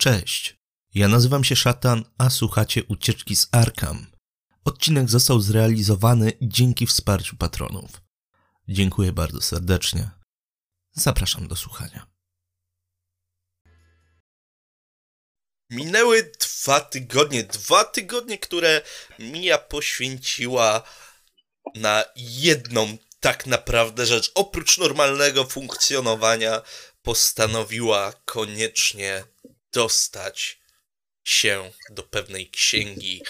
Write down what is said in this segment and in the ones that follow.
Cześć, ja nazywam się Szatan, a słuchacie Ucieczki z Arkham. Odcinek został zrealizowany dzięki wsparciu patronów. Dziękuję bardzo serdecznie. Zapraszam do słuchania. Minęły dwa tygodnie, dwa tygodnie, które Mia poświęciła na jedną tak naprawdę rzecz. Oprócz normalnego funkcjonowania, postanowiła koniecznie dostać się do pewnej księgi.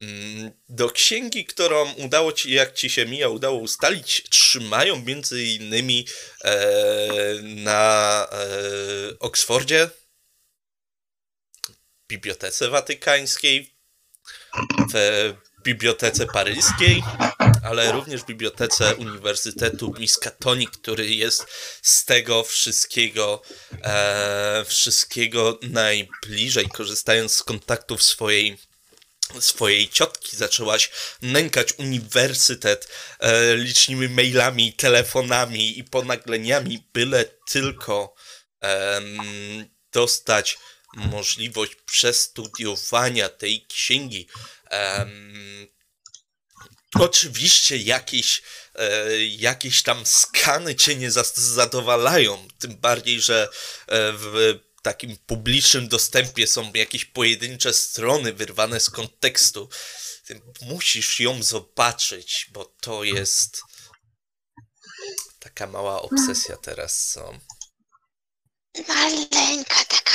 Mm, do księgi, którą udało ci, jak ci się mija, udało ustalić, trzymają między innymi e, na e, Oksfordzie, Bibliotece Watykańskiej, w Bibliotece Paryskiej, ale również w Bibliotece Uniwersytetu Miskatonic, który jest z tego wszystkiego, e, wszystkiego najbliżej, korzystając z kontaktów swojej swojej ciotki zaczęłaś nękać uniwersytet e, licznymi mailami, telefonami i ponagleniami, byle tylko e, dostać możliwość przestudiowania tej księgi. Um, oczywiście jakieś, e, jakieś tam skany cię nie zadowalają, tym bardziej, że e, w takim publicznym dostępie są jakieś pojedyncze strony wyrwane z kontekstu. Musisz ją zobaczyć, bo to jest taka mała obsesja teraz, co? Maleńka taka.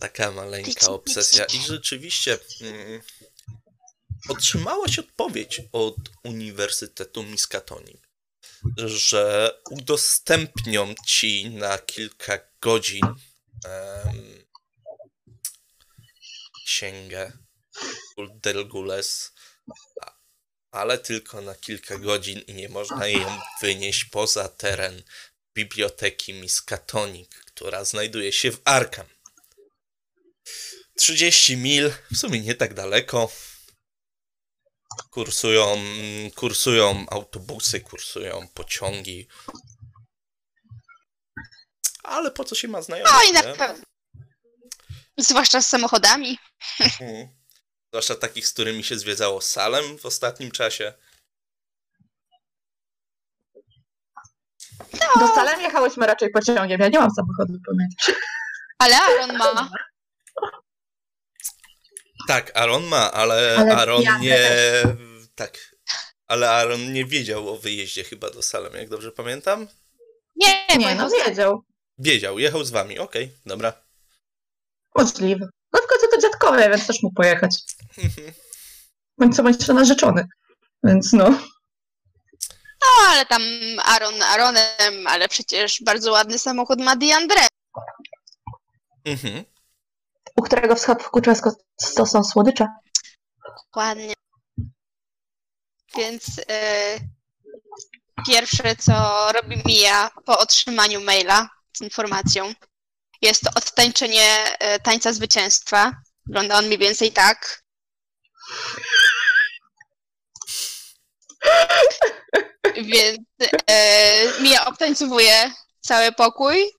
Taka maleńka obsesja. I rzeczywiście mm, otrzymałaś odpowiedź od Uniwersytetu Miskatonic, że udostępnią ci na kilka godzin um, księgę Delgules, ale tylko na kilka godzin i nie można jej wynieść poza teren biblioteki Miskatonic, która znajduje się w Arkham. 30 mil, w sumie nie tak daleko. Kursują, kursują autobusy, kursują pociągi. Ale po co się ma znajomych? No i na pewno. Zwłaszcza z samochodami. Hmm. Zwłaszcza takich, z którymi się zwiedzało Salem w ostatnim czasie. No. Do Salem jechałyśmy raczej pociągiem. Ja nie mam samochodu, pamiętasz? Ale Aaron ma. Tak, Aaron ma, ale, ale Aaron nie. Tak. Ale Aaron nie wiedział o wyjeździe chyba do Salem, jak dobrze pamiętam? Nie, nie, no wiedział. Wiedział, jechał z wami, okej, okay, dobra. Możliwe. No w końcu to dziadkowie, więc też mógł pojechać. Bądź co bądź narzeczony. Więc no. No, ale tam Aaron Aaronem, ale przecież bardzo ładny samochód ma Diandre. Mhm u którego w schowku często to są słodycze. Dokładnie. Więc yy, pierwsze, co robi Mia po otrzymaniu maila z informacją, jest to odtańczenie yy, tańca zwycięstwa. Wygląda on mniej więcej tak. Więc yy, Mia obtańcowuje cały pokój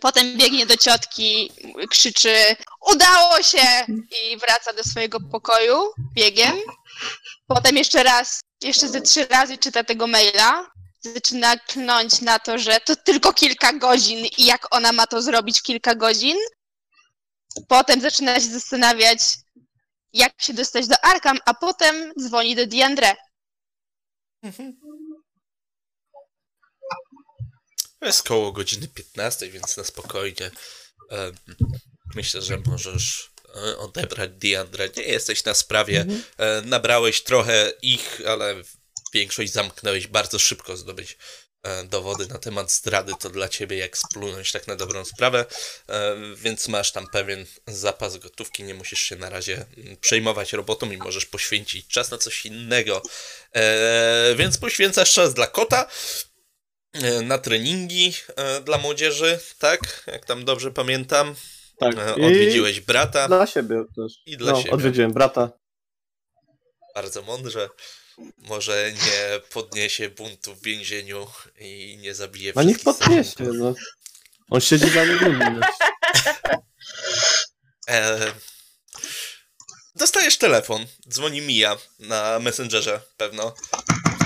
Potem biegnie do ciotki, krzyczy udało się i wraca do swojego pokoju biegiem. Potem jeszcze raz, jeszcze ze trzy razy czyta tego maila. Zaczyna klnąć na to, że to tylko kilka godzin i jak ona ma to zrobić w kilka godzin. Potem zaczyna się zastanawiać, jak się dostać do Arkham, a potem dzwoni do Diandre. Mhm. Jest koło godziny 15, więc na spokojnie. Myślę, że możesz e, odebrać Diandra. Nie jesteś na sprawie. Mhm. E, nabrałeś trochę ich, ale większość zamknąłeś bardzo szybko zdobyć e, dowody na temat zdrady, to dla ciebie jak splunąć tak na dobrą sprawę, więc masz tam pewien zapas gotówki, nie musisz się na razie mm, przejmować robotą i możesz poświęcić czas na coś innego. Więc poświęcasz czas dla kota, na treningi e, dla młodzieży, tak? Jak tam dobrze pamiętam. Tak. E, odwiedziłeś brata. Dla siebie też. I dla no, siebie. Odwiedziłem brata. Bardzo mądrze. Może nie podniesie buntu w więzieniu i nie zabije wszystkich. A niech podniesie, no. On siedzi za niewinność. E, dostajesz telefon, dzwoni Mija na Messengerze pewno.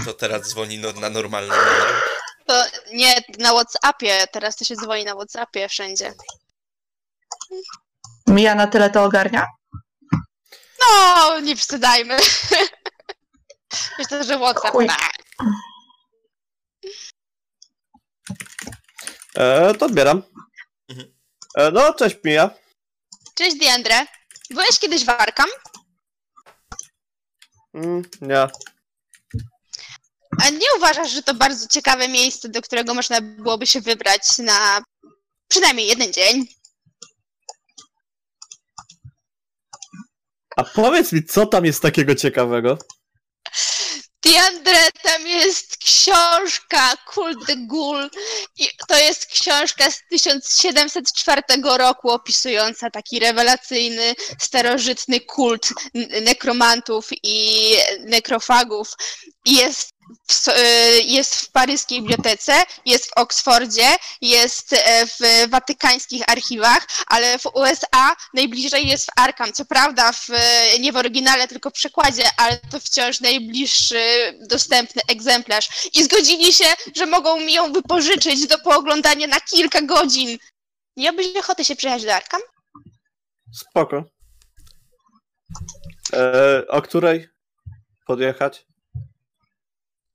To teraz dzwoni no, na normalny numer. To nie na Whatsappie, teraz to się dzwoni na Whatsappie wszędzie. Mija na tyle to ogarnia? No, nie przesadzajmy. Myślę, że Whatsapp. Chuj. tak. E, to odbieram. Mhm. E, no, cześć Mija. Cześć Diandre. Byłeś kiedyś w Arkham? Mm, nie. A nie uważasz, że to bardzo ciekawe miejsce, do którego można byłoby się wybrać na przynajmniej jeden dzień? A powiedz mi, co tam jest takiego ciekawego? Diandre, tam jest książka Kult Ghoul i to jest książka z 1704 roku opisująca taki rewelacyjny, starożytny kult nekromantów i nekrofagów. I Jest w, y, jest w paryskiej bibliotece, jest w Oksfordzie, jest e, w watykańskich archiwach, ale w USA najbliżej jest w Arkham. Co prawda w, e, nie w oryginale, tylko w przekładzie, ale to wciąż najbliższy dostępny egzemplarz. I zgodzili się, że mogą mi ją wypożyczyć do pooglądania na kilka godzin. Miałbyś ochoty się przyjechać do Arkham? Spoko. E, o której podjechać?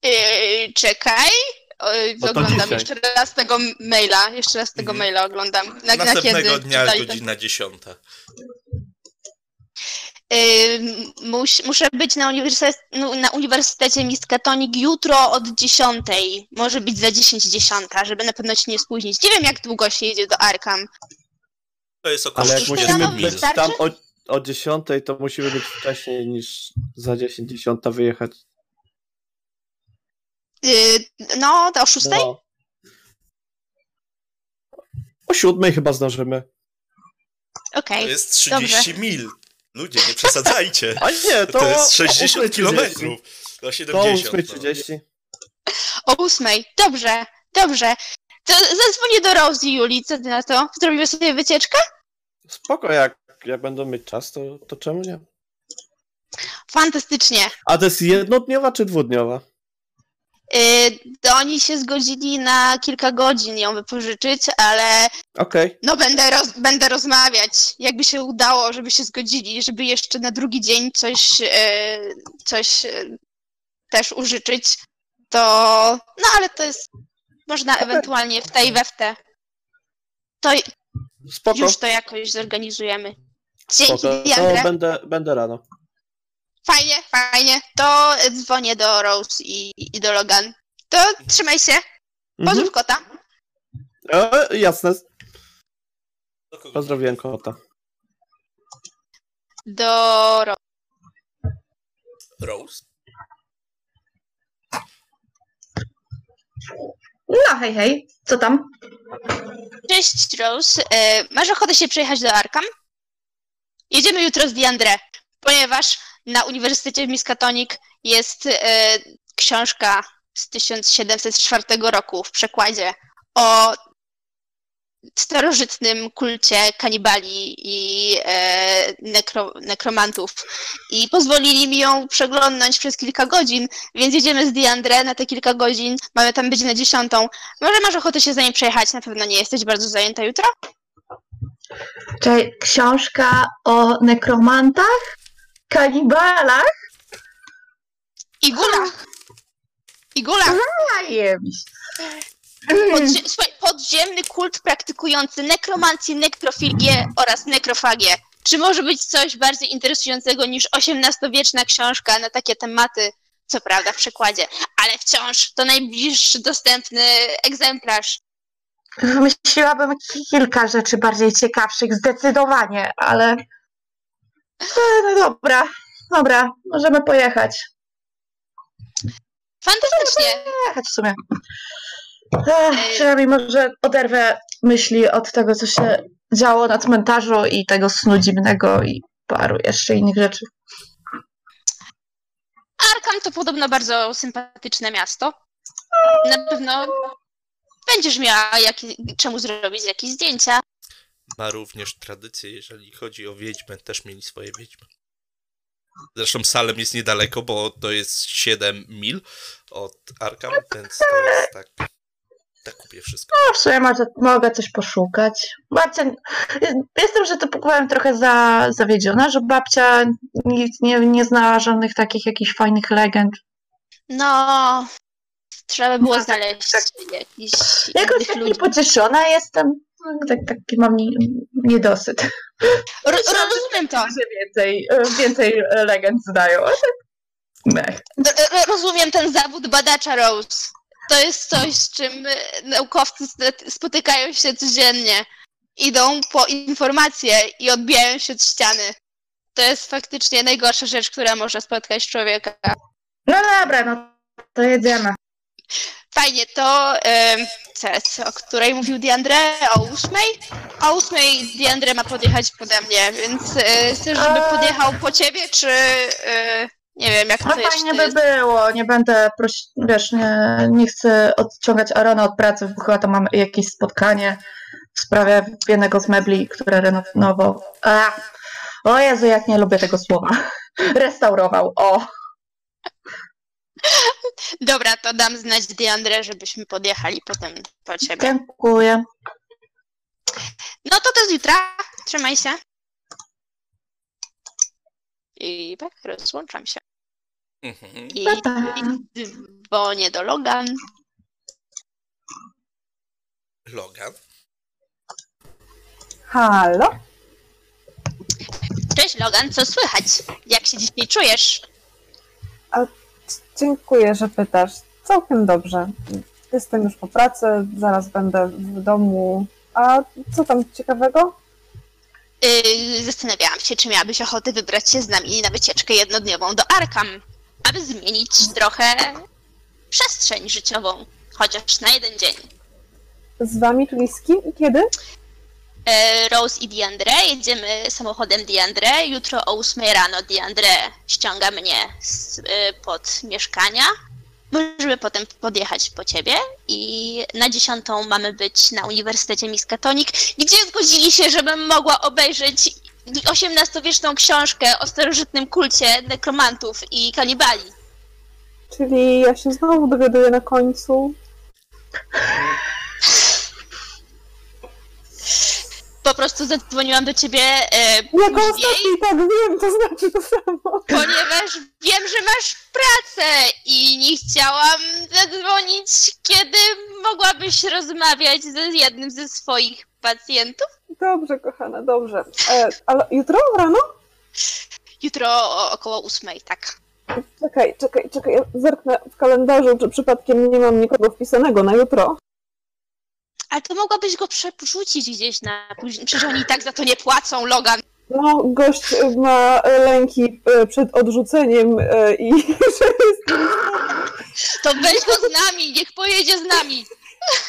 Yy, czekaj. To oglądam dzisiaj. jeszcze raz tego maila. Jeszcze raz tego Mhm. maila oglądam. Na, na Następnego kiedy dnia godzina 10. Ym, muś, muszę być na, uniwersytecie, no, na Uniwersytecie Miskatonic jutro od 10. Może być za 10 dziesiąta, żeby na pewno się nie spóźnić. Nie wiem, jak długo się jedzie do Arkham. To jest około Ale jak musimy być tam o, o 10, to musimy być wcześniej niż za 10, 10 wyjechać. Yy, no, o 6? No. O 7 chyba zdążymy. Okej. To jest 30 mil. Ludzie, nie przesadzajcie. A nie, to, To jest o 60 8:30. kilometrów. Do To 70. no. 8.30. O 8. Dobrze, dobrze. To zadzwonię do Rosie Julii, co ty na to? Zrobimy sobie wycieczkę? Spoko, jak, jak będą mieć czas, to, to czemu nie? Fantastycznie. A to jest jednodniowa czy dwudniowa? Yy, oni się zgodzili na kilka godzin ją wypożyczyć, ale Okej. no będę, roz, będę rozmawiać. Jakby się udało, żeby się zgodzili, żeby jeszcze na drugi dzień coś, yy, coś yy, też użyczyć, to no ale to jest można ewentualnie w tej we w te. To Spoko. już to jakoś zorganizujemy. Dzięki, Spoko. To będę, będę rano. Fajnie, fajnie. To dzwonię do Rose i, i do Logan. To trzymaj się. Mhm. Pozdrów kota. E, jasne. Pozdrowiłem kota. Do Rose. Rose? No hej, hej, co tam? Cześć, Rose. E, masz ochotę się przejechać do Arkham? Jedziemy jutro z Diandre, ponieważ na Uniwersytecie w Miskatonic jest e, książka z 1704 roku w przekładzie o starożytnym kulcie kanibali i e, nekro, nekromantów. I pozwolili mi ją przeglądnąć przez kilka godzin, więc jedziemy z Diandre na te kilka godzin. Mamy tam być na dziesiątą. Może masz ochotę się za nim przejechać? Na pewno nie jesteś bardzo zajęta jutro? Czyli książka o nekromantach? Kanibalach? I gulach! I gulach! Podzie- słuchaj, podziemny kult praktykujący nekromancję, nekrofilię oraz nekrofagię. Czy może być coś bardziej interesującego niż XVIII-wieczna książka na takie tematy? Co prawda w przekładzie, ale wciąż to najbliższy dostępny egzemplarz. Wymyśliłabym kilka rzeczy bardziej ciekawszych, zdecydowanie, ale. E, No dobra, dobra, możemy pojechać. Fantastycznie! Jechać w sumie. Ech, przynajmniej może oderwę myśli od tego, co się działo na cmentarzu i tego snu dziwnego i paru jeszcze innych rzeczy. Arkham to podobno bardzo sympatyczne miasto. Na pewno będziesz miała jakie, czemu zrobić jakieś zdjęcia. Ma również tradycję, jeżeli chodzi o wiedźmę, też mieli swoje wiedźmy. Zresztą Salem jest niedaleko, bo to jest 7 mil od Arkham, więc to jest tak. Tak kupię wszystko. No w sumie może, mogę coś poszukać. Babcia, jestem, że to powiem trochę za, zawiedziona, że babcia nic nie, nie znała żadnych takich jakichś fajnych legend. No, trzeba by było No, tak, znaleźć tak. jakiś Jakoś tak ludzi. niepocieszona jestem. No, Tak, taki mam nie, niedosyt. Ro, ro, rozumiem to. Że więcej, więcej legend znają. a tak ro- rozumiem ten zawód badacza Rose. To jest coś, z czym e, naukowcy spotykają się codziennie. Idą po informacje i odbijają się od ściany. To jest faktycznie najgorsza rzecz, która może spotkać człowieka. No dobra, no to jedziemy. Fajnie, to teraz, o której mówił Diandre? O ósmej? O ósmej Diandre ma podjechać pode mnie, więc e, chcesz, żeby Eee. podjechał po ciebie, czy e, nie wiem, jak No to fajnie jeszcze by jest? było, nie będę prosić, wiesz, nie, nie chcę odciągać Arona od pracy, bo chyba to mamy jakieś spotkanie w sprawie jednego z mebli, które renowował. O Jezu, jak nie lubię tego słowa. Restaurował, o. Dobra, to dam znać Diandre, żebyśmy podjechali potem po ciebie. Dziękuję. No to to z jutra. Trzymaj się. I tak, rozłączam się. Mhm. I, Pa, pa. dzwonię do Logan. Logan. Halo? Cześć Logan, co słychać? Jak się dzisiaj czujesz? Dziękuję, że pytasz. Całkiem dobrze. Jestem już po pracy, zaraz będę w domu. A co tam ciekawego? Yy, zastanawiałam się, czy miałabyś ochotę wybrać się z nami na wycieczkę jednodniową do Arkham, aby zmienić trochę przestrzeń życiową, chociaż na jeden dzień. Z wami, czyli z kim i kiedy? E, Rose i Diandre, jedziemy samochodem Diandre. Jutro o 8 rano Diandre ściąga mnie z, e, pod mieszkania. Możemy potem podjechać po ciebie i na dziesiątą mamy być na Uniwersytecie Miskatonic, gdzie zgodzili się, żebym mogła obejrzeć XVIII-wieczną książkę o starożytnym kulcie nekromantów i kanibali. Czyli ja się znowu dowiaduję na końcu. Po prostu zadzwoniłam do ciebie e, Jak później. ostatni, tak wiem, to znaczy to samo. ponieważ wiem, że masz pracę i nie chciałam zadzwonić, kiedy mogłabyś rozmawiać ze jednym ze swoich pacjentów. Dobrze, kochana, dobrze. E, ale jutro rano? Jutro o, około ósmej, tak. Czekaj, czekaj, czekaj, ja zerknę w kalendarzu, czy przypadkiem nie mam nikogo wpisanego na jutro. Ale to mogłabyś go przerzucić gdzieś na później. Przecież oni i tak za to nie płacą, Logan. No, gość e, ma e, lęki e, przed odrzuceniem i że jest To weź go z nami, niech pojedzie z nami.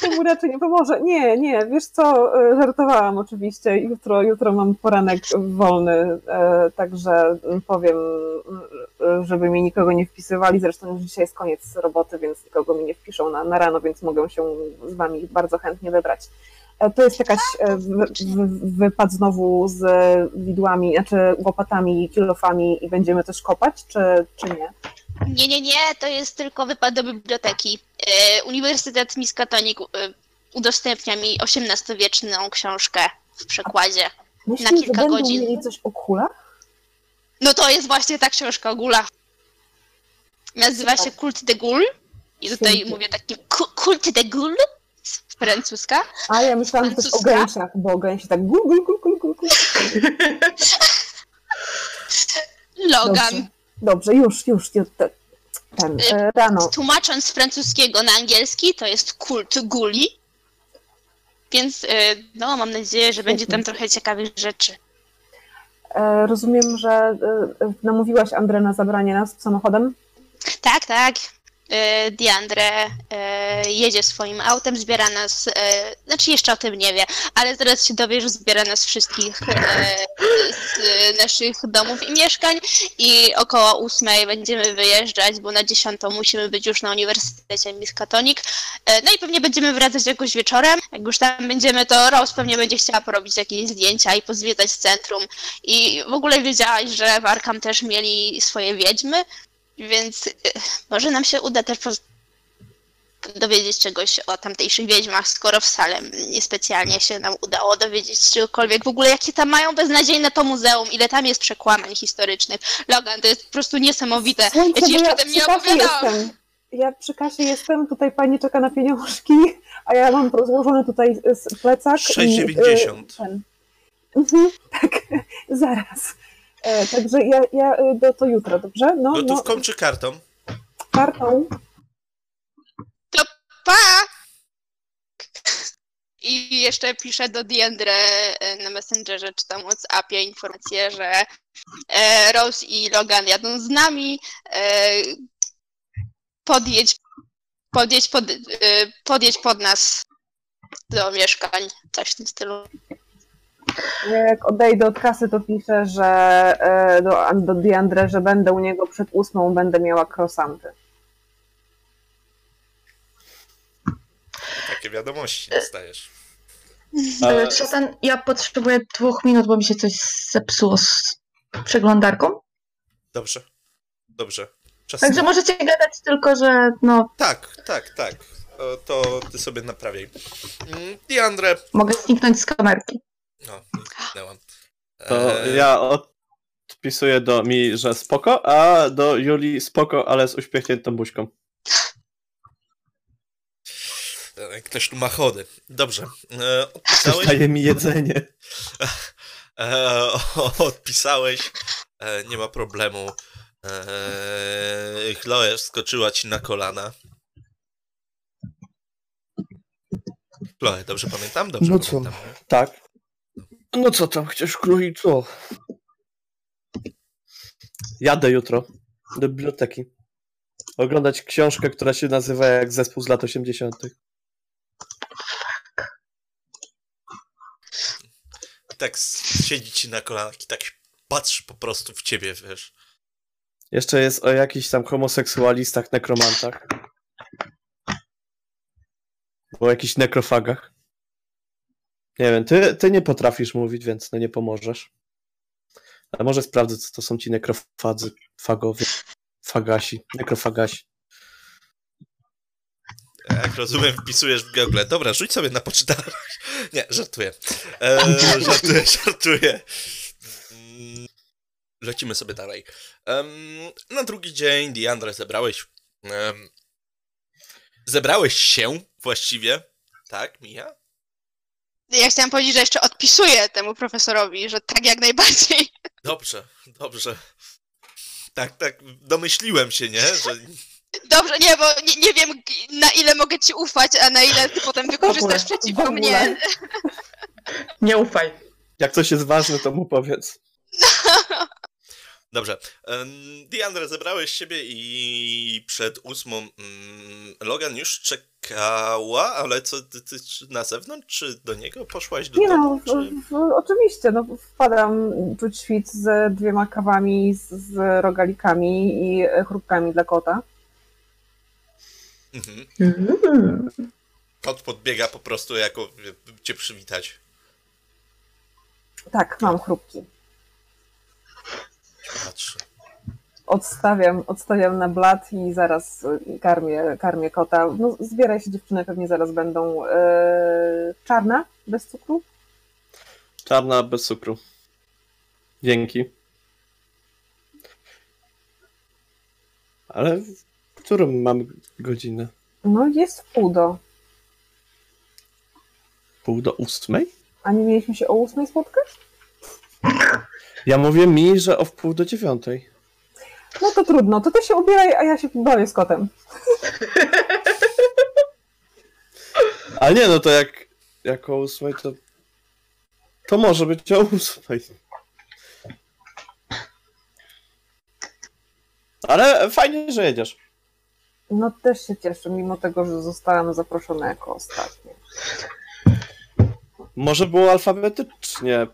To mu raczej nie pomoże. Nie, nie, wiesz co, e, żartowałam oczywiście. Jutro, jutro mam poranek wolny, e, także powiem, e, żeby mi nikogo nie wpisywali. Zresztą już dzisiaj jest koniec roboty, więc nikogo mi nie wpiszą na, na rano, więc mogę się z wami bardzo chętnie wybrać. To jest jakaś wy, wy, wypad znowu z widłami, znaczy łopatami, kilofami i będziemy też kopać, czy, czy nie? Nie, nie, nie, to jest tylko wypad do biblioteki. E, Uniwersytet Miskatonic e, udostępnia mi XVIII-wieczną książkę w przekładzie. Myślisz, kilka że będą godzin. mieli coś o kulach? No to jest właśnie ta książka o gulach. Nazywa się Kult de Gul. I tutaj Świetnie. mówię takim ku- Kult de Gul z francuska. A ja myślałam, że to jest o gęsiach, bo gęsi tak gul, gul, gul, gul, gul. Logan. Dobrze, dobrze już, już, już te- ten, e, rano. Tłumacząc z francuskiego na angielski, to jest Kult Guli. Więc e, no, mam nadzieję, że będzie tam trochę ciekawych rzeczy. E, rozumiem, że e, namówiłaś Andrę na zabranie nas samochodem? Tak, tak. E, Diandre e, jedzie swoim autem, zbiera nas, e, znaczy jeszcze o tym nie wie, ale zaraz się dowie, że zbiera nas wszystkich z naszych domów i mieszkań i około ósmej będziemy wyjeżdżać, bo na dziesiątą musimy być już na Uniwersytecie Miskatonic. E, no i pewnie będziemy wracać jakoś wieczorem. Jak już tam będziemy, to Rose pewnie będzie chciała porobić jakieś zdjęcia i pozwiedzać centrum. I w ogóle wiedziałaś, że w Arkham też mieli swoje wiedźmy, więc y, może nam się uda też dowiedzieć czegoś o tamtejszych wiedźmach, skoro w Salem niespecjalnie się nam udało dowiedzieć czegokolwiek. W ogóle jakie tam mają beznadziejne to muzeum, ile tam jest przekłamań historycznych. Logan, to jest po prostu niesamowite. Słuchajcie, Ja ci jeszcze ja o tym nie opowiadałam. jestem. Ja przy kasie jestem, tutaj pani czeka na pieniążki, a ja mam rozłożony tutaj plecak. i, 6,90. y, ten. Mhm, tak, zaraz. E, także ja, ja y, do, to jutro, dobrze? No, no, Gotówką czy kartą? kartą. Pa! I jeszcze piszę do Diandre e, na Messengerze czy tam WhatsAppie informację, że e, Rose i Logan jadą z nami. E, podjedź, podjedź, pod, e, podjedź pod nas do mieszkań, coś w tym stylu. Ja jak odejdę od kasy, to piszę, że e, do, do Diandre, że będę u niego przed ósmą, będę miała krosanty. Takie wiadomości dostajesz. Ale Szatan, ja potrzebuję dwóch minut, bo mi się coś zepsuło z przeglądarką. Dobrze. Dobrze. Czas Także możecie gadać tylko, że no, Tak, tak, tak. To ty sobie naprawiaj. Mm, Diandre. mogę zniknąć z kamerki. No, zniknęłam. To Eee, ja odpisuję do mi, że spoko, a do Julii spoko, ale z uśmiechniętą buźką. e, Ktoś tu ma chody. Dobrze. E, odpisałeś? Daje mi jedzenie. E, odpisałeś. E, nie ma problemu. E, Chloe skoczyła ci na kolana. Chloe, dobrze pamiętam? Dobrze No co? pamiętam. nie? Tak. No co tam, chcesz króli co? Jadę jutro do biblioteki. Oglądać książkę, która się nazywa jak zespół z lat 80. I tak siedzi ci na kolanach i tak patrzy po prostu w ciebie, wiesz. Jeszcze jest o jakichś tam homoseksualistach, nekromantach. O jakichś nekrofagach. Nie wiem, ty, ty nie potrafisz mówić, więc no nie pomożesz. Ale może sprawdzę, co to są ci nekrofadzy, fagowie, fagasi, nekrofagasi. Jak rozumiem, wpisujesz w Google. Dobra, rzuć sobie na poczytalność. Nie, żartuję. E, żartuję, żartuję. Mm, Lecimy sobie dalej. Na drugi dzień, Diandre, zebrałeś... zebrałeś się właściwie. Tak, Mija? Ja chciałam powiedzieć, że jeszcze odpisuję temu profesorowi, że tak jak najbardziej. Dobrze, dobrze. Tak, tak, domyśliłem się, nie? Że Dobrze, nie, bo nie, nie wiem na ile mogę ci ufać, a na ile ty potem wykorzystasz przeciwko mnie. Nie ufaj. Jak coś jest ważne, to mu powiedz. Dobrze. Diandre, zebrałeś siebie i przed ósmą mm, Logan już czekała, ale co, ty, ty czy na zewnątrz, czy do niego poszłaś do Nie no, domu? w, Czy... oczywiście, no wpadam czuć świt z dwiema kawami, z, z rogalikami i chrupkami dla kota. Mhm. Mm. Kot podbiega po prostu jako cię przywitać. Tak, mam chrupki. Patrzy. Odstawiam, odstawiam na blat i zaraz y, karmię, karmię kota. No, zbieraj się dziewczyny, pewnie zaraz będą e, czarna, bez cukru. Czarna bez cukru. Dzięki. Ale w którą mamy godzinę? No jest w pół do. Pół do ósmej? A nie mieliśmy się o ósmej spotkać? Ja mówię mi, że o wpół do dziewiątej. No to trudno, to ty się ubieraj, a ja się bawię z kotem. Ale nie, no to jak, jak o ósmej, to to może być o ósmej. Ale fajnie, że jedziesz. No też się cieszę, mimo tego, że zostałam zaproszona jako ostatnia. Może było alfabetycznie.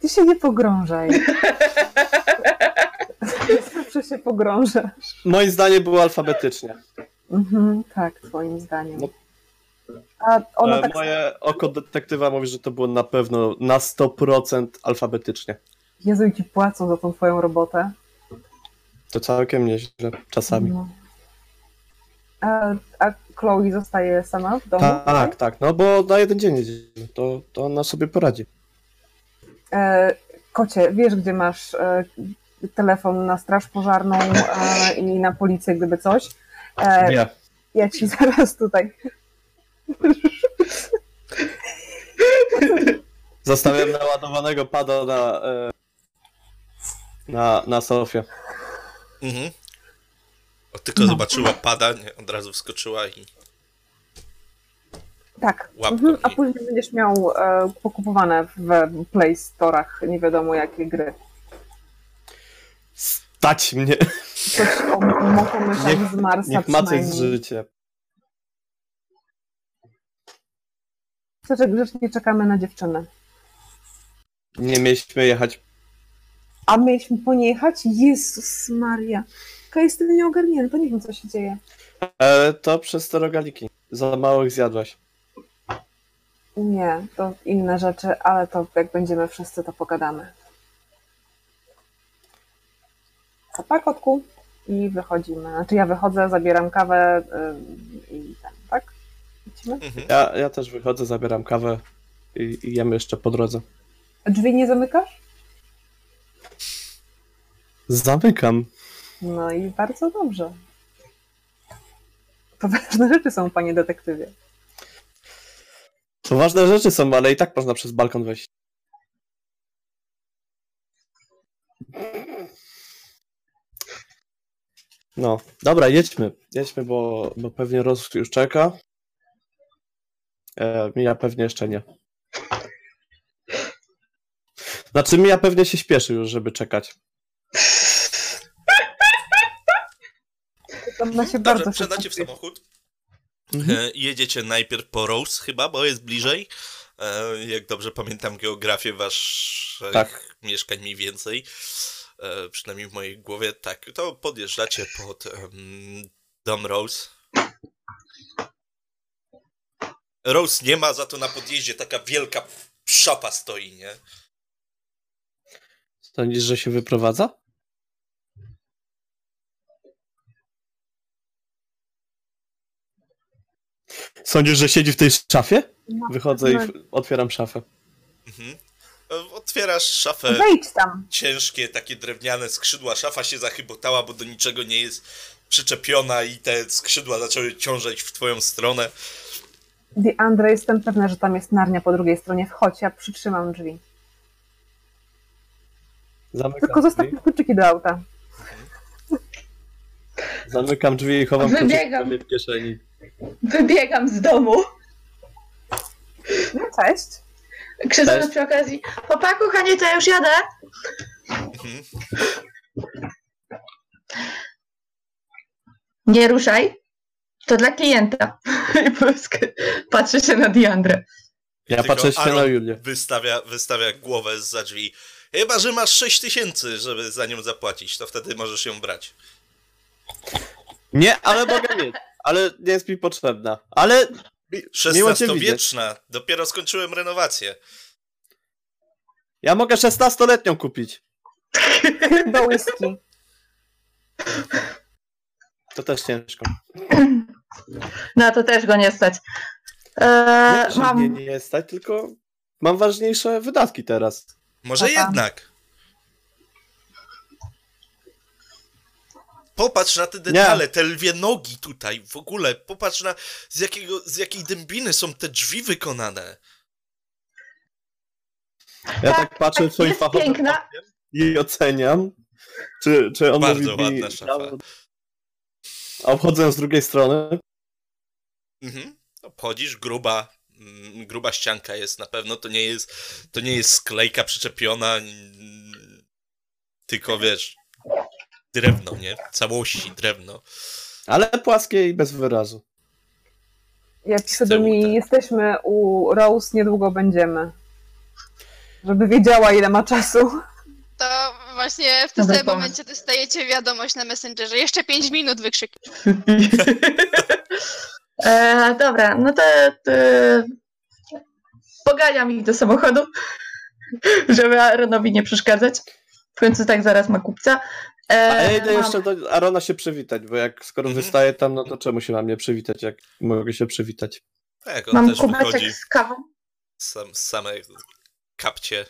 Ty się nie pogrążaj. Zawsze się pogrążasz. Moim zdaniem było alfabetycznie. Mhm, tak, twoim zdaniem. No. A E, tak Moje oko detektywa mówi, że to było na pewno na 100% alfabetycznie. Jezu, i ci płacą za tą twoją robotę. To całkiem nieźle czasami. No. A, a Chloe zostaje sama w domu? Tak, tak, no bo na jeden dzień to, to ona sobie poradzi. E, kocie, wiesz, gdzie masz e, telefon na straż pożarną e, i na policję, gdyby coś? E, Nie. ja ci zaraz tutaj. Zostawiam naładowanego pada na, e, na, na sofie. Mhm. O, tylko No. zobaczyła pada, nie, od razu wskoczyła i Tak. Mhm, a później będziesz miał e, pokupowane w Play Storach nie wiadomo jakie gry. Stać mnie, Coś o mokomyszach z Marsa niech ma coś z grzecznie czekamy na dziewczynę. Nie mieliśmy jechać. A mieliśmy po niej jechać? Jezus Maria. Okej, jestem nieogarnięta, nie wiem co się dzieje. E, to przez te rogaliki. Za mało ich zjadłaś. Nie, to inne rzeczy, ale to jak będziemy wszyscy, to pogadamy. Pa, kotku. I wychodzimy. Znaczy ja wychodzę, zabieram kawę yy, i ten, tak? Lecimy? mhm. Ja, ja też wychodzę, zabieram kawę i, i jemy jeszcze po drodze. A Drzwi nie zamykasz? Zamykam. No i bardzo dobrze. Poważne rzeczy są, panie detektywie. To ważne rzeczy są, ale i tak można przez balkon wejść. No, dobra, jedźmy. Jedźmy, bo, bo pewnie Roz już czeka. E, Mija pewnie jeszcze nie. Znaczy, Mija pewnie się śpieszy już, żeby czekać. Ona się bardzo wsiadacie w samochód. Mhm. E, jedziecie najpierw po Rose chyba, bo jest bliżej. E, jak dobrze pamiętam geografię waszych Tak. mieszkań mniej więcej, e, przynajmniej w mojej głowie, tak, to podjeżdżacie pod em, dom Rose. Rose nie ma, za to na podjeździe taka wielka szopa stoi, nie? Sądzisz, że się wyprowadza? Sądzisz, że siedzi w tej szafie? No, Wychodzę i no, otwieram szafę. Mhm. E, Otwierasz szafę, Wejdź tam. ciężkie, takie drewniane skrzydła, szafa się zachybotała, bo do niczego nie jest przyczepiona i te skrzydła zaczęły ciążeć w twoją stronę. Andre, jestem pewna, że tam jest narnia po drugiej stronie. Wchodź, ja przytrzymam drzwi. Zamykam Tylko zostaw drzwi, kluczyki do auta. zamykam drzwi i chowam Wybiegam. kluczyki w kieszeni. Wybiegam z domu, No cześć. Cześć. przy okazji, papa kochanie, to ja już jadę. Mhm. Nie ruszaj, to dla klienta. I po prostu patrzę się na Diandrę. Ja Tylko patrzę się na Julię. Wystawia, wystawia głowę za drzwi. Chyba, że masz 6 tysięcy, żeby za nią zapłacić, to wtedy możesz ją brać. Nie, ale mogę mieć. Ale nie jest mi potrzebna. Ale. XVI-wieczna. Dopiero skończyłem renowację. Ja mogę 16-letnią kupić. Do whisky. To też ciężko. No to też go nie stać. Nie, Eee, że mam... mnie nie stać, tylko mam ważniejsze wydatki teraz. Może Papa. jednak. Popatrz na te detale, te lwie nogi tutaj, w ogóle. Popatrz na z, jakiego, z jakiej dębiny są te drzwi wykonane. Ja Tak, tak patrzę tak, swoim jest fachowym piękna. i oceniam, czy, czy on Bardzo mówi mi... ładna szafa. A obchodzę z drugiej strony. Mhm. Obchodzisz, gruba, mm, gruba ścianka jest na pewno, to nie jest, to nie jest sklejka przyczepiona, tylko wiesz, drewno, nie? Całości drewno. Ale płaskie i bez wyrazu. Ja piszę do tyłu, mi, jesteśmy u Rose, niedługo będziemy. Żeby wiedziała, ile ma czasu. To właśnie w tym samym momencie dostajecie wiadomość na Messengerze. Jeszcze 5 minut wykrzyk. e, dobra, no to, to poganiam ich do samochodu, żeby Aaronowi nie przeszkadzać. W końcu tak zaraz ma kupca. E, A ja idę mam- jeszcze do Arona się przywitać, bo jak skoro Mhm. wystaję tam, no to czemu się mam nie przywitać, jak mogę się przywitać? Tak, on Mam też wychodzi z kawą. sam, same kapcie,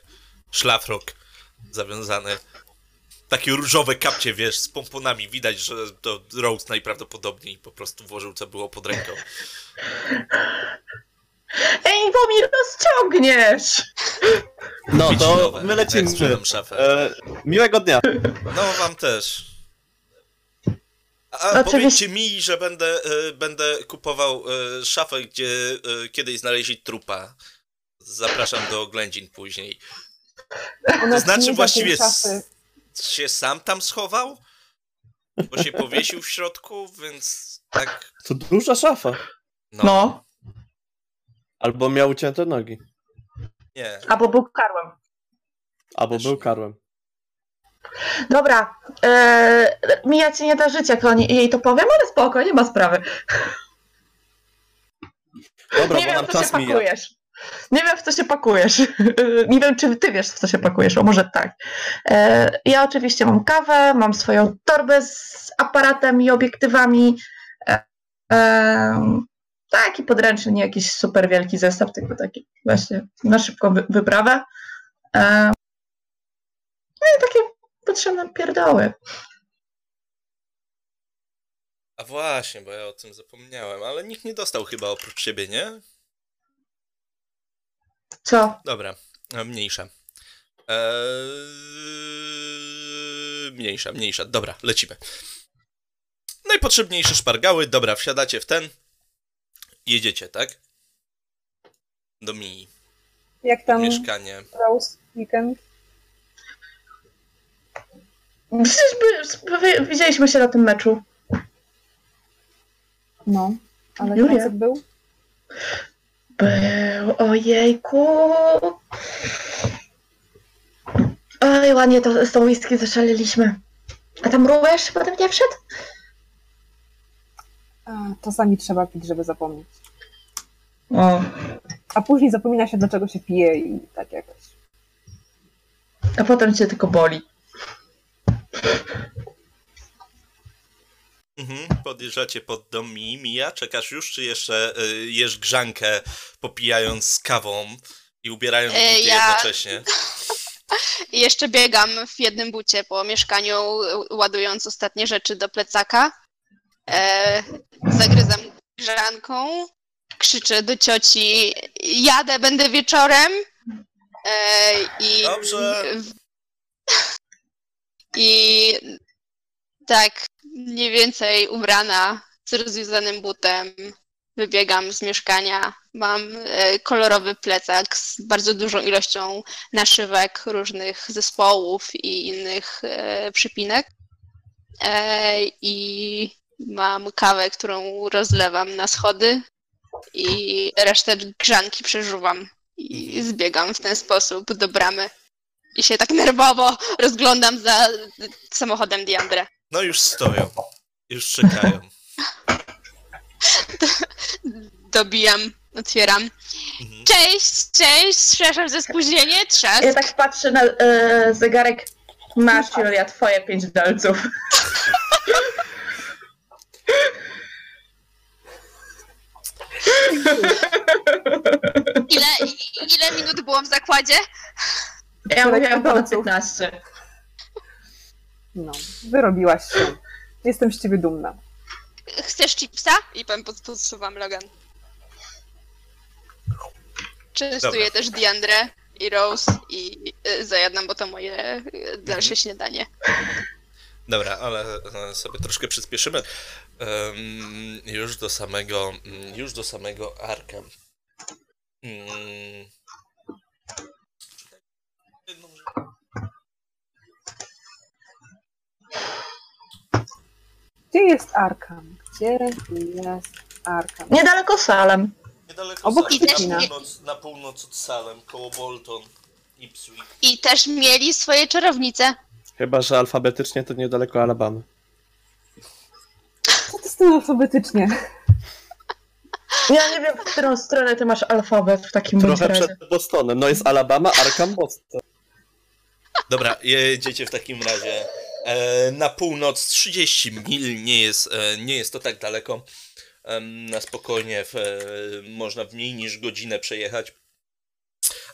szlafrok zawiązany. Takie różowe kapcie, wiesz, z pomponami. Widać, że to Rhodes najprawdopodobniej po prostu włożył, co było pod ręką. Ej, bo mi rozciągniesz! No to my jak lecimy. sprzedam szafę. E, miłego dnia. No, wam też. A Oczywiście. powiedzcie mi, że będę, e, będę kupował e, szafę, gdzie e, kiedyś znaleźli trupa. Zapraszam do oględzin później. Ona To znaczy właściwie s- się sam tam schował? Bo się powiesił w środku, więc tak. To duża szafa. No, No, Albo miał ucięte nogi. nie. albo był karłem. Albo Też był nie. karłem. Dobra, e, Mija ci nie da życia, jak oni, jej to powiem, ale spoko, nie ma sprawy. Dobra, nie bo wiem, nam w co się mija. pakujesz. Nie wiem, w co się pakujesz. nie wiem, czy ty wiesz, w co się pakujesz, a może tak. E, ja oczywiście mam kawę, mam swoją torbę z aparatem i obiektywami. E, taki podręczny, nie jakiś super wielki zestaw, tylko taki właśnie na szybką wy- wyprawę. E, no i takie potrzebne pierdoły. A właśnie, bo ja o tym zapomniałem, ale nikt nie dostał chyba oprócz ciebie, nie? Co? Dobra, e, mniejsza. Eee, mniejsza, mniejsza. Dobra, lecimy. Najpotrzebniejsze szpargały. Dobra, wsiadacie w ten. Jedziecie, tak? Do Mii. Jak tam Mieszkanie. Rose weekend? Przecież widzieliśmy się na tym meczu. No, ale Julia. koncert był? Był, ojejku. Oj, ładnie to, z tą whisky zaszaleliśmy. A tam również potem nie wszedł? Czasami trzeba pić, żeby zapomnieć. O, A później zapomina się, do czego się pije i tak jakoś. a potem cię tylko boli. Mhm, podjeżdżacie pod dom Mii. Mija, czekasz już, czy jeszcze y, jesz grzankę, popijając z kawą i ubierając E, buty ja- jednocześnie? I jeszcze biegam w jednym bucie po mieszkaniu, ładując ostatnie rzeczy do plecaka. E, zagryzam grzanką, krzyczę do cioci, jadę, będę wieczorem. E, I, Dobrze. I tak, mniej więcej ubrana z rozwiązanym butem, wybiegam z mieszkania. Mam e, kolorowy plecak z bardzo dużą ilością naszywek różnych zespołów i innych e, przypinek. E, I mam kawę, którą rozlewam na schody i resztę grzanki przeżuwam. I zbiegam w ten sposób do bramy. I się tak nerwowo rozglądam za samochodem Diandre. No już stoją. Już czekają. Dobijam, otwieram. Mhm. Cześć, cześć, przepraszam za spóźnienie, trzask. Ja tak patrzę na e, zegarek. Masz, Julia, twoje pięć dolców. Ile, ile minut było w zakładzie? Ja mówiłam ponad dolców. 15. No, wyrobiłaś się. Jestem z ciebie dumna. Chcesz chipsa? I pan pod- podsuwam Logan. Częstuję Dobra. też Diandre i Rose i y, zajadam, bo to moje y, dalsze śniadanie. Dobra, ale e, sobie troszkę przyspieszymy. Em, już do samego, mm, już do samego Arkham. Mm. Gdzie jest Arkham? Gdzie jest Arkham? Niedaleko Salem. Niedaleko Obok Salem, na północ, na północ od Salem, koło Bolton, Ipswich. I też mieli swoje czarownice. Chyba, że alfabetycznie to niedaleko Alabamy. Tym alfabetycznie? Ja nie wiem, w którą stronę ty masz alfabet w takim Trochę razie. przed Bostonem. No jest Alabama, Arkham, Boston. Dobra, jedziecie w takim razie e, na północ 30 mil, nie jest, e, nie jest to tak daleko. Em, na spokojnie w, e, można w mniej niż godzinę przejechać.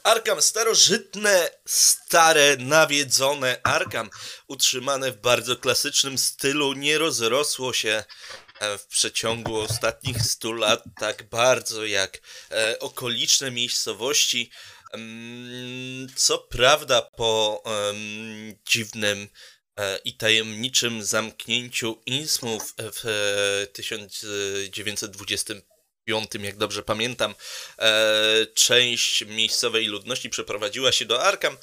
Arkham, starożytne, stare, nawiedzone Arkham, utrzymane w bardzo klasycznym stylu, nie rozrosło się e, w przeciągu ostatnich 100 lat tak bardzo jak e, okoliczne miejscowości. Em, Co prawda, po dziwnym e, i tajemniczym zamknięciu Innsmouth w e, 1925, jak dobrze pamiętam, e, część miejscowej ludności przeprowadziła się do Arkham.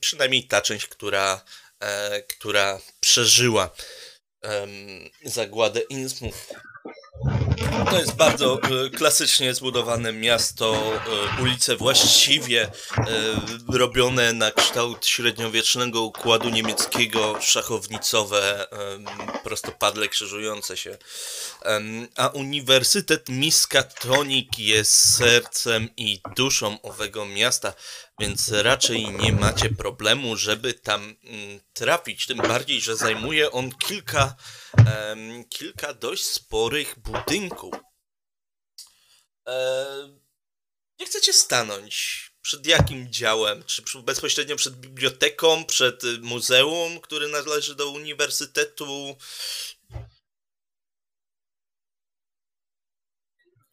Przynajmniej ta część, która, e, która przeżyła zagładę Innsmouth. To jest bardzo e, klasycznie zbudowane miasto, e, ulice właściwie e, robione na kształt średniowiecznego układu niemieckiego, szachownicowe, prostopadle krzyżujące się. A Uniwersytet Miskatonic jest sercem i duszą owego miasta, więc raczej nie macie problemu, żeby tam mm, trafić. Tym bardziej, że zajmuje on kilka, em, kilka dość sporych budynków. E, Gdzie chcecie stanąć? Przed jakim działem? Czy bezpośrednio przed biblioteką, przed y, muzeum, który należy do uniwersytetu?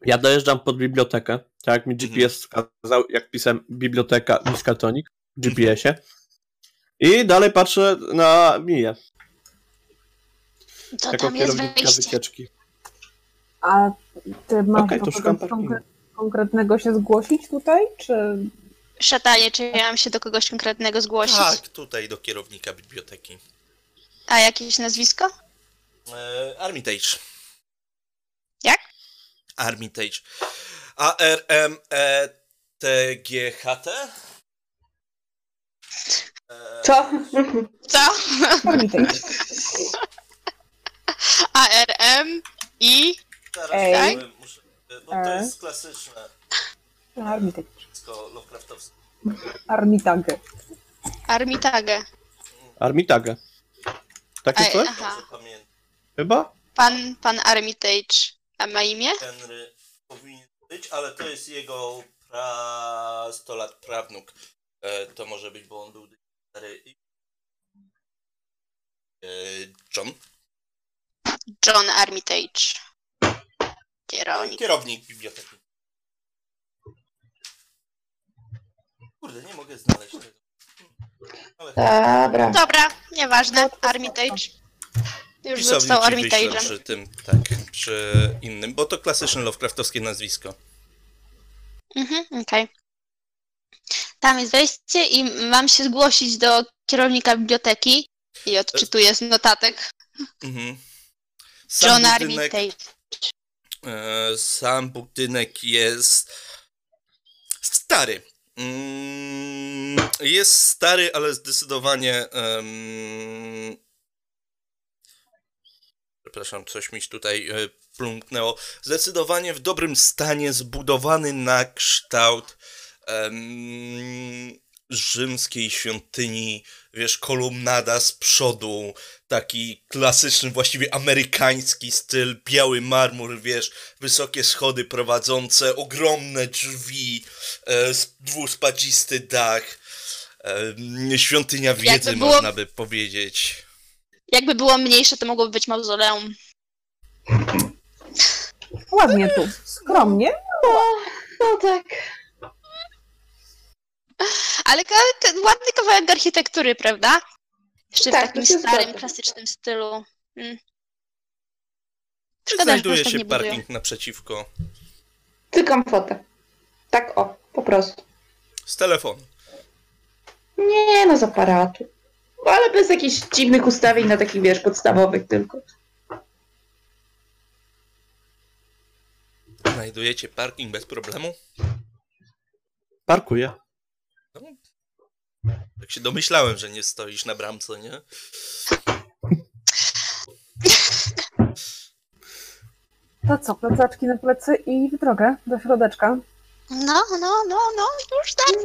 Ja dojeżdżam pod bibliotekę, tak mi GPS wskazał, jak pisałem biblioteka Miskatonic w GPS-ie. I dalej patrzę na Miję, To jako tam jest kierownika wejście. wycieczki. A ty masz Okej, to do szukam kogoś parkingu. konkre- konkretnego się zgłosić tutaj, czy... Szatanie, czy ja mam się do kogoś konkretnego zgłosić? Tak, tutaj do kierownika biblioteki. A jakieś nazwisko? E, Armitage. Jak? Armitage. A-R-M-E-T-G-H-T? E, Co? Co? A-R-M i... Zaraz Ej. muszę, bo to E. jest klasyczne Armitage. wszystko Lovecraftowskie. Armitage. Armitage. Armitage. Takie Ej, coś? aha. Dobrze pamiętam. Chyba? Pan, pan Armitage. A ma imię? Henry powinien być, ale to jest jego pra... 100 lat prawnuk. E, to może być, bo on był stary. E, John? John Armitage. Kierownik. Kierownik biblioteki. Kurde, nie mogę znaleźć tego. Ale Dobra. Dobra, nieważne. Armitage. Już pisownik Armitage'em. przy tym, tak, przy innym, bo to klasyczne Lovecraftowskie nazwisko. Mhm, okej. Tam jest wejście i mam się zgłosić do kierownika biblioteki i odczytuję z notatek. Mhm. John budynek, Armitage. e, sam budynek jest stary. Mm, jest stary, ale zdecydowanie. Przepraszam, coś mi tutaj e, plumknęło. Zdecydowanie w dobrym stanie, zbudowany na kształt em, rzymskiej świątyni, wiesz, kolumnada z przodu, taki klasyczny, właściwie amerykański styl, biały marmur, wiesz, wysokie schody prowadzące, ogromne drzwi, e, dwuspacisty dach, e, świątynia wiedzy, było- można by powiedzieć. Jakby było mniejsze, to mogłoby być mauzoleum. Ładnie tu. Skromnie. No tak. Ale ka- ładny kawałek architektury, prawda? Jeszcze Tak, w takim starym, zgadza. klasycznym stylu. Mm. Szkoda, Znajduje tak się budują. parking naprzeciwko Tykam fotę. Tak o, po prostu. z telefonu. Nie no, z aparatu. Ale bez jakichś dziwnych ustawień na takich, wiesz, podstawowych tylko. Znajdujecie parking bez problemu? Parkuję. Tak się domyślałem, że nie stoisz na bramce, nie? To co, plecaczki na plecy i w drogę do środeczka. No, no, no, no, już tak.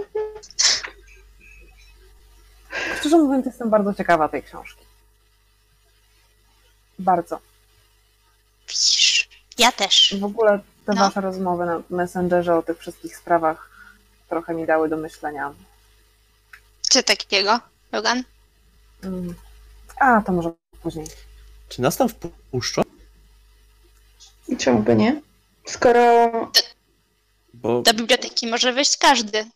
Szczerze mówiąc, jestem bardzo ciekawa tej książki. Bardzo. Widzisz, ja też. W ogóle te No. wasze rozmowy na Messengerze o tych wszystkich sprawach trochę mi dały do myślenia. Co takiego, Logan? Mm. A, to może później. Czy nas tam wpuszczą? Czemu by nie? Skoro Bo Do biblioteki może wejść każdy.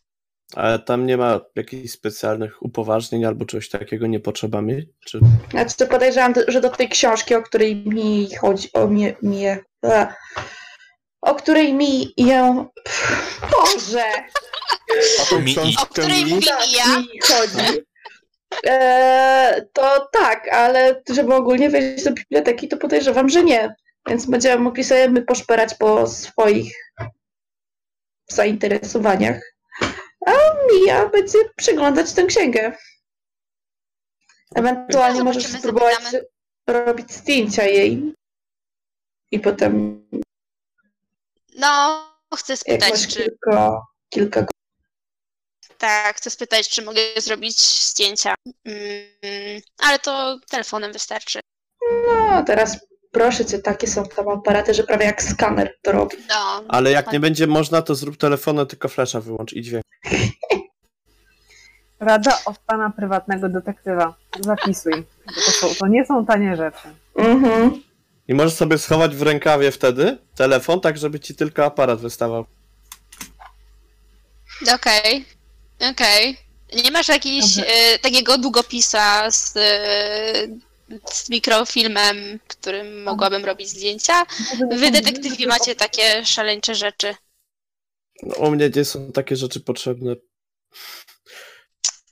Ale tam nie ma jakichś specjalnych upoważnień albo czegoś takiego nie potrzeba mieć? Czy... Znaczy podejrzewam, że do tej książki, o której mi chodzi, o mnie, mnie a, o której mi ją... Boże! Mi i O której mówi Tak, ja. mi chodzi. E, to tak, ale żeby ogólnie wejść do biblioteki, to podejrzewam, że nie. Więc będziemy mogli sobie my poszperać po swoich zainteresowaniach. A Mija będzie przeglądać tę księgę. Ewentualnie No, możesz spróbować zapytamy. robić zdjęcia jej. I potem No, chcę jak spytać, masz czy kilka, kilka tak, chcę spytać, czy mogę zrobić zdjęcia. Mm, ale to telefonem wystarczy. No, teraz proszę cię, takie są tam aparaty, że prawie jak skaner to robi. No, Ale jak nie będzie można, to zrób telefonem, tylko flesza wyłącz i dźwięk. Rada od pana prywatnego detektywa. Zapisuj. To, są, to nie są tanie rzeczy. Mhm. I możesz sobie schować w rękawie wtedy telefon, tak żeby ci tylko aparat wystawał. okej, okej. Nie masz jakiś Dobrze. e, takiego długopisa z, e, z mikrofilmem, którym mogłabym robić zdjęcia? Wy, detektywi, macie takie szaleńcze rzeczy. No, u mnie nie są takie rzeczy potrzebne.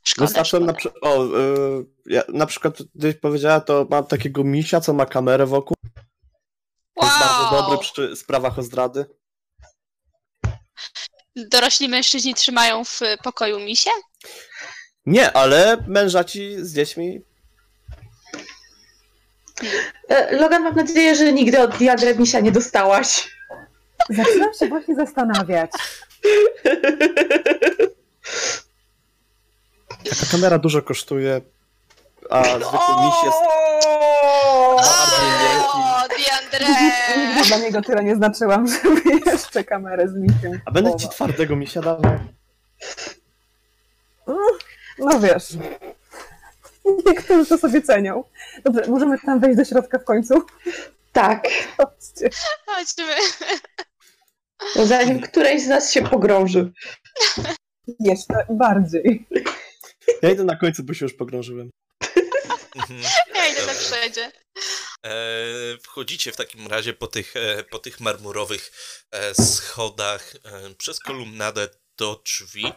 Szkoda, szkoda. na, przy... o, y, ja, na przykład, gdyś powiedziała, to mam takiego misia, co ma kamerę wokół. Jest bardzo dobry Wow! przy sprawach o zdrady. Dorośli mężczyźni trzymają w pokoju misie? Nie, ale mężaci z dziećmi. E, Logan, mam nadzieję, że nigdy od Diandra Misia nie dostałaś. Zaczynam się właśnie zastanawiać. Taka kamera dużo kosztuje, a zwykły miś jest bardziej miękki. O, Diandre! Nigdy dla niego tyle nie znaczyłam, żeby jeszcze kamerę z misiem A będę ci twardego misia dawał. No wiesz. Niektórzy to sobie cenią. Dobrze, możemy tam wejść do środka w końcu? Tak, Chodźcie. Chodźmy. Zanim któreś z nas się pogrąży. Jeszcze bardziej. Ja idę na końcu, bo się już pogrążyłem. Mhm. Ja idę na Dobra. przodzie. E, wchodzicie w takim razie po tych, e, po tych marmurowych e, schodach przez kolumnadę do drzwi.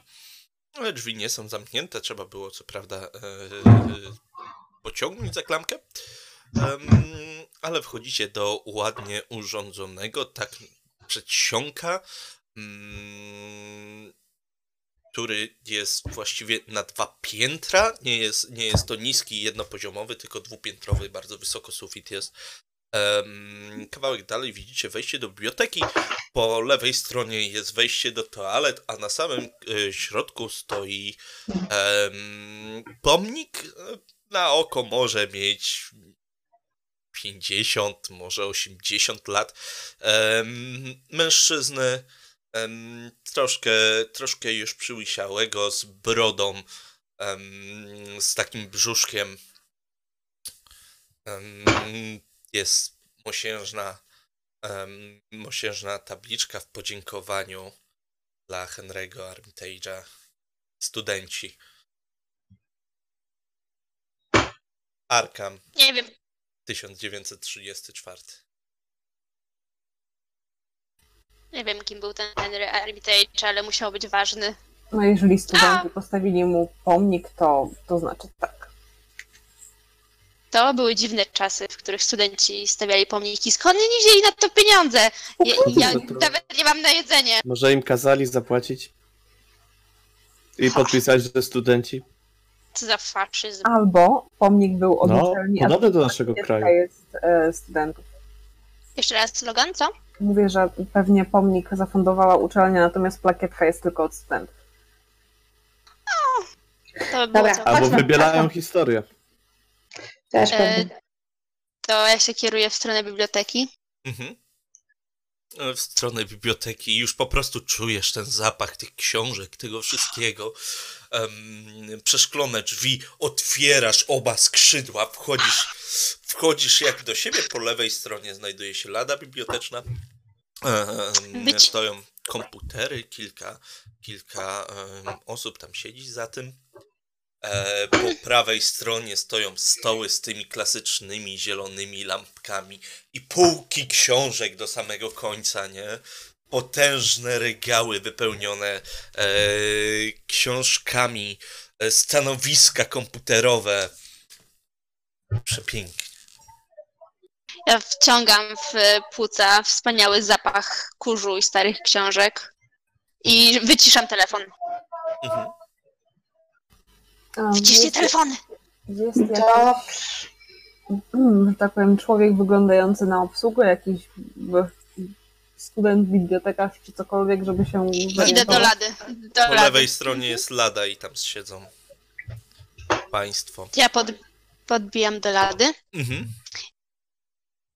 Ale drzwi nie są zamknięte, trzeba było co prawda pociągnąć za klamkę. Ale wchodzicie do ładnie urządzonego, tak przedsionka, mm, który jest właściwie na dwa piętra. Nie jest, nie jest to niski, jednopoziomowy, tylko dwupiętrowy, bardzo wysoko sufit jest. Kawałek dalej widzicie wejście do biblioteki. Po lewej stronie jest wejście do toalet, a na samym e, środku stoi em, pomnik. E, Na oko może mieć 50, może 80 lat. Mężczyzny troszkę, troszkę już przyłysiałego, z brodą, z takim brzuszkiem. Em, jest mosiężna, mosiężna tabliczka w podziękowaniu dla Henry'ego Armitage'a. Studenci. Arkham, Nie wiem, 1934. nie wiem kim był ten Henry Armitage, ale musiał być ważny. No jeżeli studenci postawili mu pomnik, to, to znaczy tak. to były dziwne czasy, w których studenci stawiali pomniki. Skąd oni wzięli na to pieniądze? Ja, ja nawet nie mam na jedzenie. Może im kazali zapłacić? I podpisać, że studenci? Co za faszyzm. Albo pomnik był od No, uczelni, a podobny do naszego plakietka kraju. jest e, studentów. Jeszcze raz slogan, co? Mówię, że pewnie pomnik zafundowała uczelnia, natomiast plakietka jest tylko od studentów. To by było Dobra. Albo Chodźmy, chodźmy. historię. Też E, pewnie. to ja się kieruję w stronę biblioteki. Mhm. E, W stronę biblioteki i już po prostu czujesz ten zapach tych książek, tego wszystkiego. Um, przeszklone drzwi, otwierasz oba skrzydła, wchodzisz, wchodzisz jak do siebie. Po lewej stronie znajduje się lada biblioteczna. Być- Stoją komputery, kilka, kilka em, osób tam siedzi za tym. E, po prawej stronie stoją stoły z tymi klasycznymi zielonymi lampkami i półki książek do samego końca, nie? Potężne regały wypełnione e, książkami, e, stanowiska komputerowe. Przepięknie. Ja wciągam w płuca wspaniały zapach kurzu i starych książek. I wyciszam telefon. Mhm. Jest, telefony! jest jakiś, Dobrze. mm, tak powiem, człowiek wyglądający na obsługę, jakiś student, bibliotekarz czy cokolwiek, żeby się Idę do lady. Do Po lady. lewej stronie jest lada i tam siedzą państwo. Ja pod, podbijam do lady. Mhm.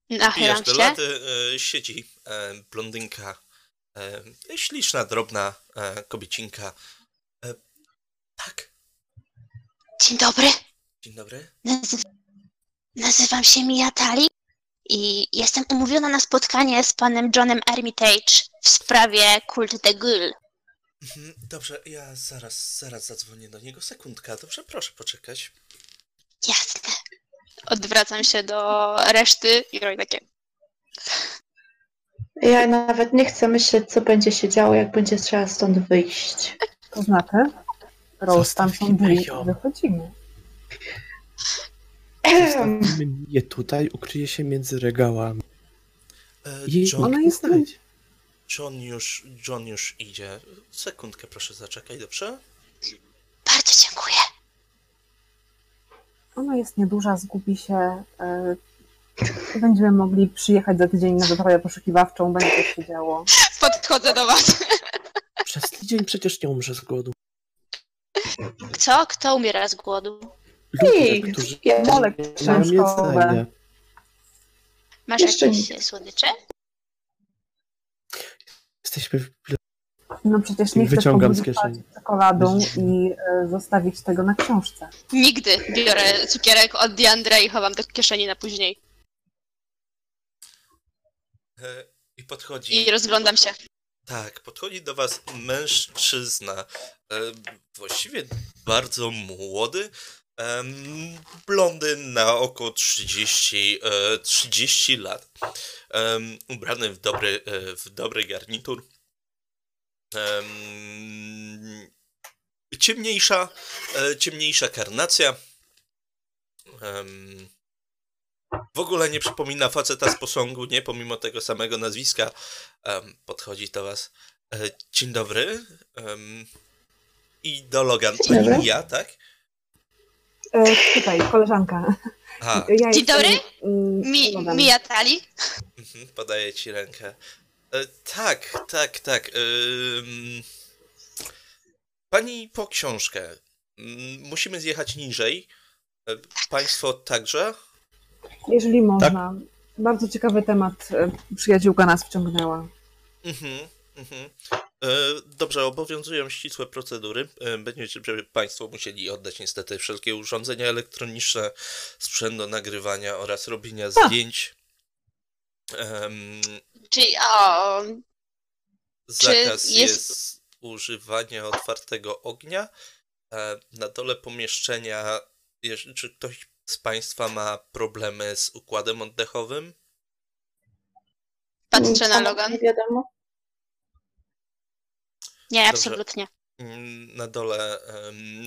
Nachylam Wbijasz do się. lady, e, siedzi e, blondynka, e, śliczna, drobna e, kobiecinka. Tak, Dzień dobry. dzień dobry. Nazy- Nazywam się Mia Tali i jestem umówiona na spotkanie z panem Johnem Armitage w sprawie Kult the Ghoul. Mhm, Dobrze, ja zaraz, zaraz zadzwonię do niego. Sekundka, dobrze, proszę poczekać. Jasne. Odwracam się do reszty i robię takie. Ja nawet nie chcę myśleć, co będzie się działo, jak będzie trzeba stąd wyjść. To znaczy, Rose, tam są drzwi, wychodzimy. Zostawimy je tutaj, ukryje się między regałami. E, John, Ona jest-. John, już, John już idzie. Sekundkę, proszę zaczekaj, dobrze? Bardzo dziękuję. Ona jest nieduża, zgubi się. e, Będziemy mogli przyjechać za tydzień na wyprawę poszukiwawczą, będzie coś się działo. Podchodzę do was. Przez tydzień przecież nie umrze z głodu. Co? Kto umiera z głodu? Ludzie, Nikt. którzy Ja- Molek mają jedzenie. Masz Jeszcze jakieś słodycze? Jesteśmy w No przecież nie chcesz Wyciągam z pobudzić kieszeni. czekoladą i e, zostawić tego na książce. Nigdy. Biorę cukierek od Diandra i chowam do kieszeni na później. E, I podchodzi. I rozglądam się. Tak, podchodzi do was mężczyzna, e, właściwie bardzo młody, em, blondyn na około 30, e, 30 lat, em, ubrany w dobry, e, w dobry garnitur. Em, ciemniejsza, e, ciemniejsza karnacja. Em, w ogóle nie przypomina faceta z posągu, nie? Pomimo tego samego nazwiska. Em, podchodzi do was. E, dzień dobry. Em, I do Logan. Dzień dobry. Ja, tak? E, tutaj, koleżanka. Ja Dzień jestem, dobry. mm, Mi, Logan. Mia Tali. mhm, podaję ci rękę. E, tak, tak, tak. Pani po książkę. Musimy zjechać niżej. E, Państwo także? Jeżeli można. Bardzo ciekawy temat. e, Przyjaciółka nas wciągnęła. Mhm, mhm. E, Dobrze, obowiązują ścisłe procedury. E, Będziecie Państwo musieli oddać niestety wszelkie urządzenia elektroniczne, sprzęt do nagrywania oraz robienia zdjęć. Em, Czyli o, Zakaz jest- jest... używania otwartego ognia. Na dole pomieszczenia, czy ktoś z Państwa ma problemy z układem oddechowym? patrzę na Samo Logan. Nie wiadomo. Nie, Dobrze. absolutnie. Mm, Na dole,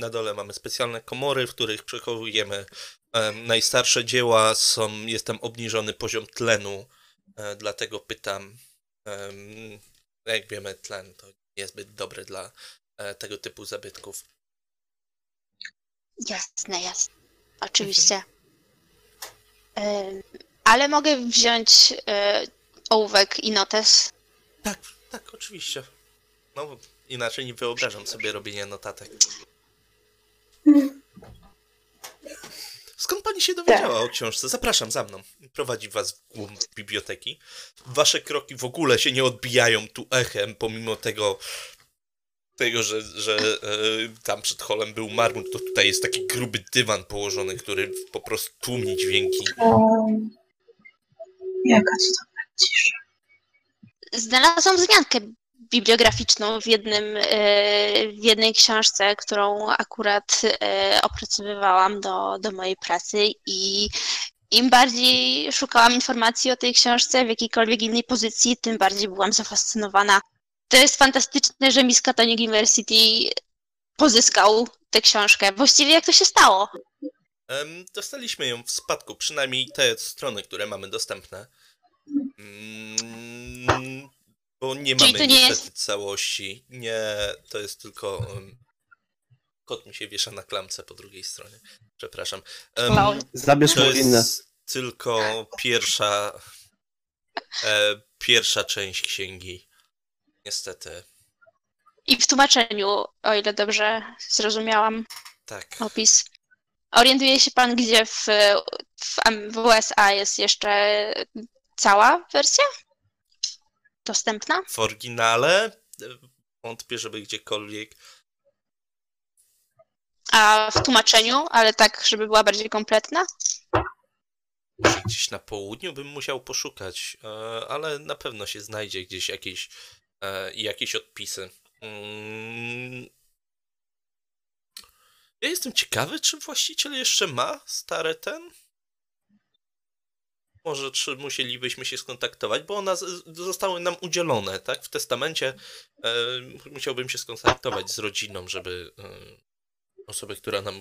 na dole mamy specjalne komory, w których przechowujemy em, najstarsze dzieła. Są, jest tam obniżony poziom tlenu, e, dlatego pytam. em, Jak wiemy, tlen to niezbyt dobre dla e, tego typu zabytków. Jasne, jasne. Oczywiście. Ym, ale mogę wziąć y, ołówek i notes. Tak, tak, oczywiście. No, inaczej nie wyobrażam sobie robienia notatek. Skąd pani się dowiedziała o książce? Zapraszam za mną. Prowadzi was w głąb biblioteki. Wasze kroki w ogóle się nie odbijają tu echem, pomimo tego, tego że, że e, tam przed holem był marmur, to tutaj jest taki gruby dywan położony, który po prostu tłumi dźwięki. Um, jaka to cisza. Znalazłam wzmiankę bibliograficzną w, jednym, y, w jednej książce, którą akurat y, opracowywałam do, do mojej pracy i im bardziej szukałam informacji o tej książce w jakiejkolwiek innej pozycji, tym bardziej byłam zafascynowana. To jest fantastyczne, że Miskatonic University pozyskał tę książkę. Właściwie jak to się stało? Dostaliśmy ją w spadku, przynajmniej te strony, które mamy dostępne. Mm, Bo nie Czyli mamy to nie niestety całości. Nie, to jest tylko. em, Kot mi się wiesza na klamce po drugiej stronie. Przepraszam. Wow. Zabierz To jest tylko pierwsza. E, pierwsza część księgi. Niestety. I w tłumaczeniu, o ile dobrze zrozumiałam Tak. opis. Orientuje się pan, gdzie w, w, w USA jest jeszcze cała wersja dostępna? W oryginale wątpię, żeby gdziekolwiek. A w tłumaczeniu, ale tak, żeby była bardziej kompletna? Gdzieś na południu bym musiał poszukać, e, ale na pewno się znajdzie gdzieś jakieś, e, jakieś odpisy. Mm. Ja jestem ciekawy, czy właściciel jeszcze ma stare ten? Może czy musielibyśmy się skontaktować, bo one zostały nam udzielone, tak? W testamencie e, musiałbym się skontaktować z rodziną, żeby e, osoby, która nam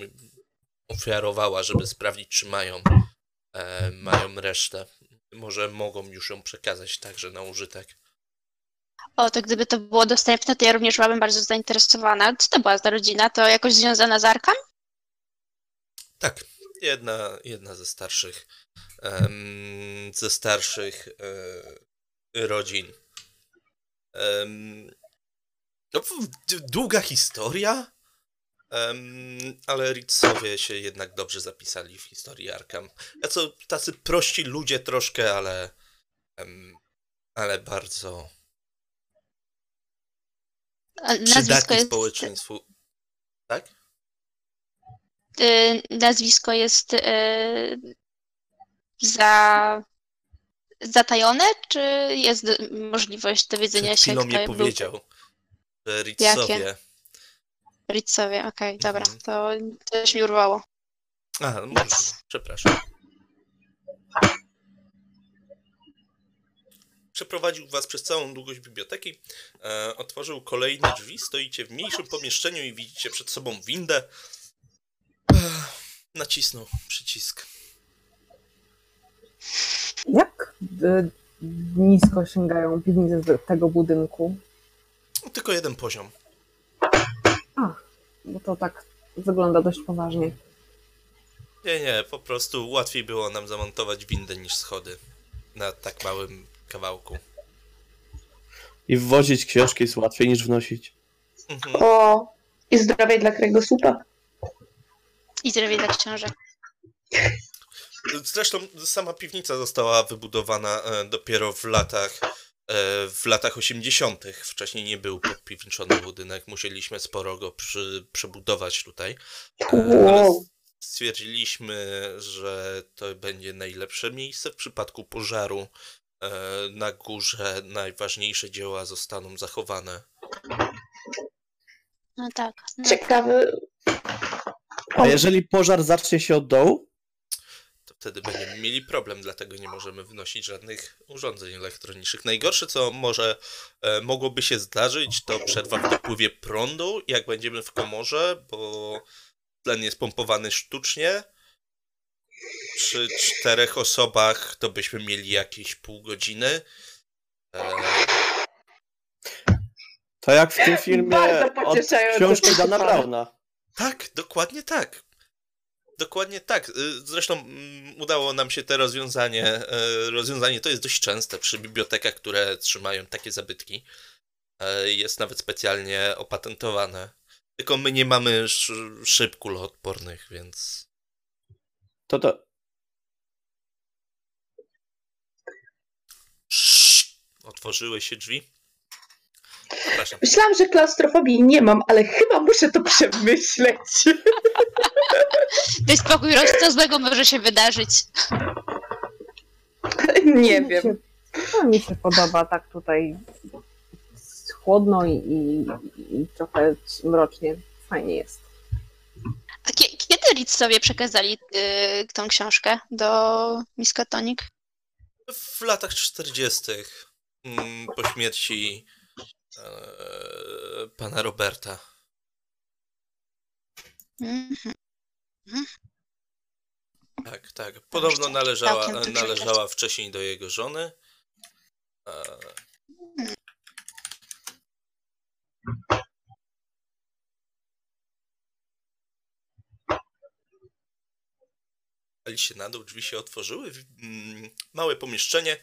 ofiarowała, żeby sprawdzić, czy mają e, mają resztę. Może mogą już ją przekazać także na użytek. O, to gdyby to było dostępne, to ja również byłabym bardzo zainteresowana. Co to była za rodzina? To jakoś związana z Arkam? Tak, jedna, jedna ze starszych em, ze starszych e, rodzin. Em, no, długa historia, ale Ritzowie się jednak dobrze zapisali w historii Arkham. Ja co, tacy prości ludzie troszkę, ale ale bardzo przydatni jest, społeczeństwu. Tak? y, nazwisko jest y, za, zatajone, czy jest możliwość dowiedzenia Przed się, kto nie był powiedział, że Ritzowie. Ritzowie? Okej, dobra, Mhm. to też mi urwało. A, no przepraszam. Przeprowadził was przez całą długość biblioteki, e, otworzył kolejne drzwi, stoicie w mniejszym pomieszczeniu i widzicie przed sobą windę. Ech, nacisnął przycisk. Jak y, nisko sięgają piwnice z tego budynku? Tylko jeden poziom. Bo to tak wygląda dość poważnie. Nie, nie, po prostu łatwiej było nam zamontować windę niż schody na tak małym kawałku. I wwozić książki jest łatwiej niż wnosić. Mhm. O, i zdrowie dla kręgosłupa. I zdrowie dla książek. Zresztą sama piwnica została wybudowana e, dopiero w latach e, w latach 80. Wcześniej nie był podpiwniczony budynek, musieliśmy sporo go przy, przebudować tutaj. Ale Wow. stwierdziliśmy, że to będzie najlepsze miejsce w przypadku pożaru. E, Na górze najważniejsze dzieła zostaną zachowane. No tak. No. Ciekawy. A jeżeli pożar zacznie się od dołu? To wtedy będziemy mieli problem, dlatego nie możemy wnosić żadnych urządzeń elektronicznych. Najgorsze, co może e, mogłoby się zdarzyć, to przerwa w dopływie prądu, jak będziemy w komorze, bo tlen jest pompowany sztucznie. Przy czterech osobach to byśmy mieli jakieś pół godziny. To jak w tym filmie Bardzo od książki Dana. Browna. Tak, dokładnie tak. Dokładnie tak. Y, Zresztą mm, udało nam się te rozwiązanie. e, Rozwiązanie to jest dość częste przy bibliotekach, które trzymają takie zabytki. E, Jest nawet specjalnie opatentowane. Tylko my nie mamy sz- szyb kuloodpornych, więc. To to. Otworzyły się drzwi. Przepraszam. Myślałam, że klaustrofobii nie mam, ale chyba muszę to przemyśleć. Daj spokój, Roś, co złego może się wydarzyć. nie wiem. się- To mi się podoba tak tutaj chłodno i, i, i trochę mrocznie. Fajnie jest. A sobie przekazali y, tą książkę do Miskatonic? W latach 40. mm, po śmierci e, pana Roberta. Mhm. Tak, tak. Podobno należała, dużo należała wcześniej do jego żony. E, Pali się na dół, drzwi się otworzyły. mm, Małe pomieszczenie.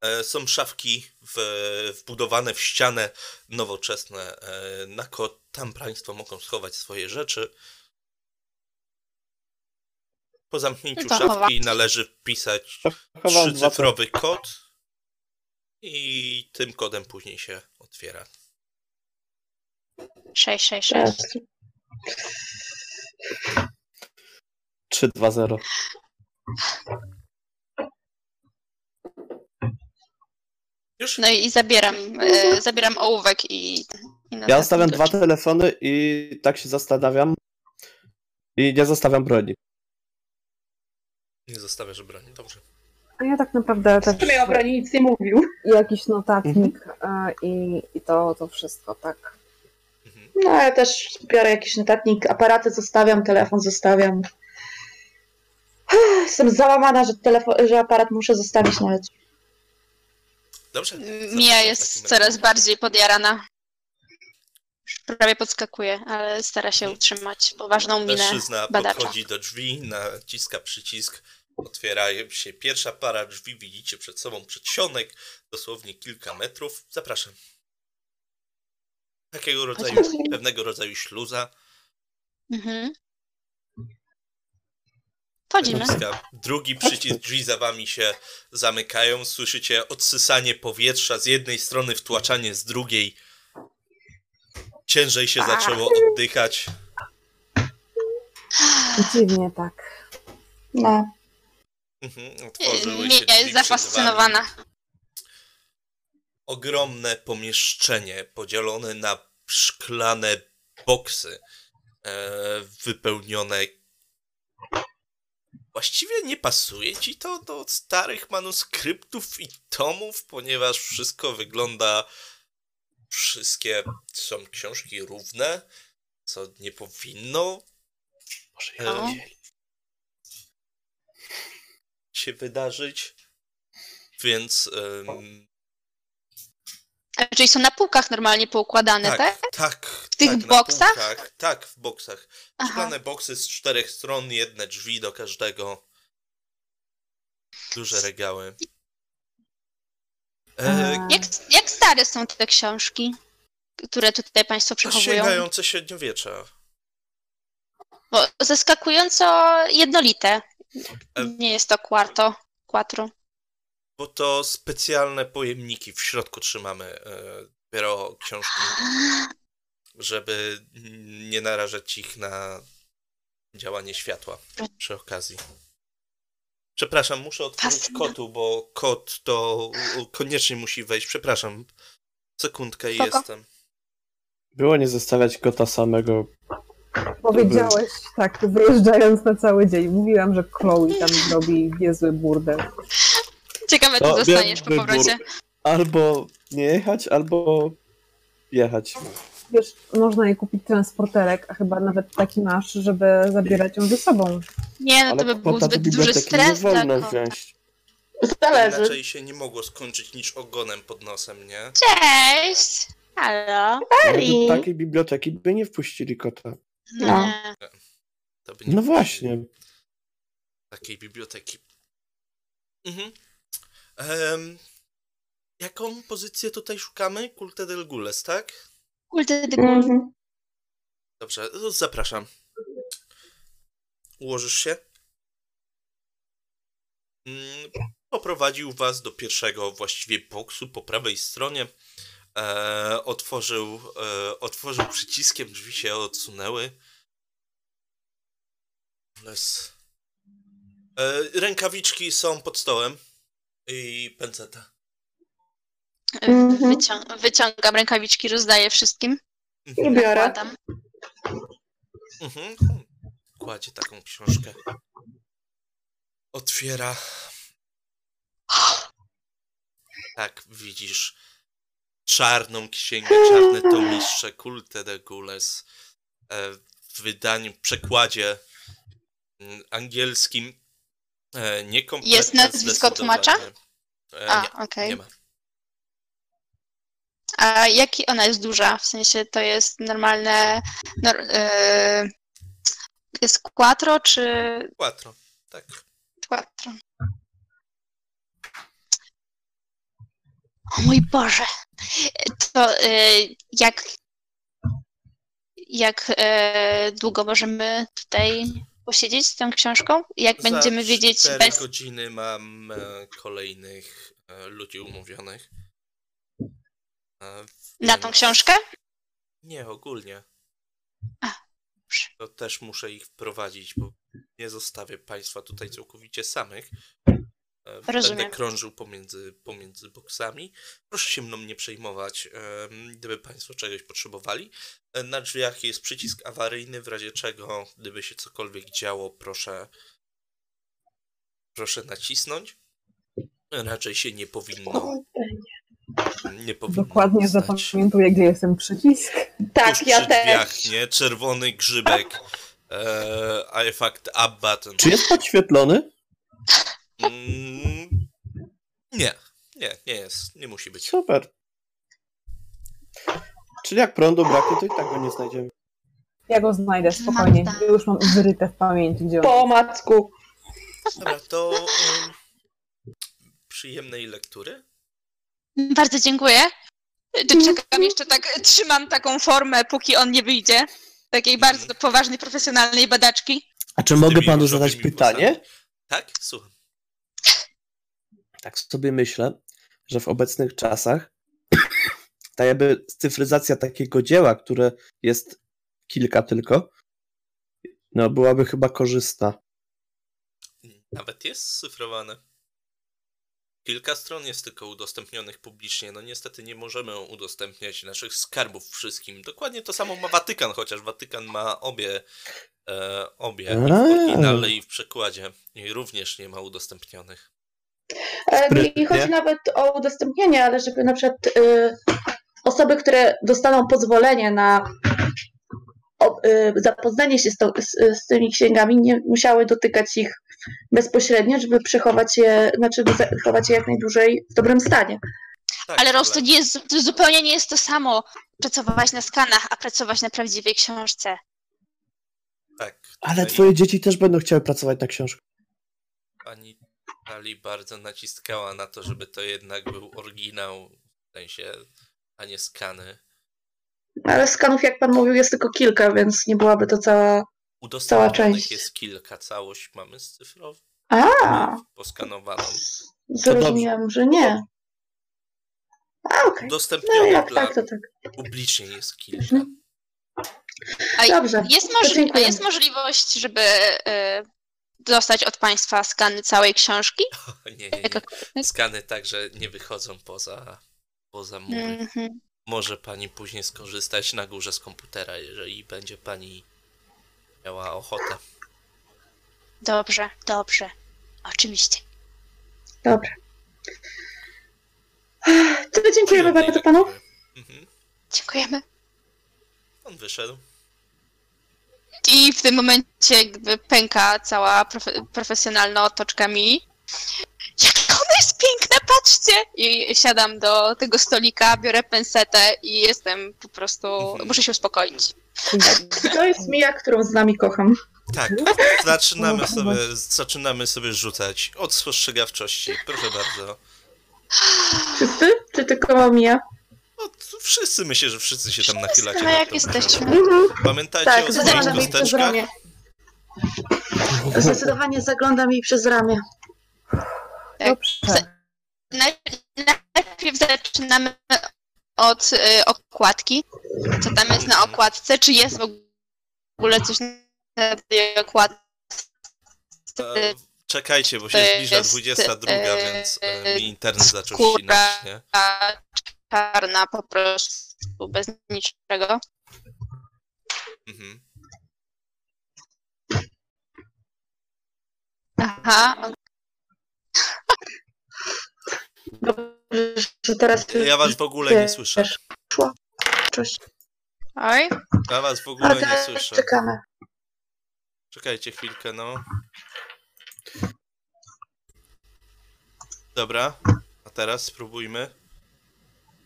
E, Są szafki w, wbudowane w ścianę, nowoczesne. e, Na kod. Tam Państwo mogą schować swoje rzeczy. Po zamknięciu szafki należy wpisać trzycyfrowy kod i tym kodem później się otwiera. 666. 3, 2, 0. Już? No i zabieram, y, zabieram ołówek i... i Ja zostawiam dwa telefony i tak się zastanawiam. I nie zostawiam broni. Nie zostawiasz broni, dobrze. A ja tak naprawdę też W sumie o broni nic nie mówił. jakiś notatnik e, i, i to, to wszystko, tak. Mhm. No, ja też biorę jakiś notatnik, aparaty zostawiam, telefon zostawiam. Jestem załamana, że, telefon, że aparat muszę zostawić no nawet. Dobrze. Mia jest coraz bardziej podjarana. Już Prawie podskakuje, ale stara się utrzymać poważną minę Mężczyzna badacza. podchodzi do drzwi, naciska przycisk, otwierają się pierwsza para drzwi, widzicie przed sobą przedsionek, dosłownie kilka metrów. Zapraszam. Takiego rodzaju, pewnego rodzaju śluza. Mhm. Wchodzimy. Drugi przycisk, drzwi za wami się zamykają. Słyszycie odsysanie powietrza z jednej strony, wtłaczanie z drugiej. Ciężej się zaczęło oddychać. Dziwnie tak. No. Mhm, otworzyły się Mia drzwi jest zafascynowana. Ogromne pomieszczenie podzielone na szklane boksy e, wypełnione. Właściwie nie pasuje ci to do starych manuskryptów i tomów, ponieważ wszystko wygląda. Wszystkie są książki równe, co nie powinno e, O. się wydarzyć. Więc Czyli są na półkach normalnie poukładane, tak? tak, tak. W tych tak, boksach? półkach. Tak, w boksach. Aha. Szklane boksy z czterech stron, jedne drzwi do każdego. Duże regały. E, Jak, jak stare są te książki, które tutaj Państwo przechowują? sięgające średniowiecza. Bo zaskakująco jednolite. E- Nie jest to quarto, quattro. Bo to specjalne pojemniki w środku trzymamy e, dopiero książki, żeby nie narażać ich na działanie światła przy okazji. Przepraszam, muszę otworzyć Fascynujące. kotu, bo kot to koniecznie musi wejść. Przepraszam. Sekundkę i jestem. Było nie zostawiać kota samego Powiedziałeś tak, wyjeżdżając na cały dzień. Mówiłam, że Chloe tam zrobi niezły burdel. Ciekawe, co To dostaniesz po powrocie. Albo nie jechać, albo jechać. Wiesz, można jej kupić transporterek, a chyba nawet taki masz, żeby zabierać ją ze sobą. Nie, no Ale to by był zbyt duży biblioteki nie stres dla wziąć. Zależy. Inaczej się nie mogło skończyć niż ogonem pod nosem, nie? Cześć! Halo? Ari. Do takiej biblioteki by nie wpuścili kota. No. Nie. To by nie No właśnie. Takiej biblioteki. Mhm. Em, jaką pozycję tutaj szukamy? Culte del Gules, tak? Kulte de gul. Mhm. Dobrze, zapraszam. Ułożysz się? Mm, Poprowadził was do pierwszego właściwie boksu po prawej stronie. E, otworzył, e, otworzył przyciskiem, drzwi się odsunęły. Les. E, rękawiczki są pod stołem. I pęceta. Mhm. Wycią- wyciągam rękawiczki, rozdaję wszystkim. I biorę. Nakładam. Mhm. Kładzie taką książkę. Otwiera. Tak, widzisz czarną księgę, czarne tomistrze Culte de Gules e, w wydaniu, w przekładzie mm, angielskim. E, Niekompletne Jest nazwisko tłumacza? E, A, nie, okej. nie ma. A jaki ona jest duża? W sensie to jest normalne. Nor, e, jest quattro czy Quattro, tak. quattro? O mój Boże! To e, jak. Jak e, długo możemy tutaj posiedzieć z tą książką? Jak będziemy Za wiedzieć cztery bez. godziny mam e, kolejnych e, ludzi umówionych. E, Na tą książkę? Nie, ogólnie. A. To też muszę ich wprowadzić, bo nie zostawię państwa tutaj całkowicie samych. Rozumiem. Będę krążył pomiędzy, pomiędzy boksami. Proszę się mną nie przejmować, gdyby państwo czegoś potrzebowali. Na drzwiach jest przycisk awaryjny, w razie czego, gdyby się cokolwiek działo, proszę, proszę nacisnąć. Raczej się nie powinno. Nie powinno Dokładnie stać. zapamiętuję, gdzie jest ten przycisk. Tak, Tuż ja przy też. drzwiach, nie? Czerwony grzybek. E, efekt up button. Czy jest podświetlony? Mm, nie, nie, nie jest. Nie musi być. Super. Czyli jak prądu braknie, to i tak go nie znajdziemy. Ja go znajdę spokojnie. Ja już mam wyryte w pamięci, gdzie on Po macku. Dobra, to um, przyjemnej lektury. Bardzo dziękuję. Czekam jeszcze tak, trzymam taką formę, póki on nie wyjdzie. Takiej bardzo poważnej, profesjonalnej badaczki. A czy mogę panu zadać pytanie? włosami. Tak? Słucham. Tak sobie myślę, że w obecnych czasach ta jakby cyfryzacja takiego dzieła, które jest kilka tylko, no byłaby chyba korzystna. Nawet jest scyfrowane. Kilka stron jest tylko udostępnionych publicznie. No niestety nie możemy udostępniać naszych skarbów wszystkim. Dokładnie to samo ma Watykan, chociaż Watykan ma obie, e, obie i w oryginale i w przekładzie. I również nie ma udostępnionych. E, Nie Sprytnie. chodzi nawet o udostępnienie, ale żeby na przykład y, osoby, które dostaną pozwolenie na y, zapoznanie się z, to, z, z tymi księgami, nie musiały dotykać ich bezpośrednio, żeby przechować je, znaczy zachować je jak najdłużej w dobrym stanie. Tak, Ale Roz, to, nie jest, to zupełnie nie jest to samo pracować na skanach, a pracować na prawdziwej książce. Tak. Ale twoje dzieci też będą chciały pracować na książkę. Pani Ali bardzo naciskała na to, żeby to jednak był oryginał, w sensie, a nie skany. Ale skanów, jak pan mówił, jest tylko kilka, więc nie byłaby to cała. Udostępnionych część. jest kilka, całość mamy scyfrową, A, poskanowaną. zrozumiałam, że nie. A, okej. No jak dla tak, to tak. publicznie jest kilka. A Dobrze. jest, możli- a jest możliwość, żeby y, dostać od Państwa skany całej książki? Nie, nie, nie. Jakakolwiek? Skany także nie wychodzą poza, poza mury. Mhm. Może pani później skorzystać na górze z komputera, jeżeli będzie pani miała ochotę. Dobrze, dobrze. Oczywiście. Dobrze. To dziękujemy bardzo panu. Mhm. Dziękujemy. On wyszedł. I w tym momencie jakby pęka cała profe- profesjonalna otoczka mi. Ona jest piękna, patrzcie! I siadam do tego stolika, biorę pensetę i jestem po prostu... Mhm. Muszę się uspokoić. To jest Mija, którą z nami kocham. Tak, zaczynamy sobie, zaczynamy sobie rzucać od spostrzegawczości. Proszę bardzo. Wszyscy? Czy tylko Mija? No, to wszyscy myślę, że wszyscy się tam nachylacie. Ale nad jak jesteśmy? Mhm. Pamiętajcie Tak, o zaglądam swoich jej przez kosteczkach. ramię. Zdecydowanie zaglądam jej przez ramię. Naj- Najpierw zaczynamy od y, okładki. Co tam jest na okładce? Czy jest w ogóle coś na tej okładce? E, Czekajcie, bo się zbliża jest, 22, e, więc e, mi internet zaczął ścinać, nie? czarna po prostu, bez niczego. Mhm. Aha, Dobrze, że teraz Ja was w ogóle nie słyszę. Cześć. oj. Ja was w ogóle nie słyszę. czekamy. Czekajcie chwilkę, no. Dobra, a teraz spróbujmy.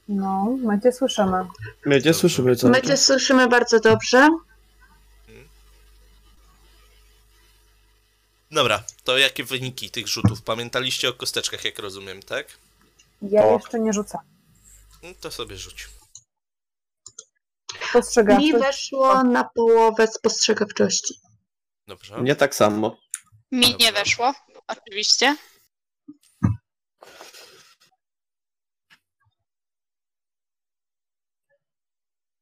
No, my cię słyszymy. My Dobrze. słyszymy co. My cię słyszymy bardzo dobrze. Dobra, to jakie wyniki tych rzutów? Pamiętaliście o kosteczkach, jak rozumiem, tak? Ja Tak. jeszcze nie rzucam. No to sobie rzuć. Mi Postrzegawczość. weszło na połowę spostrzegawczości. Dobrze. Nie tak samo. Mi nie Dobra. weszło, oczywiście.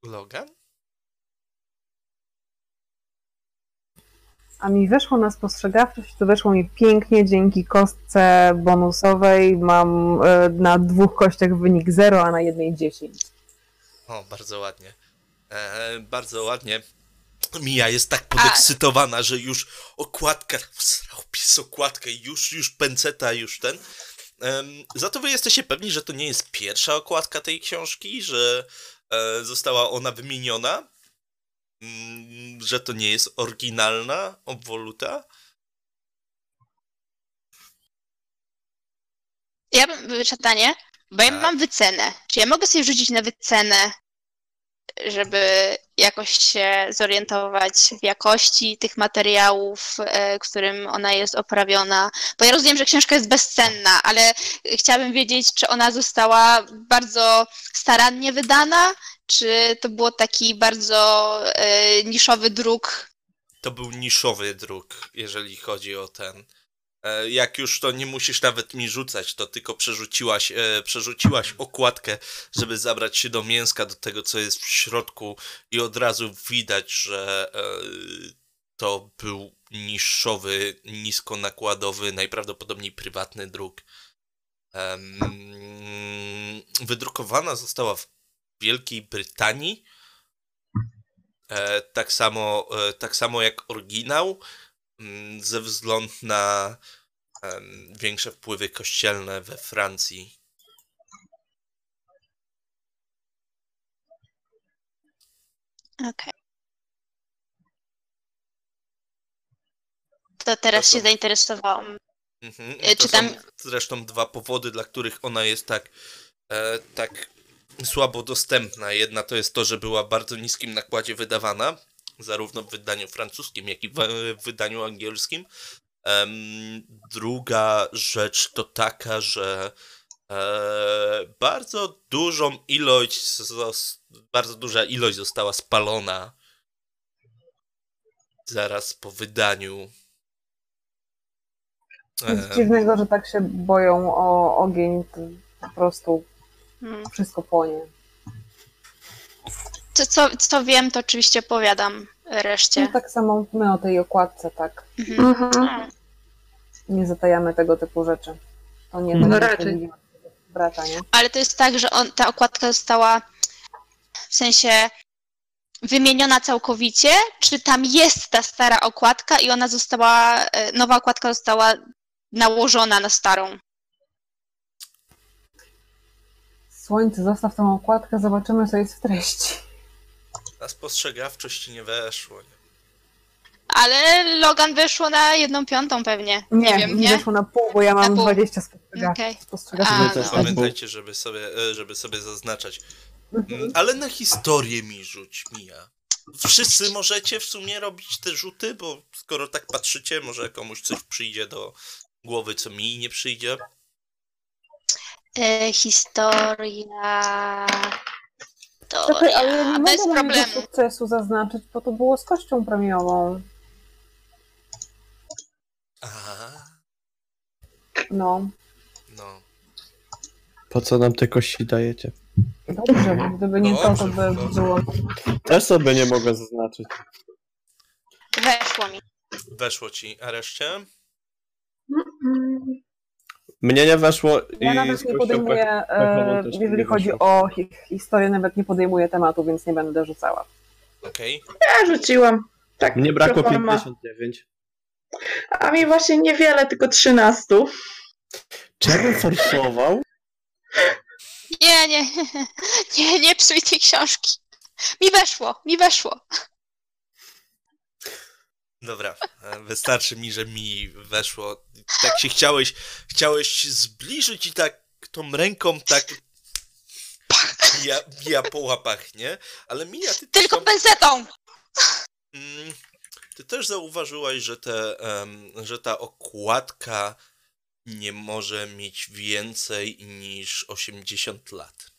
Logan? A mi weszło na spostrzegawczość, to weszło mi pięknie dzięki kostce bonusowej. Mam e, na dwóch kościach wynik 0, a na jednej 10. O, bardzo ładnie. E, bardzo ładnie. Mija jest tak podekscytowana, że już okładka, srał okładkę, już, już pęceta, już ten. Em, za to wy jesteście pewni, że to nie jest pierwsza okładka tej książki, że e, została ona wymieniona, że to nie jest oryginalna obwoluta. Ja bym, pytanie, bo ja Tak. mam wycenę. Czy ja mogę sobie rzucić na wycenę, żeby jakoś się zorientować w jakości tych materiałów, e, którym ona jest oprawiona? Bo ja rozumiem, że książka jest bezcenna, ale chciałabym wiedzieć, czy ona została bardzo starannie wydana, czy to było taki bardzo e, niszowy druk To był niszowy druk, jeżeli chodzi o ten. E, Jak już to nie musisz nawet mi rzucać, to tylko przerzuciłaś, e, przerzuciłaś okładkę, żeby zabrać się do mięska, do tego, co jest w środku, i od razu widać, że e, to był niszowy, niskonakładowy, najprawdopodobniej prywatny druk. Wydrukowana została w Wielkiej Brytanii. E, tak, samo, e, tak samo jak oryginał, mm, ze względu na większe wpływy kościelne we Francji. Okej. To teraz To się zainteresowałam. Mhm. E, czy tam- są zresztą dwa powody, dla których ona jest tak, e, tak słabo dostępna. Jedna to jest to, że była w bardzo niskim nakładzie wydawana, zarówno w wydaniu francuskim, jak i w, wydaniu angielskim. Druga rzecz to taka, że e, bardzo dużą ilość, bardzo duża ilość została spalona zaraz po wydaniu. Nic dziwnego, że tak się boją o ogień, po prostu Hmm. wszystko płonie. Co, co, co wiem, to oczywiście opowiadam No reszcie. tak samo my o tej okładce, tak. Mhm. Mhm. Nie zatajamy tego typu rzeczy. To nie No tak, raczej. brata, nie? Ale to jest tak, że on, ta okładka została w sensie wymieniona całkowicie, czy tam jest ta stara okładka i ona została, e, nowa okładka została nałożona na starą? Słońce, zostaw tą okładkę, zobaczymy, co jest w treści. Na spostrzegawczość nie weszło. Nie? Ale Logan wyszło na jedną piątą pewnie. Nie, Nie, wiem, nie? weszło na pół, bo ja mam pół. 20 spostrzega- Okej. spostrzegawczości. A, no. tak. Pamiętajcie, żeby sobie, e, żeby sobie zaznaczać. Mm, Ale na historię mi rzuć, Mija. Wszyscy możecie w sumie robić te rzuty, bo skoro tak patrzycie, może komuś coś przyjdzie do głowy, co mi nie przyjdzie. E, historia. Czekaj, ale ja nie. Bez mogę problemu. sukcesu zaznaczyć, bo to było z kością premiową. Aha, No, no. Po co nam te kości dajecie? dobrze, bo gdyby nie to, to by dobrze. było... Też sobie nie mogę zaznaczyć. Weszło mi. Weszło ci, a reszcie? Mnie nie weszło i Ja nawet nie podejmuję, pech- pechową e, jeżeli nie chodzi o hi historię, nawet nie podejmuję tematu, więc nie będę rzucała. Okej. Ja rzuciłam. Tak, Mnie brakło pro forma. 59. A mi właśnie niewiele, tylko 13. Czy ja bym forsował? Nie, nie, nie, nie psuj tej książki. Mi weszło, mi weszło. Dobra, e, wystarczy mi, że mi weszło. Tak się chciałeś, chciałeś zbliżyć i tak tą ręką tak mija, mija po łapach, nie? Ale mija, ty Tylko pensetą. mm, ty też zauważyłaś, że, te, em, że ta okładka nie może mieć więcej niż 80 lat.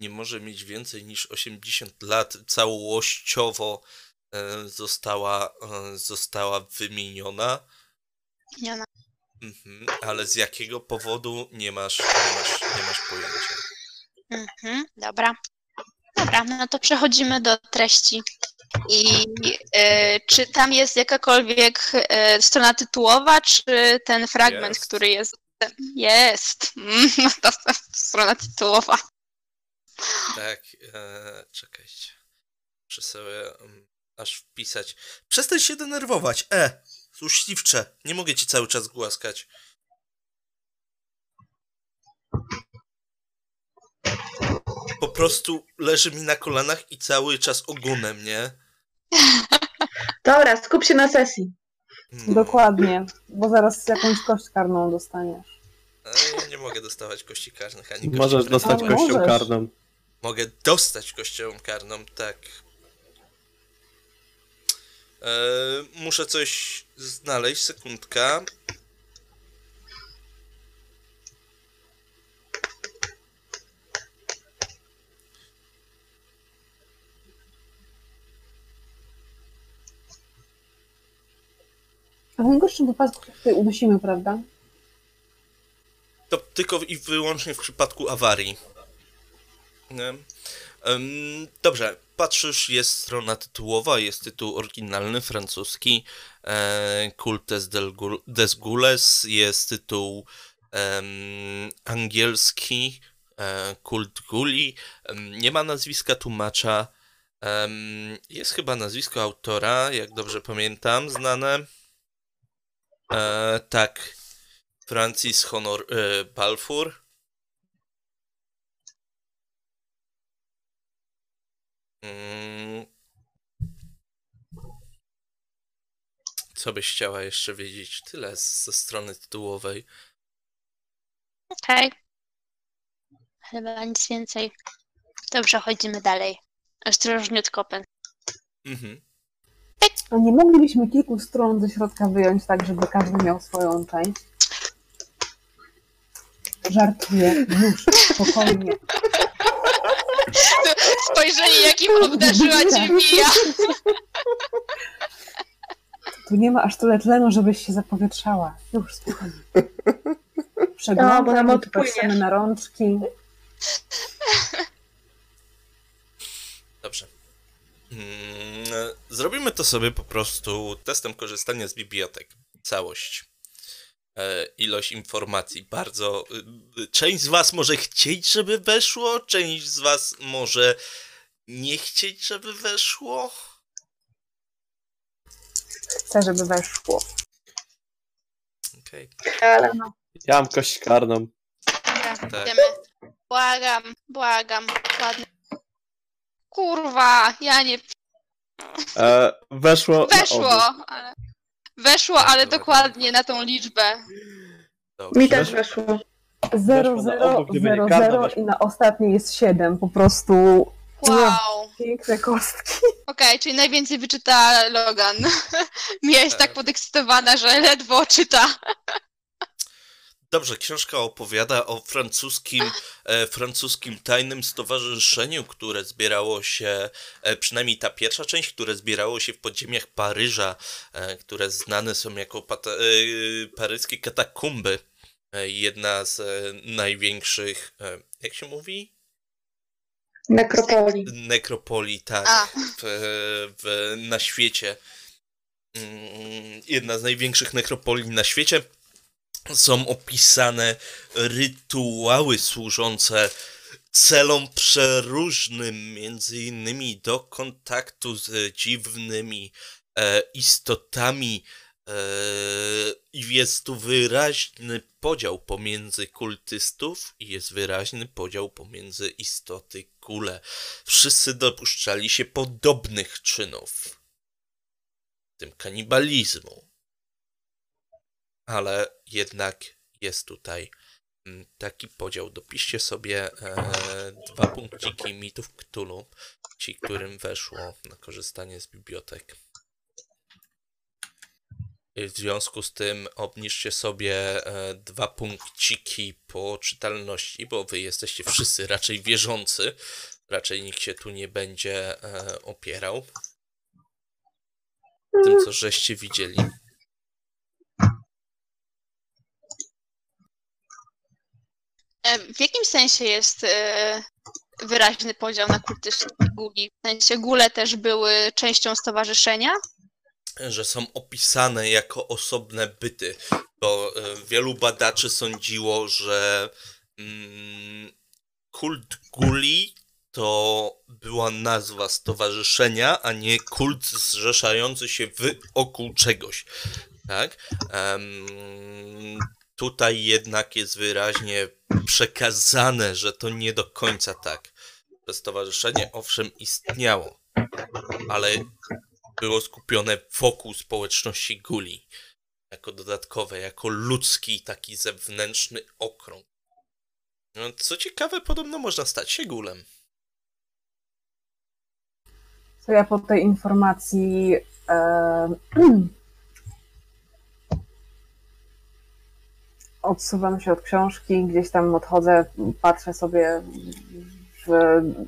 Nie może mieć więcej niż 80 lat. Całościowo e, została, e, została wymieniona. No. Mhm, ale z jakiego powodu nie masz, nie masz, nie masz pojęcia. Mhm, dobra. Dobra, no to przechodzimy do treści. I e, czy tam jest jakakolwiek strona tytułowa, czy ten fragment, Jest. który jest. Jest. Mm, to, to strona tytułowa. Tak, e, czekajcie. Muszę sobie um, aż wpisać. Przestań się denerwować. E, złośliwcze. Nie mogę ci cały czas głaskać. Po prostu leży mi na kolanach i cały czas ogonem, nie? Dobra, skup się na sesji. Mm, Dokładnie, bo zaraz jakąś kość karną dostaniesz. e, Ja nie mogę dostawać kości karnych ani kości Możesz dostać kością karną. Mogę dostać kością karną, tak. E, muszę coś znaleźć, sekundka. A w najgorszym wypadku tutaj udusimy, prawda? To tylko i wyłącznie w przypadku awarii. Dobrze, patrzysz, jest strona tytułowa, jest tytuł oryginalny, francuski, e, Cultes des Gules, jest tytuł angielski, e, Kult Guli, em, nie ma nazwiska tłumacza, jest chyba nazwisko autora, jak dobrze pamiętam, znane. E, tak, Francis Honor e, Balfour. Co byś chciała jeszcze wiedzieć? Tyle ze strony tytułowej. Okej. Chyba nic więcej. To przechodzimy dalej. Ostrożniutko, pen. Mhm. A nie moglibyśmy kilku stron ze środka wyjąć tak, żeby każdy miał swoją część? Żartuję, już, spokojnie. Spojrzenie, jakim obdarzyła cię Mija. Tu nie ma aż tyle tlenu, żebyś się zapowietrzała. Już, spokojnie. No, odpłynie. patrzymy na rączki. Dobrze. Mm, Zrobimy to sobie po prostu testem korzystania z bibliotek. Całość. E, ilość informacji. Bardzo. e, Część z Was może chcieć, żeby weszło, część z Was może nie chcieć, żeby weszło. Chcę, żeby weszło. Okej. Ale no. Ja mam kość karną. Dobra, Tak. idziemy. Błagam, błagam. Ładnie. Kurwa, ja nie... E, weszło. Weszło, ale... Weszło, ale dokładnie na tą liczbę. Dobrze. Mi też weszło. 0, Weszło na 0, obok, gdyby nie 0, karta 0 weszła. i na ostatniej jest 7. Po prostu Wow. piękne kostki. Okej, czyli najwięcej wyczyta Logan. Mia jest tak E. podekscytowana, że ledwo czyta. Dobrze, książka opowiada o francuskim, e, francuskim tajnym stowarzyszeniu, które zbierało się, e, przynajmniej ta pierwsza część, które zbierało się w podziemiach Paryża, e, które znane są jako pata, e, paryskie katakumby. E, jedna z e, największych, e, jak się mówi? Nekropolii. Nekropolii, tak, w, w, na świecie. Mm, Jedna z największych nekropolii na świecie. Są opisane rytuały służące celom przeróżnym, między innymi do kontaktu z dziwnymi e, istotami. E, I jest tu wyraźny podział pomiędzy kultystów i jest wyraźny podział pomiędzy istoty kule. Wszyscy dopuszczali się podobnych czynów, w tym kanibalizmu. Ale jednak jest tutaj mm, taki podział. Dopiszcie sobie e, dwa punkciki mitów Cthulhu, ci, którym weszło na korzystanie z bibliotek. W związku z tym obniżcie sobie e, dwa punkciki po czytalności, bo wy jesteście wszyscy raczej wierzący. Raczej nikt się tu nie będzie e, opierał. Tym, co żeście widzieli. W jakim sensie jest e, wyraźny podział na kultystów i guli? W sensie gule też były częścią stowarzyszenia? że są opisane jako osobne byty, bo e, wielu badaczy sądziło, że mm, kult Guli to była nazwa stowarzyszenia, a nie kult zrzeszający się wokół czegoś. Tak? Em, tutaj jednak jest wyraźnie przekazane, że to nie do końca tak. To stowarzyszenie owszem istniało, ale było skupione wokół społeczności Guli. Jako dodatkowe, jako ludzki taki zewnętrzny okrąg. No, co ciekawe, podobno można stać się gulem. To ja po tej informacji e, odsuwam się od książki, gdzieś tam odchodzę, patrzę sobie w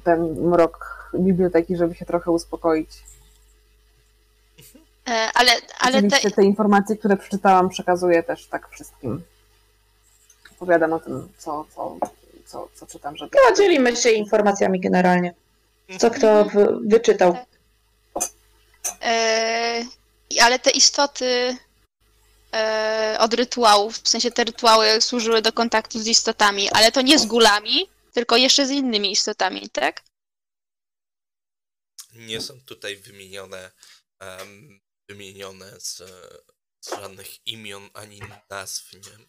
ten mrok biblioteki, żeby się trochę uspokoić. E, Ale, ale te, Oczywiście te informacje, które przeczytałam, przekazuję też tak wszystkim. Opowiadam o tym, co, co, co, co czytam, żeby... No, dzielimy się informacjami generalnie. Co kto w- wyczytał. e, ale te istoty e, od rytuałów, w sensie te rytuały służyły do kontaktu z istotami, ale to nie z gulami, tylko jeszcze z innymi istotami, tak? Nie są tutaj wymienione, em, wymienione z, z żadnych imion ani nazw. Nie?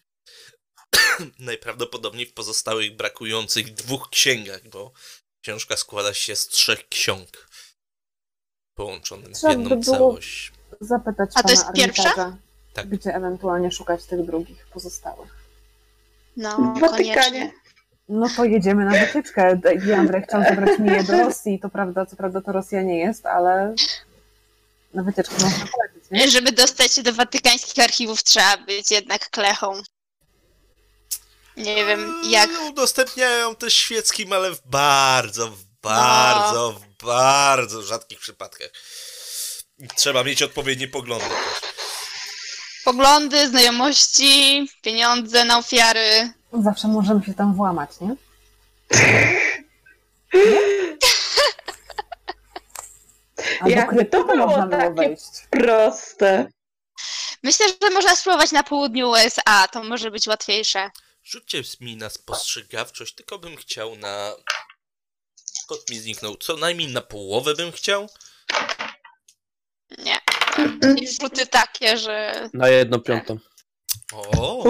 Najprawdopodobniej w pozostałych brakujących dwóch księgach, bo książka składa się z trzech ksiąg połączonych w jedną by było- całość. Zapytać A to jest pierwsza? Tak. gdzie ewentualnie szukać tych drugich pozostałych. No, W Watykanie. koniecznie. No to jedziemy na wycieczkę. Andrzej chciał zabrać mnie do Rosji. To prawda, co prawda to Rosja nie jest, ale na wycieczkę można polecieć, nie? Żeby dostać się do watykańskich archiwów, trzeba być jednak klechą. Nie wiem, jak. Mm, Udostępniają też świeckim, ale w bardzo, w bardzo, w bardzo rzadkich przypadkach. Trzeba mieć odpowiednie poglądy też. Poglądy, znajomości, pieniądze na ofiary. Zawsze możemy się tam włamać, nie? A do Jakby to było można było takie- wejść. Proste. Myślę, że można spróbować na południu USA, to może być łatwiejsze. Rzućcie mi na spostrzegawczość, tylko bym chciał na... Kot mi zniknął. Co najmniej na połowę bym chciał. Nie. I rzuty takie, że... Na jedną piątą. O.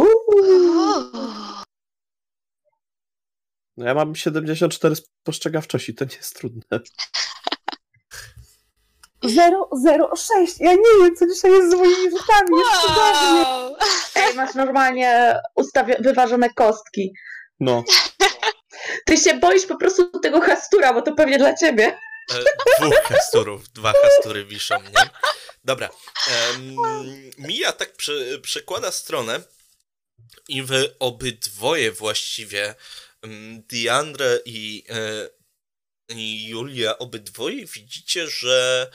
No ja mam 74 spostrzegawczości, to nie jest trudne. 006. Ja nie wiem, co dzisiaj jest z moimi rzutami. Jest cudownie. Wow! Ej, masz normalnie ustawie- wyważone kostki. No. Ty się boisz po prostu tego hastura, bo to pewnie dla ciebie. e, dwóch hasturów, dwa hastury wiszą, nie? Dobra. Em, Mija tak prze, przekłada stronę i wy obydwoje właściwie, Diandre i, e, i Julia, obydwoje widzicie, że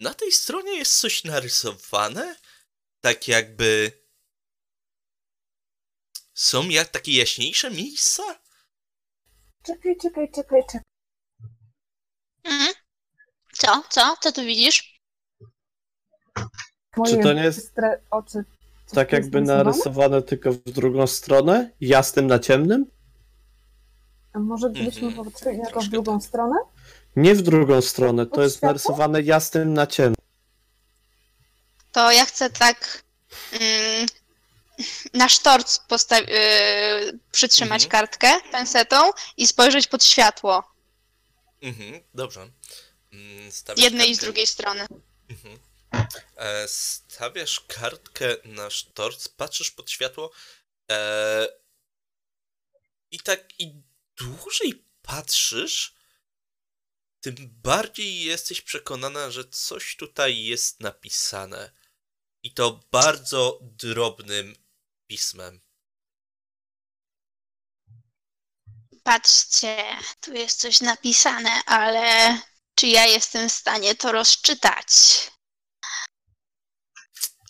na tej stronie jest coś narysowane, tak jakby są jak takie jaśniejsze miejsca? Czekaj, czekaj, czekaj, czekaj. Mhm. Co? Co? Co tu widzisz? Moje to nie jest- oczy. Coś Tak jakby narysowane? tylko w drugą stronę, jasnym na ciemnym. A może gdybyśmy popatrzyli na to w drugą tak. stronę? Nie w drugą stronę, to Od jest narysowane jasnym na ciemnym. To ja chcę tak mm, na sztorc posta- yy, przytrzymać Mhm. kartkę pensetą i spojrzeć pod światło. Mhm, dobrze. Mm, stawiasz Jednej i z kartkę- drugiej strony. Mhm. E, stawiasz kartkę na sztorc, patrzysz pod światło e, i tak im dłużej patrzysz, tym bardziej jesteś przekonana, że coś tutaj jest napisane. I to bardzo drobnym pismem. Patrzcie, tu jest coś napisane, ale czy ja jestem w stanie to rozczytać?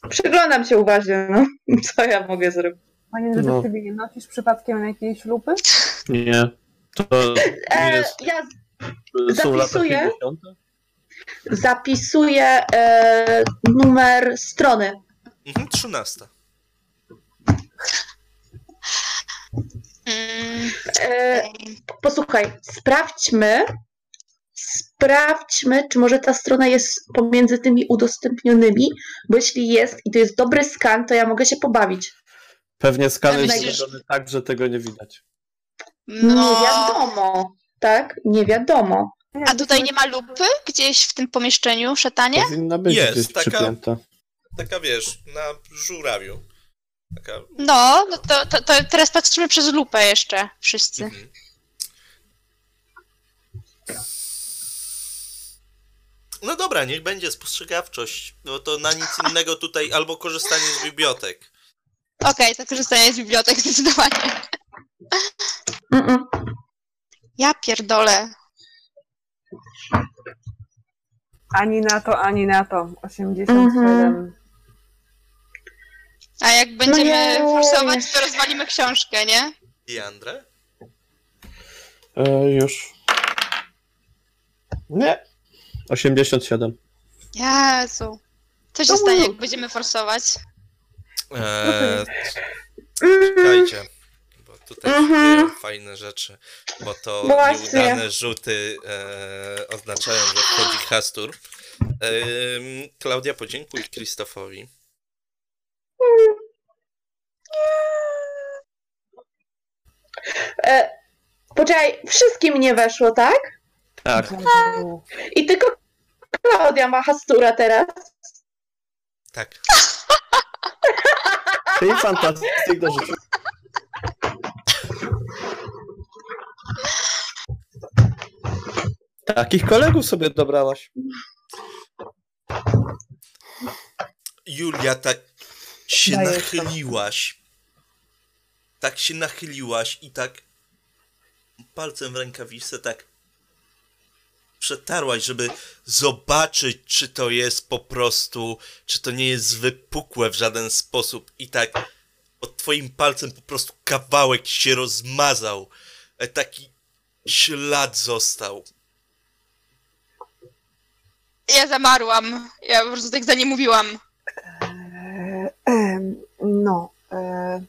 Przyglądam się uważnie, no. Co ja mogę zrobić? Panie No. detektywie, nie nosisz przypadkiem jakiejś lupy? Nie. To nie E, jest, ja są lata zapisuję. 50. zapisuję e, numer strony. Mhm, 13. Mm, E, posłuchaj, sprawdźmy, sprawdźmy, czy może ta strona jest pomiędzy tymi udostępnionymi, bo jeśli jest i to jest dobry skan, to ja mogę się pobawić. Pewnie skan A jest myślisz- zrobiony tak, że tego nie widać. Nie No, wiadomo, tak? Nie wiadomo. a tutaj nie ma lupy gdzieś w tym pomieszczeniu, szatanie? Powinna być Jest, gdzieś taka- przypięta. Taka wiesz, na żurawiu. Taka. No, no to, to, to teraz patrzymy przez lupę jeszcze wszyscy. Mhm. No dobra, niech będzie spostrzegawczość. No to na nic innego tutaj albo korzystanie z bibliotek. Okej, to korzystanie z bibliotek zdecydowanie. Mm-mm. Ja pierdolę. Ani na to, ani na to. 87. Mhm. A jak będziemy nie. forsować, to rozwalimy książkę, nie? Diandre? E, już. Nie. 87. Jezu. Co się stanie, jak będziemy forsować? Eee, czekajcie. Bo tutaj Mhm. dzieją fajne rzeczy. Bo to Właśnie. nieudane rzuty e, oznaczają, że wchodzi Hastur. Ehm, Klaudia, podziękuj Krzysztofowi. E, poczekaj, wszystkim nie weszło, tak? Tak. I tylko Klaudia ma hastura teraz. Tak. Czyli fantastyk do życia. Takich kolegów sobie dobrałaś. Julia, tak się to. nachyliłaś. Tak się nachyliłaś i tak palcem w rękawiczce tak przetarłaś, żeby zobaczyć, czy to jest po prostu, czy to nie jest wypukłe w żaden sposób i tak pod twoim palcem po prostu kawałek się rozmazał. E, Taki ślad został. Ja zamarłam. Ja po prostu tak za nie mówiłam. E, no. E,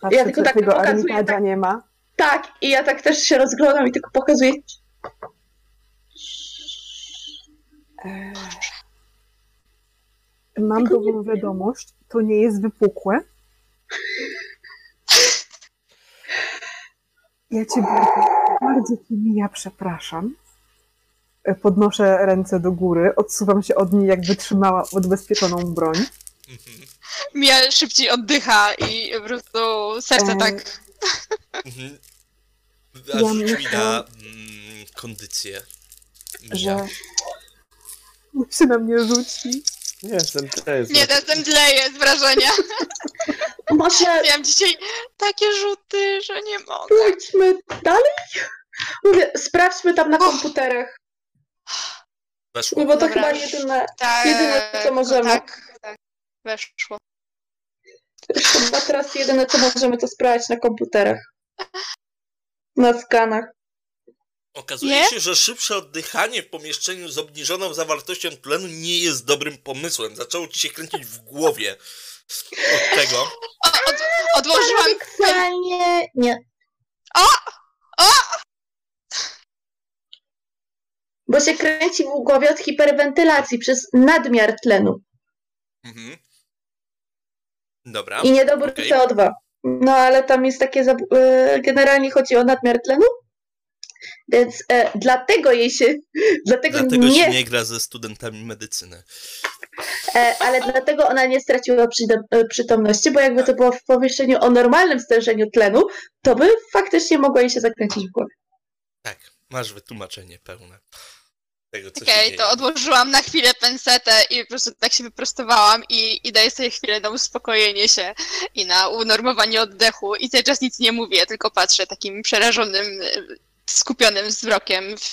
patrzę, Ja tylko tak tego pokazuję, tak- nie ma. Tak, i ja tak też się rozglądam i tylko pokazuję. E, mam dobrą wiadomość, to nie jest wypukłe. Ja cię bardzo, bardzo cię mija przepraszam. E, Podnoszę ręce do góry, odsuwam się od niej, jakby trzymała odbezpieczoną broń. Mhm. Mia szybciej oddycha i po prostu serce E, tak. Mhm. Ja myślę- na mm, kondycję. Mija. że się na mnie rzuci. Nie jestem też. Nie, ten zemdleje z wrażenia. Może Miałam dzisiaj takie rzuty, że nie mogę. pójdźmy dalej? Mówię, sprawdźmy tam na komputerach, Weszło. bo to Dobra. chyba jedyne, Tak, Jedyne, co możemy. Tak, tak. Weszło. chyba teraz jedyne co możemy to sprawdzić na komputerach. Na skanach. Okazuje Nie? się, że szybsze oddychanie w pomieszczeniu z obniżoną zawartością tlenu nie jest dobrym pomysłem. Zaczęło ci się kręcić w głowie od tego. O, od, odłożyłam. Paradoksalnie nie. O! O! Bo się kręci w głowie od hiperwentylacji przez nadmiar tlenu Mhm. Dobra. i niedobór okej. CO2. No ale tam jest takie, zab- e, generalnie chodzi o nadmiar tlenu, więc e, dlatego jej się, dlatego, Dlatego nie, się nie gra ze studentami medycyny. E, ale dlatego ona nie straciła przydo- e, przytomności, bo jakby to było w pomieszczeniu o normalnym stężeniu tlenu, to by faktycznie mogło jej się zakręcić w głowie. Tak, masz wytłumaczenie pełne tego, co Okej, dzieje. to odłożyłam na chwilę pensetę i po prostu tak się wyprostowałam i, i daję sobie chwilę na uspokojenie się i na unormowanie oddechu i cały czas nic nie mówię, tylko patrzę takim przerażonym, skupionym wzrokiem w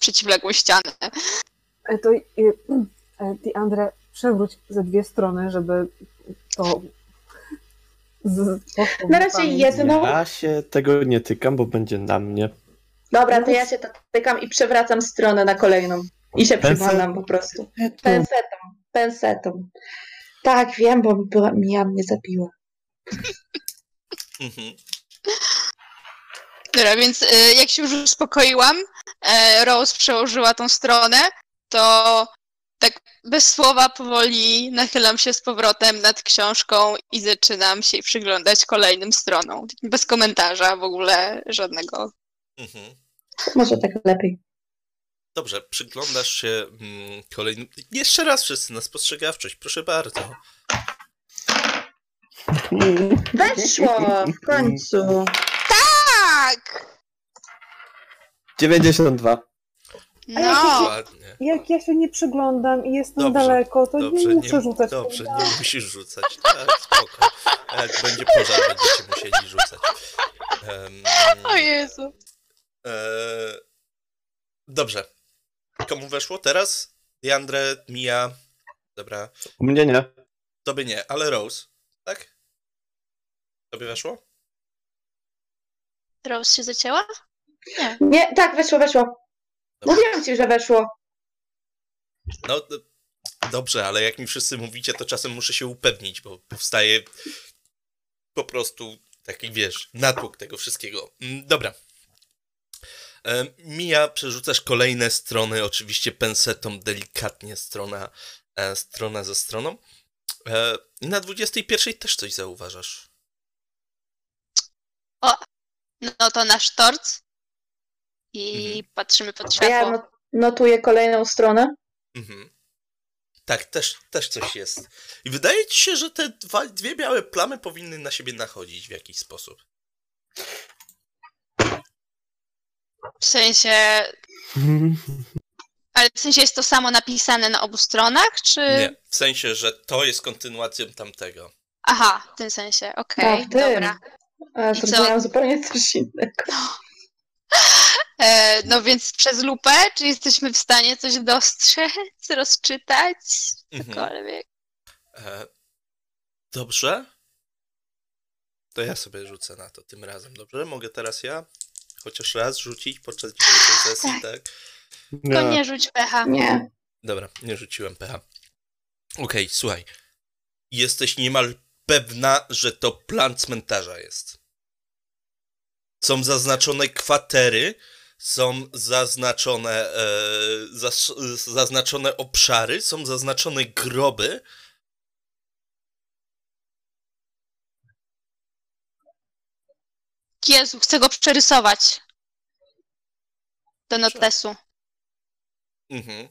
przeciwległą ścianę. E, To, e, e, ty, Andre, przewróć ze dwie strony, żeby to. Z, Na razie jedno. Ja się tego nie tykam, bo będzie na mnie. Dobra, to ja się tak tykam i przewracam stronę na kolejną. I się przyglądam po prostu. Pensetą, pensetą. Tak, wiem, bo była, Mia mnie zabiła. Dobra, więc e, jak się już uspokoiłam, e, Rose przełożyła tą stronę, to tak bez słowa powoli nachylam się z powrotem nad książką i zaczynam się przyglądać kolejnym stronom. Bez komentarza w ogóle żadnego. Mhm. Może tak lepiej. Dobrze, przyglądasz się mm, kolejnym... Jeszcze raz wszyscy na spostrzegawczość, proszę bardzo. Weszło w końcu. Tak! 92. No! Ładnie. Jak ja się nie przyglądam i jestem Dobrze, daleko, to Dobrze, nie muszę rzucać. Dobrze, nie musisz rzucać. Tak, spoko. Jak będzie pożar, będziecie musieli rzucać. Em, O Jezu. e, dobrze. Komu weszło teraz? Jandre, Mia. Dobra. U mnie nie. Tobie nie, ale Rose. Tak? Tobie weszło? Rose się zacięła? Nie. Nie, tak, weszło, weszło. Dobrze. Mówiłam ci, że weszło. No, d- dobrze, ale jak mi wszyscy mówicie, to czasem muszę się upewnić, bo powstaje po prostu taki, wiesz, natłok tego wszystkiego. Mm, Dobra. E, Mija, przerzucasz kolejne strony, oczywiście pensetą, delikatnie strona, e, strona za stroną. E, I na 21 też coś zauważasz. No to nasz torc. I Mhm. patrzymy pod A ja światło. no- notuję kolejną stronę. Mhm. Tak, też, też coś jest. I wydaje ci się, że te dwa, dwie białe plamy powinny na siebie nachodzić w jakiś sposób. W sensie. Ale w sensie jest to samo napisane na obu stronach, czy. Nie, w sensie, że to jest kontynuacją tamtego. Aha, w tym sensie, okej, w tym. dobra. A, zrozumiałam zupełnie coś innego. E, no więc przez lupę, czy jesteśmy w stanie coś dostrzec, rozczytać? Mhm. Cokolwiek. E, dobrze. To ja sobie rzucę na to tym razem, dobrze? Mogę teraz ja chociaż raz rzucić podczas dzisiejszej sesji, tak? Tylko nie rzuć pecha. Nie. Dobra, nie rzuciłem PH. Okej, słuchaj. Jesteś niemal pewna, że to plan cmentarza jest. Są zaznaczone kwatery, są zaznaczone, e, zas- zaznaczone obszary, są zaznaczone groby. Jezu, chcę go przerysować. Do notesu. Mhm.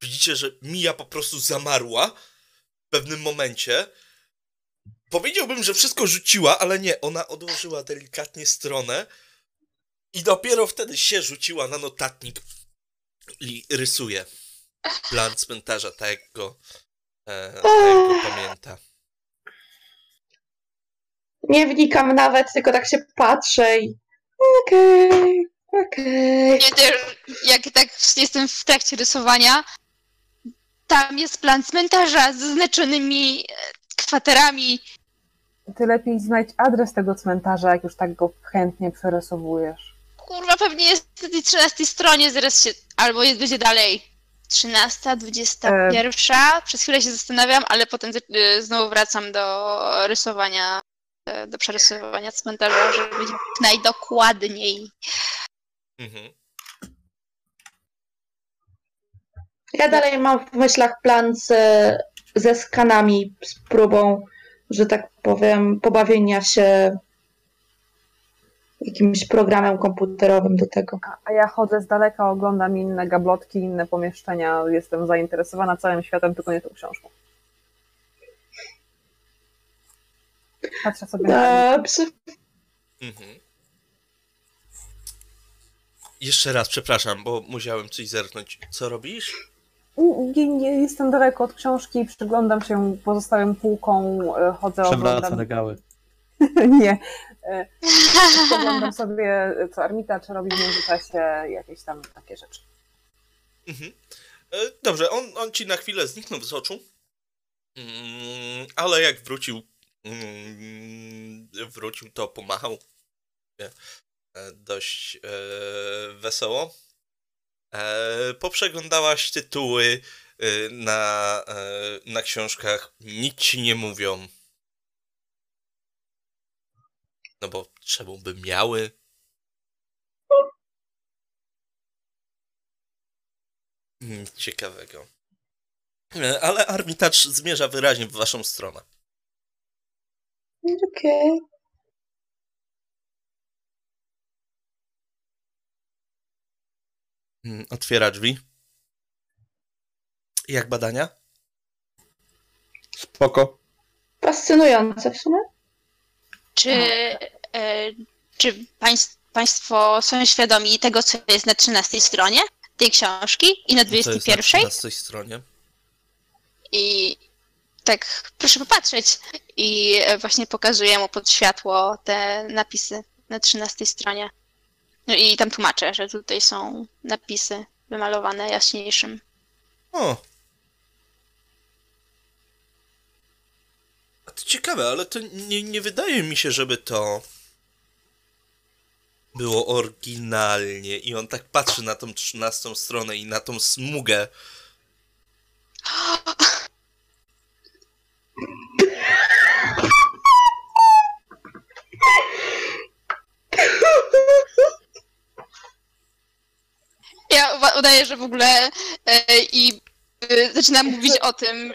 Widzicie, że Mia po prostu zamarła w pewnym momencie. Powiedziałbym, że wszystko rzuciła, ale nie, ona odłożyła delikatnie stronę i dopiero wtedy się rzuciła na notatnik i rysuje plan cmentarza, tak jak go, e, tak jak go pamięta. Nie wnikam nawet, tylko tak się patrzę i okej, okej. Nie, też, jak tak jestem w trakcie rysowania, tam jest plan cmentarza z zaznaczonymi e, kwaterami. Ty lepiej znajdź adres tego cmentarza, jak już tak go chętnie przerysowujesz. Kurwa, pewnie jest na tej 13 stronie, zaraz się, albo jest, będzie dalej. 13, 21. Przez chwilę się zastanawiam, ale potem y, znowu wracam do rysowania, y, do przerysowania cmentarza, żeby być najdokładniej. Mhm. Ja dalej mam w myślach plan z, ze skanami, z próbą, że tak powiem, pobawienia się jakimś programem komputerowym do tego. A- ja chodzę z daleka, oglądam inne gablotki, inne pomieszczenia, jestem zainteresowana całym światem, tylko nie tą książką. Patrzę sobie na Dobrze. Mhm. Jeszcze raz, przepraszam, bo musiałem coś zerknąć. Co robisz? Nie, nie, jestem daleko od książki, przyglądam się pozostałym półką, e, chodzę, Przewraca oglądam. regały. nie. E, Oglądam sobie, co Armita, czy robi w międzyczasie jakieś tam takie rzeczy. Mhm. E, Dobrze, on, on ci na chwilę zniknął z oczu, Mm, ale jak wrócił, mm, wrócił to pomachał e, dość e, wesoło. E, poprzeglądałaś tytuły e, na, e, na książkach, nic ci nie mówią. No bo czemu by miały? Nic ciekawego. Ale Armitage zmierza wyraźnie w waszą stronę. Okej. Mm, Otwiera drzwi. Jak badania? Spoko. Fascynujące w sumie. Czy, e, czy państw, Państwo są świadomi tego, co jest na 13 stronie tej książki i na Co jest na 21? 13 stronie? I tak, proszę popatrzeć. I e, właśnie pokazuję mu pod światło te napisy na 13 stronie. No i tam tłumaczę, że tutaj są napisy wymalowane jaśniejszym. O! To ciekawe, ale to nie, nie wydaje mi się, żeby to było oryginalnie. I on tak patrzy na tą 13 stronę i na tą smugę. Ja udaję, że w ogóle e, i e, zaczynam mówić o tym,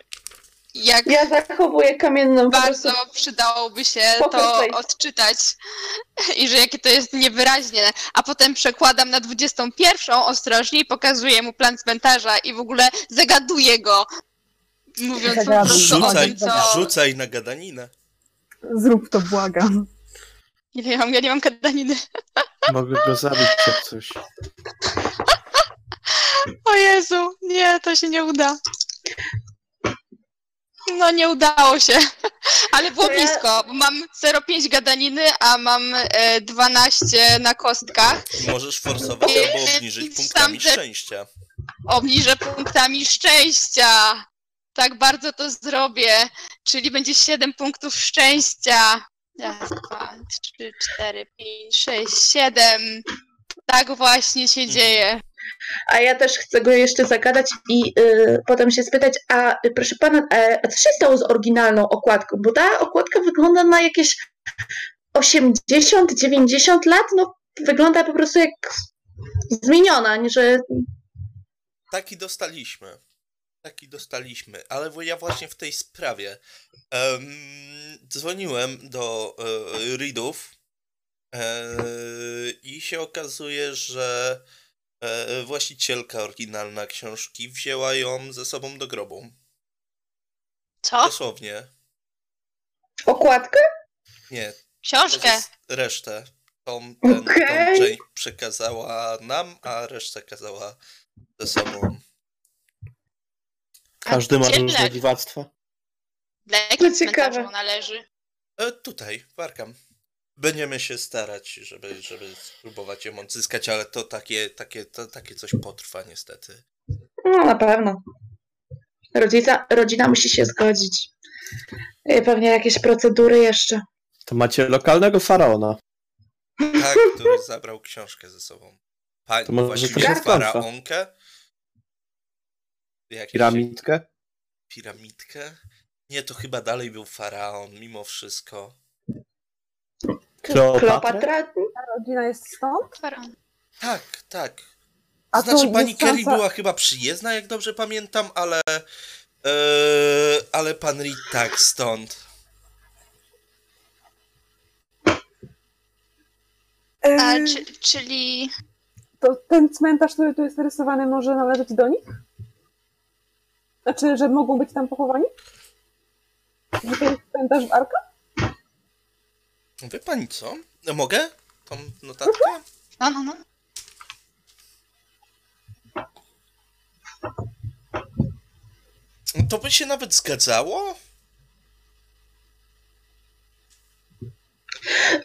jak Ja zachowuję kamienną bardzo przydałoby się to odczytać i że jakie to jest niewyraźnie, a potem przekładam na 21 ostrożnie i pokazuję mu plan cmentarza i w ogóle zagaduję go, mówiąc po prostu o Rzucaj, tym, co... rzucaj na gadaninę. Zrób to, błagam. Nie wiem, ja nie mam gadaniny. Mogę go zabić jak coś. O Jezu, nie, to się nie uda. No nie udało się, ale było blisko, mam 0,5 gadaniny, a mam e, 12 na kostkach. Możesz forsować albo obniżyć punktami te- szczęścia. obniżę punktami szczęścia. Tak bardzo to zrobię. Czyli będzie 7 punktów szczęścia. Raz, dwa, trzy, cztery, pięć, sześć, siedem. Tak właśnie się dzieje. A ja też chcę go jeszcze zagadać i y, potem się spytać, a y, proszę pana, e, a co się stało z oryginalną okładką? Bo ta okładka wygląda na jakieś 80-90 lat, no wygląda po prostu jak zmieniona, nie, że Taki dostaliśmy. Taki dostaliśmy, ale ja właśnie w tej sprawie em, dzwoniłem do e, i się okazuje, że właścicielka oryginalna książki wzięła ją ze sobą do grobu. Co? Dosłownie. okładkę? Nie, Książkę. resztę. Tą, ten, tą część przekazała nam, a resztę kazała ze sobą. Każdy ma różne dziwactwa. Dla jakiego To ciekawe. cmentarza ona leży? E, tutaj, w Arkham. Będziemy się starać, żeby, żeby spróbować ją odzyskać, ale to takie, takie, to, takie coś potrwa niestety. No na pewno. Rodzica, rodzina musi się zgodzić. I pewnie jakieś procedury jeszcze. To macie lokalnego faraona. Tak, który zabrał książkę ze sobą. Pa, To może właściwie to się faraonkę. Jakieś Piramidkę. piramidkę. Nie, to chyba dalej był faraon, mimo wszystko. Kleopatra? Ta rodzina jest stąd? Tak, tak. A znaczy, pani Kerry była chyba przyjezdna, jak dobrze pamiętam, ale. E, ale pan Reed tak stąd. A, Eee, czy, czyli... To ten cmentarz, który tu jest narysowany, może należeć do nich? Znaczy, że mogą być tam pochowani? Że to jest cmentarz w Arka? Wie pani co? Mogę? Tą notatkę? No, no, no. To by się nawet zgadzało?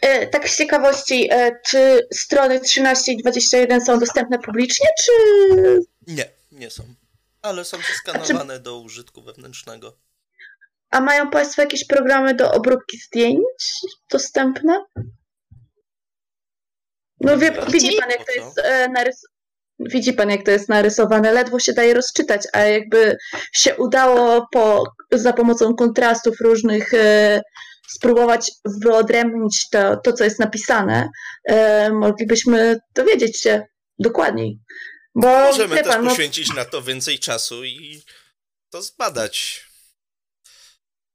E, tak z ciekawości, e, czy strony 13 i 21 są dostępne publicznie, czy... Nie, nie są. Ale są zeskanowane do użytku wewnętrznego. A mają Państwo jakieś programy do obróbki zdjęć dostępne? No wie, widzi Pan, jak to jest e, narys... Widzi Pan, jak to jest narysowane, ledwo się daje rozczytać, a jakby się udało po, za pomocą kontrastów różnych e, spróbować wyodrębnić to, to, co jest napisane, e, moglibyśmy dowiedzieć się dokładniej. Bo Możemy wie też pan, no, poświęcić na to więcej czasu i to zbadać.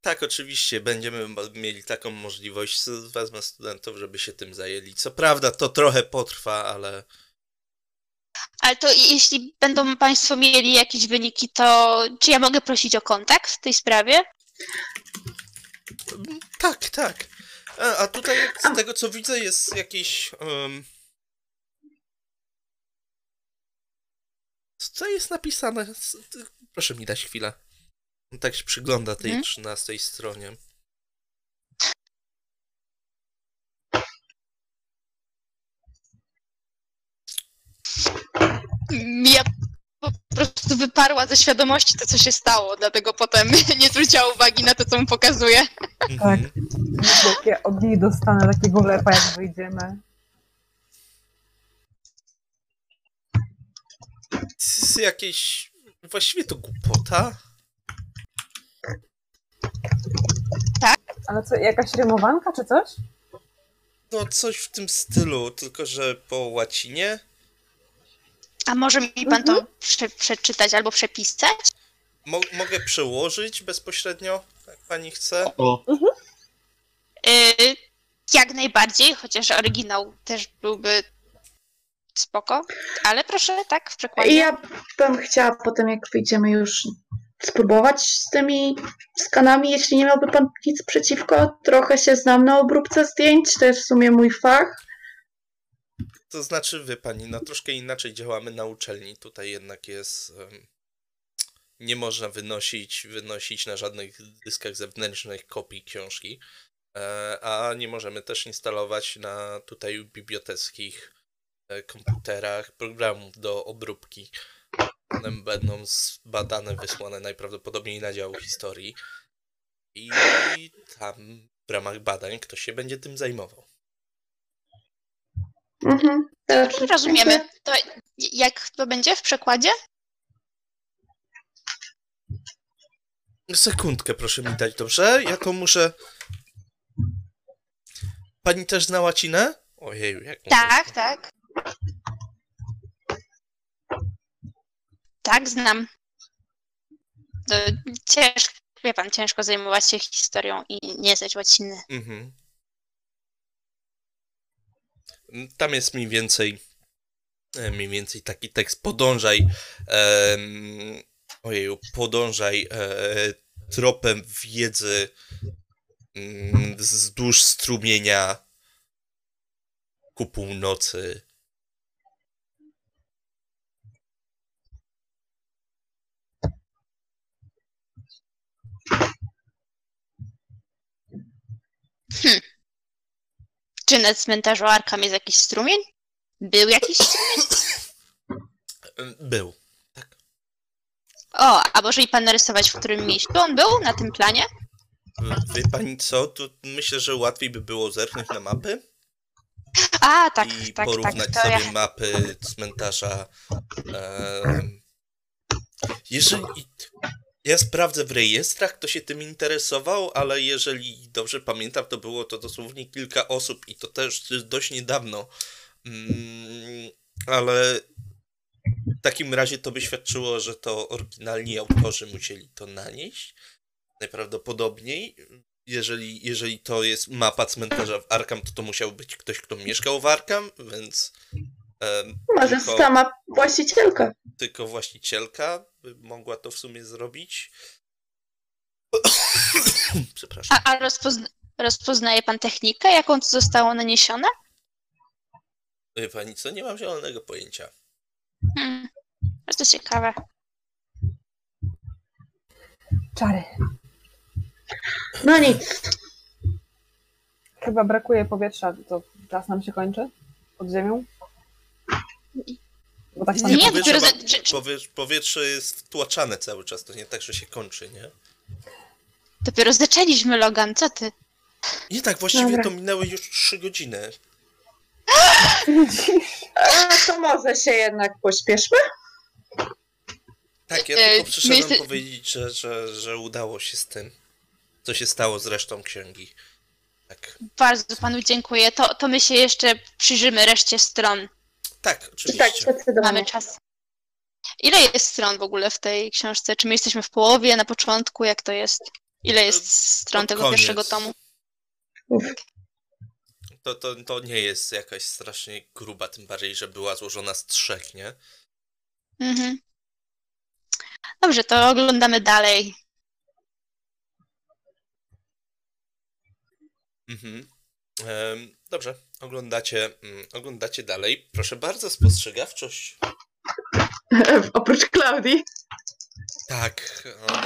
Tak, oczywiście, będziemy mieli taką możliwość. Wezmę studentów, żeby się tym zajęli. Co prawda, to trochę potrwa, ale Ale to jeśli będą Państwo mieli jakieś wyniki, to czy ja mogę prosić o kontakt w tej sprawie? Mm, tak, tak. A, a tutaj, z tego co widzę, jest jakiś. Um... Co jest napisane? Proszę mi dać chwilę. On tak się przygląda tej Mhm. trzynastej stronie. Ja po prostu wyparła ze świadomości to, co się stało, dlatego potem nie zwróciła uwagi na to, co mu pokazuje. Mhm. Jakie od niej dostanę takiego lepa, jak wyjdziemy. To jest jakieś. Właściwie to głupota. Ale co, jakaś rymowanka czy coś? No, coś w tym stylu, tylko że po łacinie. A może mi Pan to prze przeczytać albo przepisać? Mo mogę przełożyć bezpośrednio, jak pani chce. O, Yy, jak najbardziej, chociaż oryginał też byłby spoko. Ale proszę, tak, w przekładzie. Ja bym chciała potem, jak wyjdziemy już spróbować z tymi skanami, jeśli nie miałby pan nic przeciwko. Trochę się znam na obróbce zdjęć, to jest w sumie mój fach. To znaczy, wie pani, no troszkę inaczej działamy na uczelni. Tutaj jednak jest. nie można wynosić, wynosić na żadnych dyskach zewnętrznych kopii książki. E, a nie możemy też instalować na tutaj biblioteckich e, komputerach programów do obróbki. One będą zbadane, wysłane najprawdopodobniej na dział historii. I tam w ramach badań ktoś się będzie tym zajmował. Mhm. Dobrze, Rozumiemy. To jak to będzie w przekładzie? Sekundkę proszę mi dać, dobrze? Ja to muszę... Pani też zna łacinę? Ojeju, jak Tak, tak. Tak, znam. To ciężko, wie pan, ciężko zajmować się historią i nie znać łaciny. Mhm. Tam jest mniej więcej e, mniej więcej taki tekst podążaj em, ojeju, podążaj e, tropem wiedzy mm, wzdłuż strumienia ku północy. Czy na cmentarzu Arkham jest jakiś strumień? Był jakiś strumień? E, Był. O, a może i pan narysować, w którym miejscu on był na tym planie? Wie pani co? To myślę, że łatwiej by było zerknąć na mapy A, tak, i tak, porównać tak. Sobie ja, mapy cmentarza. em, jeżeli. Ja sprawdzę w rejestrach, kto się tym interesował, ale jeżeli dobrze pamiętam, to było to dosłownie kilka osób i to też dość niedawno. Mm, ale w takim razie to by świadczyło, że to oryginalni autorzy musieli to nanieść. Najprawdopodobniej. Jeżeli, jeżeli to jest mapa cmentarza w Arkham, to to musiał być ktoś, kto mieszkał w Arkham, więc Może tylko, sama właścicielka. tylko właścicielka by mogła to w sumie zrobić. Przepraszam. a a rozpozna, rozpoznaje pan technikę, jaką to zostało naniesione? Wie pani co? Nie mam zielonego pojęcia. Hmm, bardzo ciekawe. Czary. No nic. Chyba brakuje powietrza, to czas nam się kończy pod ziemią. Bo tak Nie, powietrze, czy- powietrze, powietrze jest wtłaczane cały czas, to nie tak, że się kończy, nie? Dopiero zaczęliśmy, Logan, co ty? Nie tak, właściwie Dobra. to minęły już trzy godziny. A to może się jednak pośpieszmy? Tak, ja E, tylko przyszedłem my powiedzieć, że, że, że udało się z tym. Co się stało z resztą księgi. Tak, Bardzo panu dziękuję. To, to my się jeszcze przyjrzymy reszcie stron. Tak, Tak, oczywiście. zdecydowanie. Mamy czas. Ile jest stron w ogóle w tej książce? Czy my jesteśmy w połowie, na początku? Jak to jest? Ile jest stron tego koniec. pierwszego tomu? To, to, to nie jest jakaś strasznie gruba, tym bardziej, że była złożona z trzech, nie? Mhm. Dobrze, to oglądamy dalej. Mhm. Em, dobrze, oglądacie, mm, oglądacie dalej. Proszę bardzo, spostrzegawczość. Oprócz Klaudii. Tak,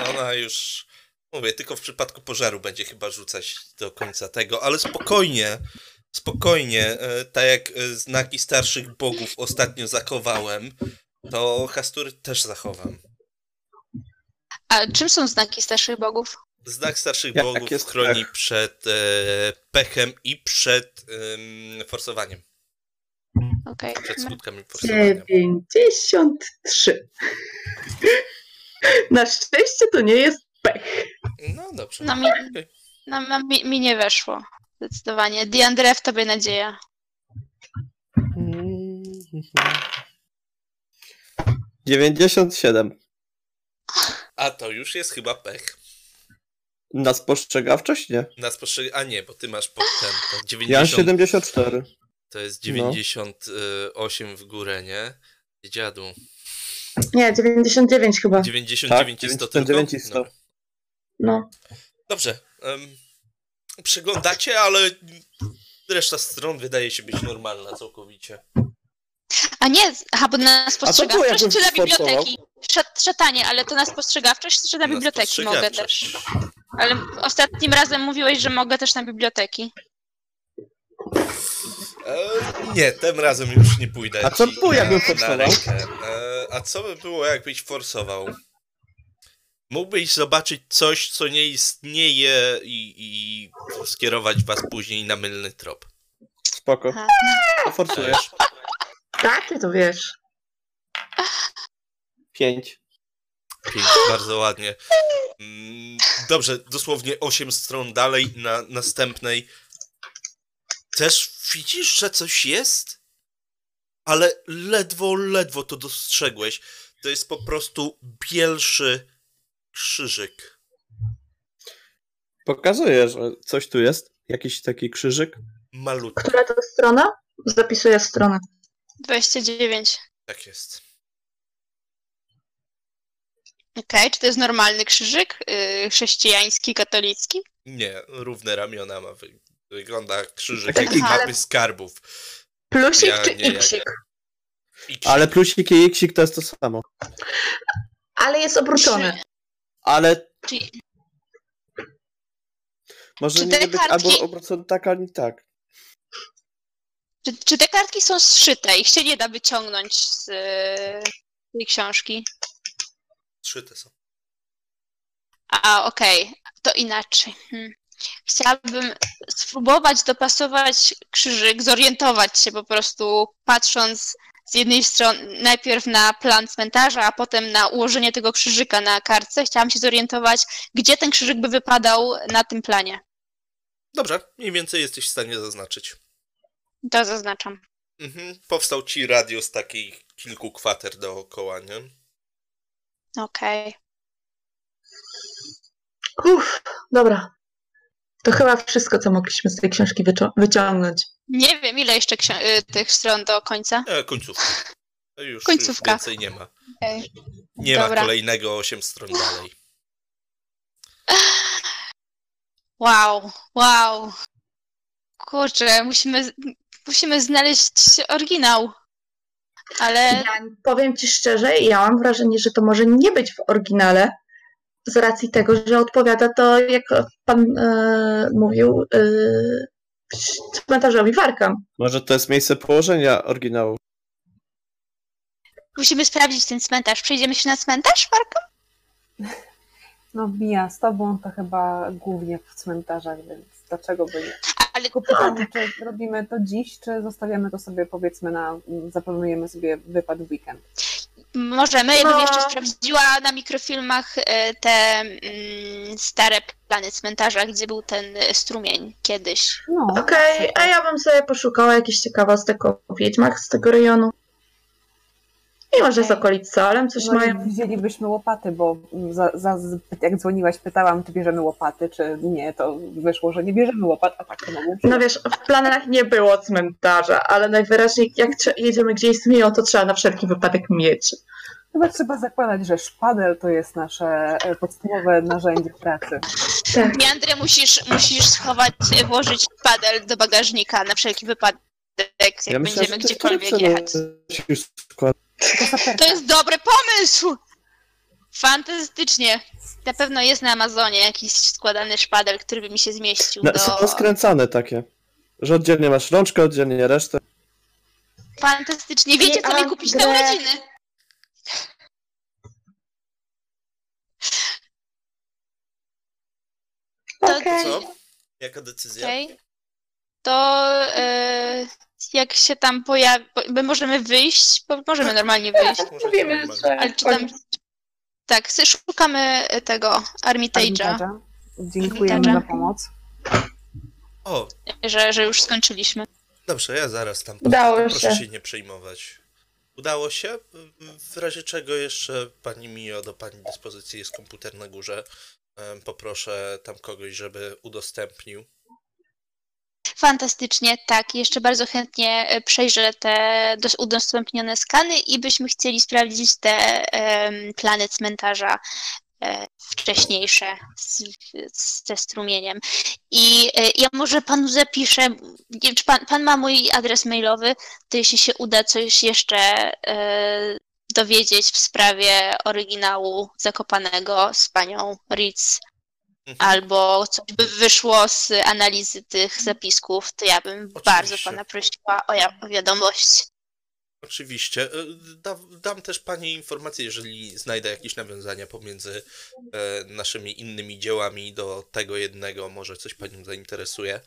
ona, już. Mówię, tylko w przypadku pożaru będzie chyba rzucać do końca tego, ale spokojnie, spokojnie. e, Tak jak e, znaki starszych bogów ostatnio zachowałem, to Hastury też zachowam. A czym są znaki starszych bogów? Znak starszych Jak bogów jest chroni pech? przed e, pechem i przed em, forsowaniem. Okej. Przed skutkami forsowania. 93. Na szczęście to nie jest pech. No dobrze. No mi, no, no, mi, mi nie weszło. Zdecydowanie. Diandre, w tobie nadzieja. Dziewięćdziesiąt siedem. A to już jest chyba pech. Na spostrzegawczość? Nie. Na spostrzeg... A nie, bo ty masz pod ten. To Ja mam 90, 74. to jest No. 98 w górę, nie? Dziadu. Nie, 99 chyba. 99 Tak, i 100 99 tylko? i 100. Dobra. No. Dobrze. em, przeglądacie, ale reszta stron wydaje się być normalna całkowicie. A nie, aha, bo na spostrzegawczość czy na sforsował? biblioteki? Szat, szatanie, ale to na spostrzegawczość czy na Na biblioteki mogę też? Ale ostatnim razem mówiłeś, że mogę też na biblioteki. E, nie, tym razem już nie pójdę. A co ci było, jakbym forsował? E, a co by było, jakbyś forsował? Mógłbyś zobaczyć coś, co nie istnieje i, i skierować was później na mylny trop. Spoko. To forsujesz. Tak, ty to wiesz. Pięć. Pięć, bardzo ładnie. Mm, Dobrze, dosłownie 8 stron dalej na następnej. Też widzisz, że coś jest? Ale ledwo, ledwo to dostrzegłeś. To jest po prostu bielszy krzyżyk. Pokazuję, że coś tu jest. Jakiś taki krzyżyk. Malutki. Która to strona? Zapisuję stronę. 29. Tak jest. Okej, czy to jest normalny krzyżyk? Yy, chrześcijański, katolicki? Nie, równe ramiona ma. Wy- Wygląda krzyżyk Tak, jak mapy skarbów. Plusik Ja czy nie, ja xik? I Ale plusik i xik to jest to samo. Ale jest obrócony. Czy, Ale czy, może Czy nie te być kartki- albo obrócony tak, ani tak. czy, czy te kartki są zszyte? Ich się nie da wyciągnąć z yy, tej książki? Zszyte są. A, okej, to inaczej. Hmm. Chciałabym spróbować dopasować krzyżyk, zorientować się po prostu, patrząc z jednej strony najpierw na plan cmentarza, a potem na ułożenie tego krzyżyka na kartce. Chciałam się zorientować, gdzie ten krzyżyk by wypadał na tym planie. Dobrze, mniej więcej jesteś w stanie zaznaczyć. To zaznaczam. Mhm. Powstał ci radius takich kilku kwater dookoła, nie? Okej. Uff, dobra. To chyba wszystko, co mogliśmy z tej książki wycią- wyciągnąć. Nie wiem, ile jeszcze ksi- y, tych stron do końca. E, końcówka. Już, Końcówka. już więcej nie ma. Okej. Nie Dobra. ma kolejnego 8 stron dalej. Wow, wow. Kurczę, musimy, musimy znaleźć oryginał. Ale Ja powiem ci szczerze, ja mam wrażenie, że to może nie być w oryginale, z racji tego, że odpowiada to, jak pan e, mówił, e, cmentarzowi Warkam. Może to jest miejsce położenia oryginału. musimy sprawdzić ten cmentarz. Przejdziemy się na cmentarz, Marko? No Mija, z tobą to chyba głównie w cmentarzach, więc dlaczego by nie? Ale Tylko pytam, czy robimy to dziś, czy zostawiamy to sobie powiedzmy na, zaplanujemy sobie wypad w weekend. możemy. Ja bym No. jeszcze sprawdziła na mikrofilmach e, te mm, stare plany cmentarza, gdzie był ten strumień kiedyś. No, Okej, a ja bym sobie poszukała jakichś ciekawostek o wiedźmach z tego rejonu. I może z okolic Salem coś no mają. i wzięlibyśmy łopaty, bo za, za, jak dzwoniłaś, pytałam, czy bierzemy łopaty, czy nie, to wyszło, że nie bierzemy łopat, a tak to mogło No wiesz, w planach nie było cmentarza, ale najwyraźniej jak jedziemy gdzieś z Miją, to trzeba na wszelki wypadek mieć. Chyba trzeba zakładać, że szpadel to jest nasze e, podstawowe narzędzie pracy. Tak. Meandrę musisz, musisz schować, włożyć padel do bagażnika na wszelki wypadek, jak Ja myślę, będziemy że to gdziekolwiek jechać. już składa. To jest dobry pomysł! Fantastycznie. Na pewno jest na Amazonie jakiś składany szpadel, który by mi się zmieścił No, do... Są skręcane takie. Że oddzielnie masz rączkę, oddzielnie resztę. Fantastycznie. Wiecie, co mi kupić na urodziny? To, Okej. Co? Jaka decyzja? Okej. To e, jak się tam pojawi... My możemy wyjść, bo możemy normalnie wyjść. Może Mówimy, że Ale czy tam... Tak, szukamy tego Armitage'a. Dziękujemy Armitage'a. za pomoc. O, że, że już skończyliśmy. dobrze, ja zaraz tam Udało proszę się. się nie przejmować. Udało się? W razie czego jeszcze pani Mio do pani dyspozycji jest komputer na górze. Poproszę tam kogoś, żeby udostępnił. Fantastycznie, tak. Jeszcze bardzo chętnie e, przejrzę te dos- udostępnione skany i byśmy chcieli sprawdzić te plany cmentarza e, wcześniejsze z, z, ze strumieniem. I e, ja może panu zapiszę, czy pan, pan ma mój adres mailowy, to jeśli się uda coś jeszcze dowiedzieć w sprawie oryginału Zakopanego z panią Ritz Mhm. albo coś by wyszło z analizy tych zapisków, to ja bym bardzo Oczywiście. pana prosiła o, ja- o wiadomość. Oczywiście. E, Da, dam też pani informację, jeżeli znajdę jakieś nawiązania pomiędzy e, naszymi innymi dziełami do tego jednego, może coś panią zainteresuje.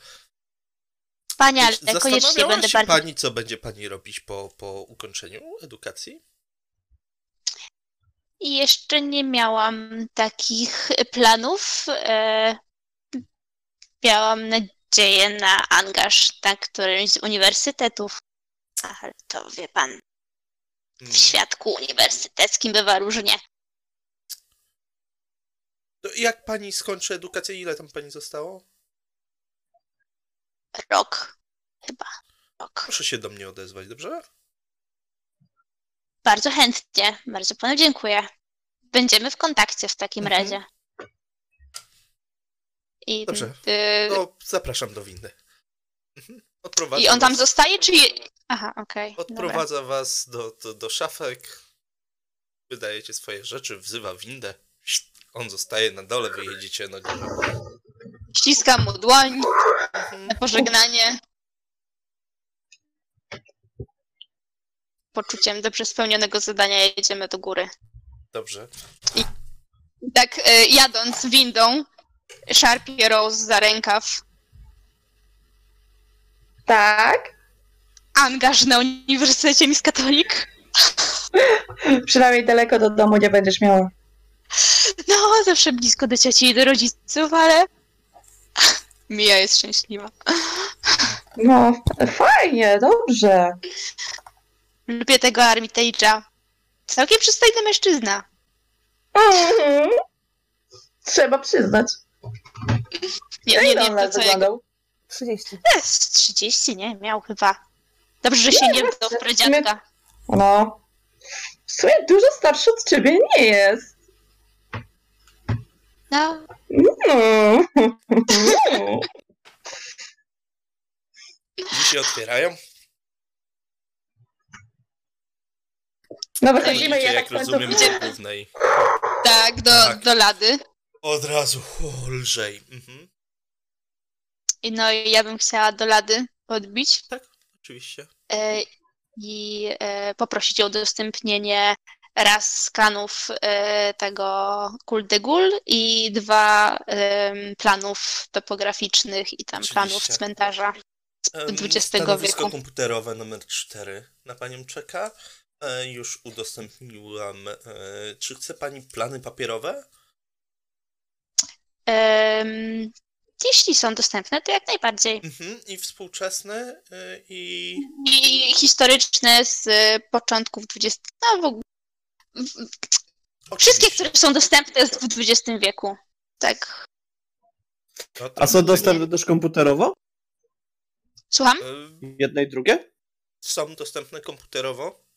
Wspaniale, koniecznie będę się bardzo... pani, co będzie pani robić po, po ukończeniu edukacji? I jeszcze nie miałam takich planów. E, miałam nadzieję na angaż na którymś z uniwersytetów. Ale to wie pan, w Mm. świadku uniwersyteckim bywa różnie. To jak pani skończy edukację, ile tam pani zostało? Rok. Chyba. Rok. Proszę się do mnie odezwać, dobrze? Bardzo chętnie. Bardzo panu dziękuję. Będziemy w kontakcie w takim Mhm. razie. I, Dobrze. y, To zapraszam do windy. Mhm. Odprowadzę I on tam was, zostaje, czy... je- Aha, okej. dobra. Odprowadza was do, do, do szafek. Wydajecie swoje rzeczy, wzywa windę. On zostaje na dole, wy jedziecie na górę. Ściskam mu dłoń Mhm. na pożegnanie. Poczuciem dobrze spełnionego zadania jedziemy do góry. Dobrze. I tak e, jadąc windą, szarpie Rose za rękaw. Tak. Angaż na Uniwersytecie Miss Katolik. Przynajmniej daleko do domu nie będziesz miała. No, zawsze blisko do cioci i do rodziców, ale Mia jest szczęśliwa. No, fajnie, dobrze. Lubię tego Armitage'a. Całkiem przystojny mężczyzna. Mhm. Trzeba przyznać. Nie, Ja nie, nie, to co jego... wyglądał? 30. Jest 30, nie? Miał chyba. Dobrze, że się nie wdał w pradziadka. No. W sumie dużo starszy od ciebie nie jest. No, Mm. Drzwi się otwierają. No wychodzimy Idzie, ja jak tak w końcu rozumiem, do głównej. tak, do, Tak. do lady. Od razu, o, lżej. Mhm. I No i ja bym chciała do lady podbić Oczywiście. e, i e, poprosić o udostępnienie raz skanów e, tego Kul de Gul i dwa em, planów topograficznych i tam Oczywiście. planów cmentarza z Em, XX Stanowisko wieku. komputerowe numer 4 na panią czeka. E, już udostępniłam. E, czy chce pani plany papierowe? Em, jeśli są dostępne, to jak najbardziej. Mhm. I współczesne e, i. I historyczne z początków XX. No, w, ogóle- wszystkie, które są dostępne w XX wieku. Tak. No A są dostępne też komputerowo? Słucham? Jedne i drugie? są dostępne komputerowo.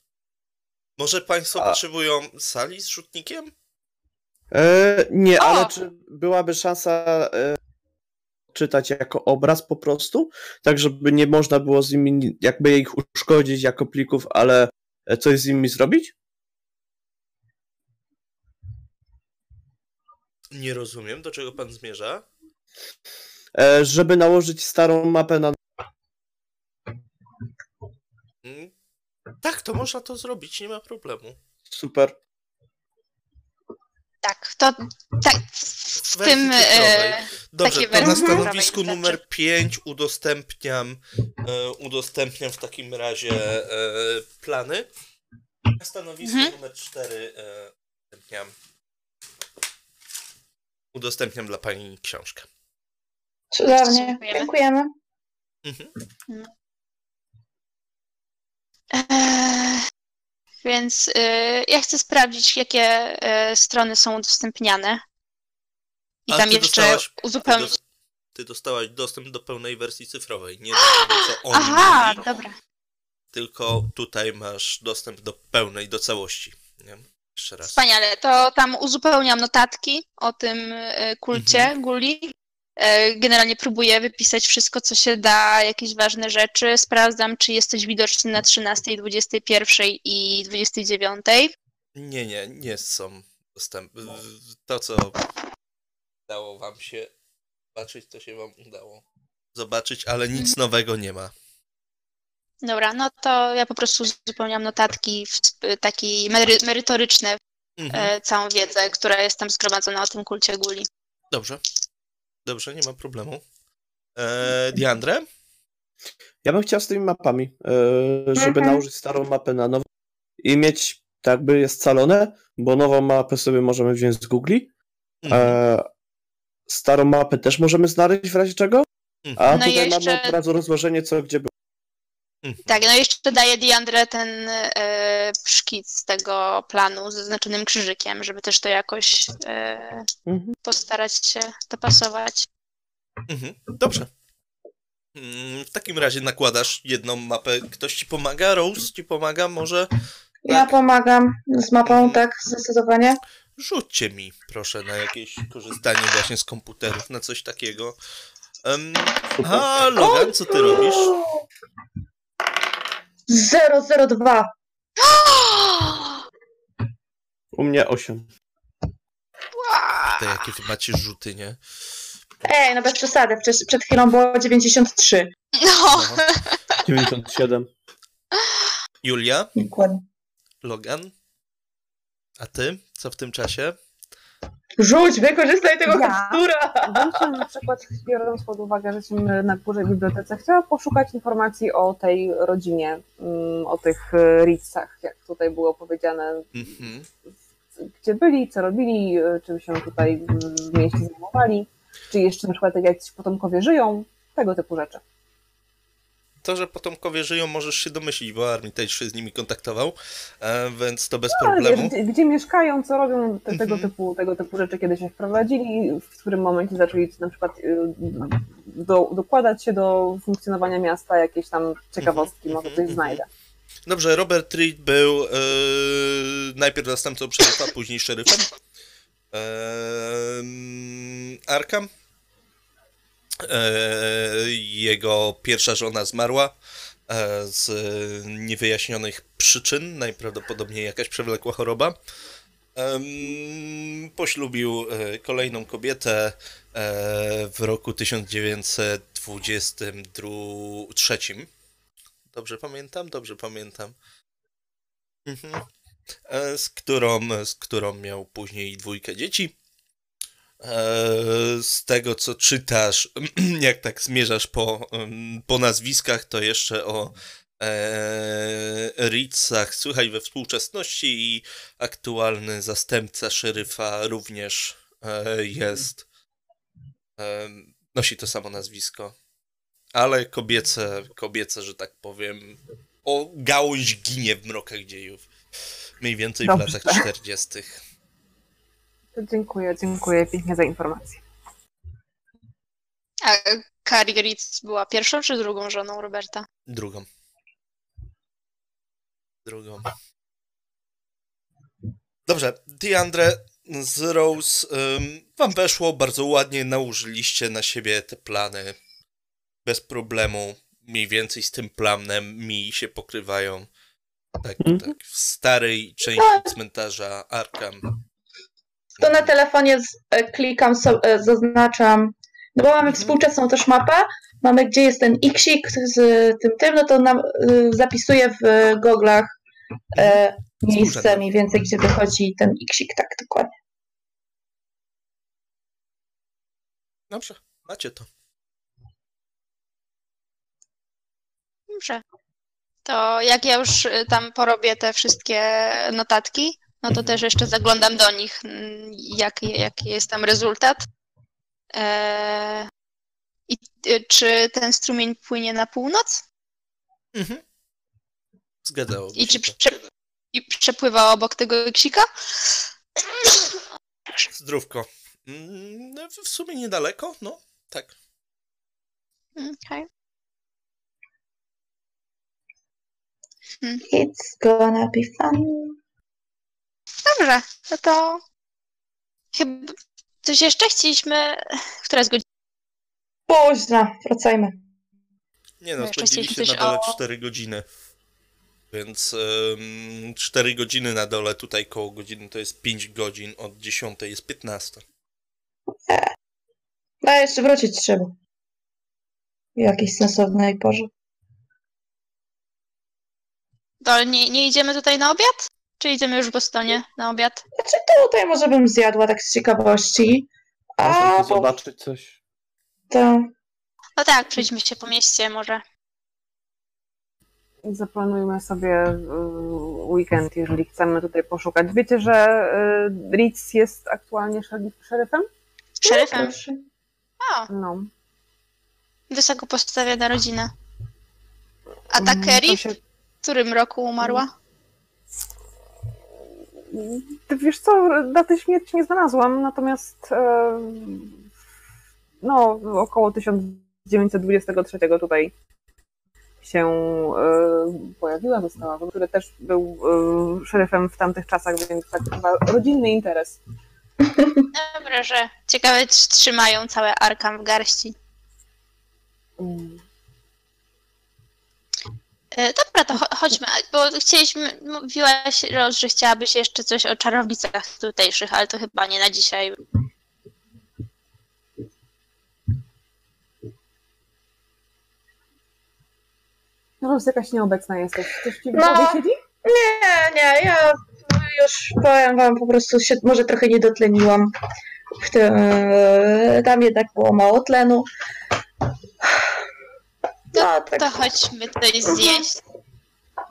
Może państwo A- potrzebują sali z rzutnikiem? E, nie, O! ale czy byłaby szansa e, czytać jako obraz po prostu? Tak, żeby nie można było z nimi ni- jakby ich uszkodzić jako plików, ale e, coś z nimi zrobić? Nie rozumiem, do czego pan zmierza. E, żeby nałożyć starą mapę na. Mm, Tak, to można to zrobić, nie ma problemu. Super. Tak, to tak. W wersji tym. E, Dobrze, to na stanowisku numer 5 udostępniam, e, udostępniam w takim razie e, plany. Na stanowisku Mhm. numer 4 e, udostępniam, udostępniam dla pani książkę. Cudownie. Dziękujemy. Dziękujemy. Mhm. Więc e, ja chcę sprawdzić, jakie e, strony są udostępniane. I A tam jeszcze dostałaś- Ty, uzupełnić. ty dostałaś dostęp do pełnej wersji cyfrowej, nie do tego, co oni Aha, mieli, dobra. tylko tutaj masz dostęp do pełnej, do całości. Nie? Jeszcze raz. Wspaniale. To tam uzupełniam notatki o tym e, kulcie Mhm. Guli. E, Generalnie próbuję wypisać wszystko, co się da, jakieś ważne rzeczy. Sprawdzam, czy jesteś widoczny na 13, 21 i 29. Nie, nie, nie są dostępne. To, co udało wam się zobaczyć, to się wam udało zobaczyć, ale nic Mhm. nowego nie ma. Dobra, no to ja po prostu uzupełniam notatki w sp- taki mery merytoryczne, Mhm. e, całą wiedzę, która jest tam zgromadzona o tym kulcie Guli. Dobrze. Dobrze, nie ma problemu. E, Diandre? Ja bym chciał z tymi mapami, e, żeby Mhm. nałożyć starą mapę na nową i mieć tak jakby jest scalone, bo nową mapę sobie możemy wziąć z Google. Mhm. E, starą mapę też możemy znaleźć w razie czego, Mhm. a No i tutaj mamy jeszcze- od razu rozłożenie co gdzie było. Mhm. Tak, no jeszcze daje Diandre ten e, szkic tego planu z zaznaczonym krzyżykiem, żeby też to jakoś e, Mhm. postarać się dopasować. Mhm. Dobrze. Mm, W takim razie nakładasz jedną mapę. Ktoś ci pomaga? Rose ci pomaga? Może? Ja Tak. pomagam z mapą, Mhm. tak, zdecydowanie. Rzućcie mi, proszę, na jakieś korzystanie właśnie z komputerów, na coś takiego. Um, Super. a, Logan, co ty robisz? 002. U mnie 8. Te jakie wy macie rzuty, nie? Ej, no bez przesady, przecież przed chwilą było 93. No, No. 97. Julia, Dokładnie. Logan, a ty? Co w tym czasie? Rzuć, wykorzystaj tego Ja? kaptura! Się na przykład, biorąc pod uwagę, że jesteśmy na górze w bibliotece, chciała poszukać informacji o tej rodzinie, mm, o tych e, Ritzach, jak tutaj było powiedziane, Mhm. gdzie byli, co robili, e, czym się tutaj mm, w mieście zajmowali, czy jeszcze na przykład jacyś potomkowie żyją, tego typu rzeczy. To, że potomkowie żyją, możesz się domyślić, bo Armin też się z nimi kontaktował, e, więc to bez wiesz, problemu. gdzie, gdzie mieszkają, co robią, te, tego, Mhm. typu, tego typu rzeczy, kiedy się wprowadzili, w którym momencie zaczęli na przykład y, do, dokładać się do funkcjonowania miasta, jakieś tam ciekawostki, Mhm, może mhm, coś znajdę. Dobrze, Robert Reed był e, najpierw zastępcą szeryfa, później szeryfem. E, Arkham. E, jego pierwsza żona zmarła e, z niewyjaśnionych przyczyn, najprawdopodobniej jakaś przewlekła choroba. Poślubił e, kolejną kobietę w roku 1923. Dobrze pamiętam? Dobrze pamiętam. Mhm. Z którą, z którą miał później dwójkę dzieci. Z tego co czytasz, jak tak zmierzasz po, po nazwiskach, to jeszcze o e, Ritzach słychać we współczesności i aktualny zastępca szeryfa również e, jest. E, nosi to samo nazwisko. Ale kobiece, kobiece, że tak powiem, o gałąź ginie w mrokach dziejów. Mniej więcej w Dobrze. latach 40. To dziękuję, dziękuję pięknie za informację. a Carrie Ritz była pierwszą czy drugą żoną Roberta? Drugą. Drugą. Dobrze, Diandre z Rose, wam weszło bardzo ładnie, nałożyliście na siebie te plany. Bez problemu. Mniej więcej z tym planem mi się pokrywają. Tak, Mhm. tak. W starej części cmentarza Arkham. To na telefonie z, e, klikam, so, e, zaznaczam, no bo mamy Mhm. współczesną też mapę, mamy gdzie jest ten xik z tym tym, no to nam e, zapisuję w goglach e, miejsce mniej więcej, gdzie wychodzi ten xik, tak dokładnie. Dobrze, macie to. Dobrze. To jak ja już y, tam porobię te wszystkie notatki, no to też jeszcze zaglądam do nich, mm, jaki, jaki jest tam rezultat. Eee, I y, czy ten strumień płynie na północ? Mhm. Zgadzało I czy prze, i przepływa obok tego ksika? Zdrówko. Mm, no, w sumie niedaleko, no. Tak. Okej. It's gonna be fun. Dobrze, no to chyba coś jeszcze chcieliśmy. Która jest godzina? Późno, wracajmy. Nie no, Jeszcze spędziliście chcieliśmy na dole o- 4 godziny. Więc ym, 4 godziny na dole, tutaj koło godziny to jest 5 godzin, od 10 jest 15. No jeszcze wrócić trzeba. W jakiejś sensownej porze. To nie, nie idziemy tutaj na obiad? Czy idziemy już w Bostonie na obiad? Znaczy tutaj może bym zjadła tak z ciekawości. A bo zobaczyć coś. to No tak, przejdźmy się po mieście może. zaplanujmy sobie y, weekend, jeżeli chcemy tutaj poszukać. Wiecie, że y, Ritz jest aktualnie szeryf- szeryfem? Szeryfem. O, No. wysoko postawiona rodzina. A ta Mm, Kerry to w się- którym roku umarła? Ty wiesz co, daty śmierci nie znalazłam, natomiast e, no, około 1923 tutaj się e, pojawiła, została, który też był e, szeryfem w tamtych czasach, więc tak chyba rodzinny interes. Dobra, że ciekawe, czy trzymają całe Arkham w garści. Mm. E, Dobra, to cho- chodźmy, bo chcieliśmy, mówiłaś, Ros, że chciałabyś jeszcze coś o czarownicach tutejszych, ale to chyba nie na dzisiaj. No, jest jakaś nieobecna jesteś. Coś ci w No. siedzi? Nie, nie, ja już powiem wam, po prostu się może trochę nie dotleniłam. W tym, e, tam jednak było mało tlenu. No, tak, To chodźmy coś zjeść,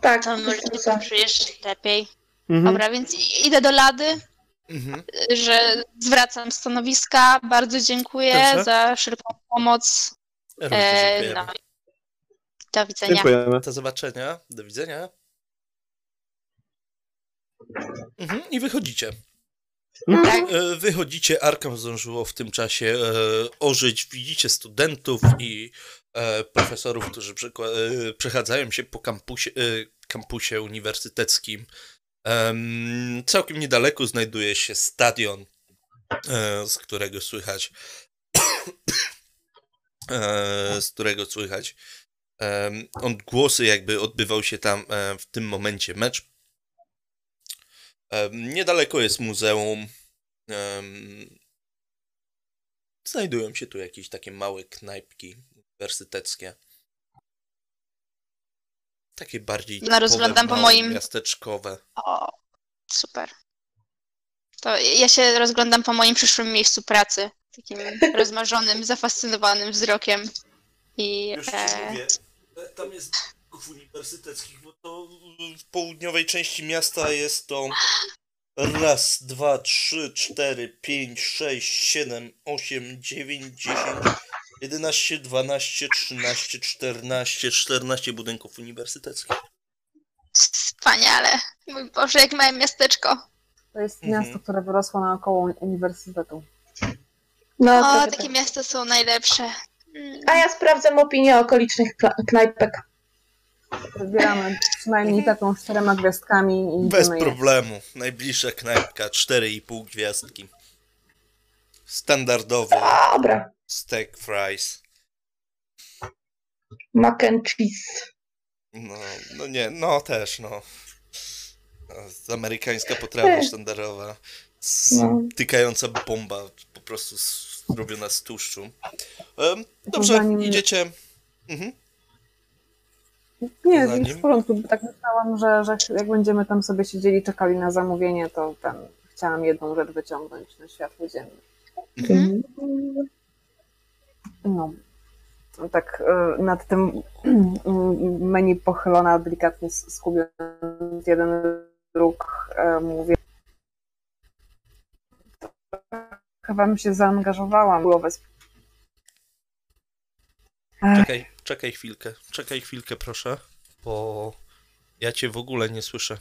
tak, to może poczujesz lepiej. Mhm. Dobra, więc idę do Lady, Mhm. że zwracam stanowiska, bardzo dziękuję Dobrze. za wszelką pomoc. E, no. Do widzenia. Dziękujemy. Do zobaczenia, do widzenia. Mhm. I wychodzicie. Tak. E, Wychodzicie, Arkham zdążyło w tym czasie e, ożyć. Widzicie studentów i e, profesorów, którzy e, przechadzają się po kampusie, e, kampusie uniwersyteckim. Em, całkiem niedaleko znajduje się stadion, e, z którego słychać e, z którego słychać odgłosy, jakby odbywał się tam e, w tym momencie mecz. Niedaleko jest muzeum. Znajdują się tu jakieś takie małe knajpki uniwersyteckie. Takie bardziej No, rozglądam po moim- miasteczkowe. O, super. To ja się rozglądam po moim przyszłym miejscu pracy. Takim rozmarzonym, zafascynowanym wzrokiem. I Już ci e, mówię, e, tam jest w uniwersyteckich, bo to w południowej części miasta jest to raz, dwa, trzy, cztery, pięć, sześć, siedem, osiem, dziewięć, dziesięć, jedenaście, dwanaście, trzynaście, czternaście, czternaście budynków uniwersyteckich. wspaniale. Mój Boże, jak małe miasteczko. To jest Mhm. miasto, które wyrosło naokoło uniwersytetu. No, O, takie tak. miasta są najlepsze. Mm. A ja sprawdzam opinię okolicznych knajpek. Wybieramy przynajmniej taką z czterema gwiazdkami i Bez problemu. Najbliższa knajpka 4,5 gwiazdki. Standardowy Dobra. Steak fries. Mac and cheese. No, no nie, no też, no. Z- Amerykańska potrawa sztandarowa. No. Tykająca bomba, po prostu zrobiona z tłuszczu. Dobrze, zanim- idziecie. Mhm. Nie, Za więc nim? w porządku. Tak myślałam, że, że jak będziemy tam sobie siedzieli, czekali na zamówienie, to ten, chciałam jedną rzecz wyciągnąć na światło dzienne. Mhm. No. Tak e, nad tym menu pochylona, delikatnie skubiąc jeden róg, e, mówię. Chyba bym się zaangażowałam głowę. Czekaj, czekaj chwilkę, czekaj chwilkę, proszę, bo ja cię w ogóle nie słyszę.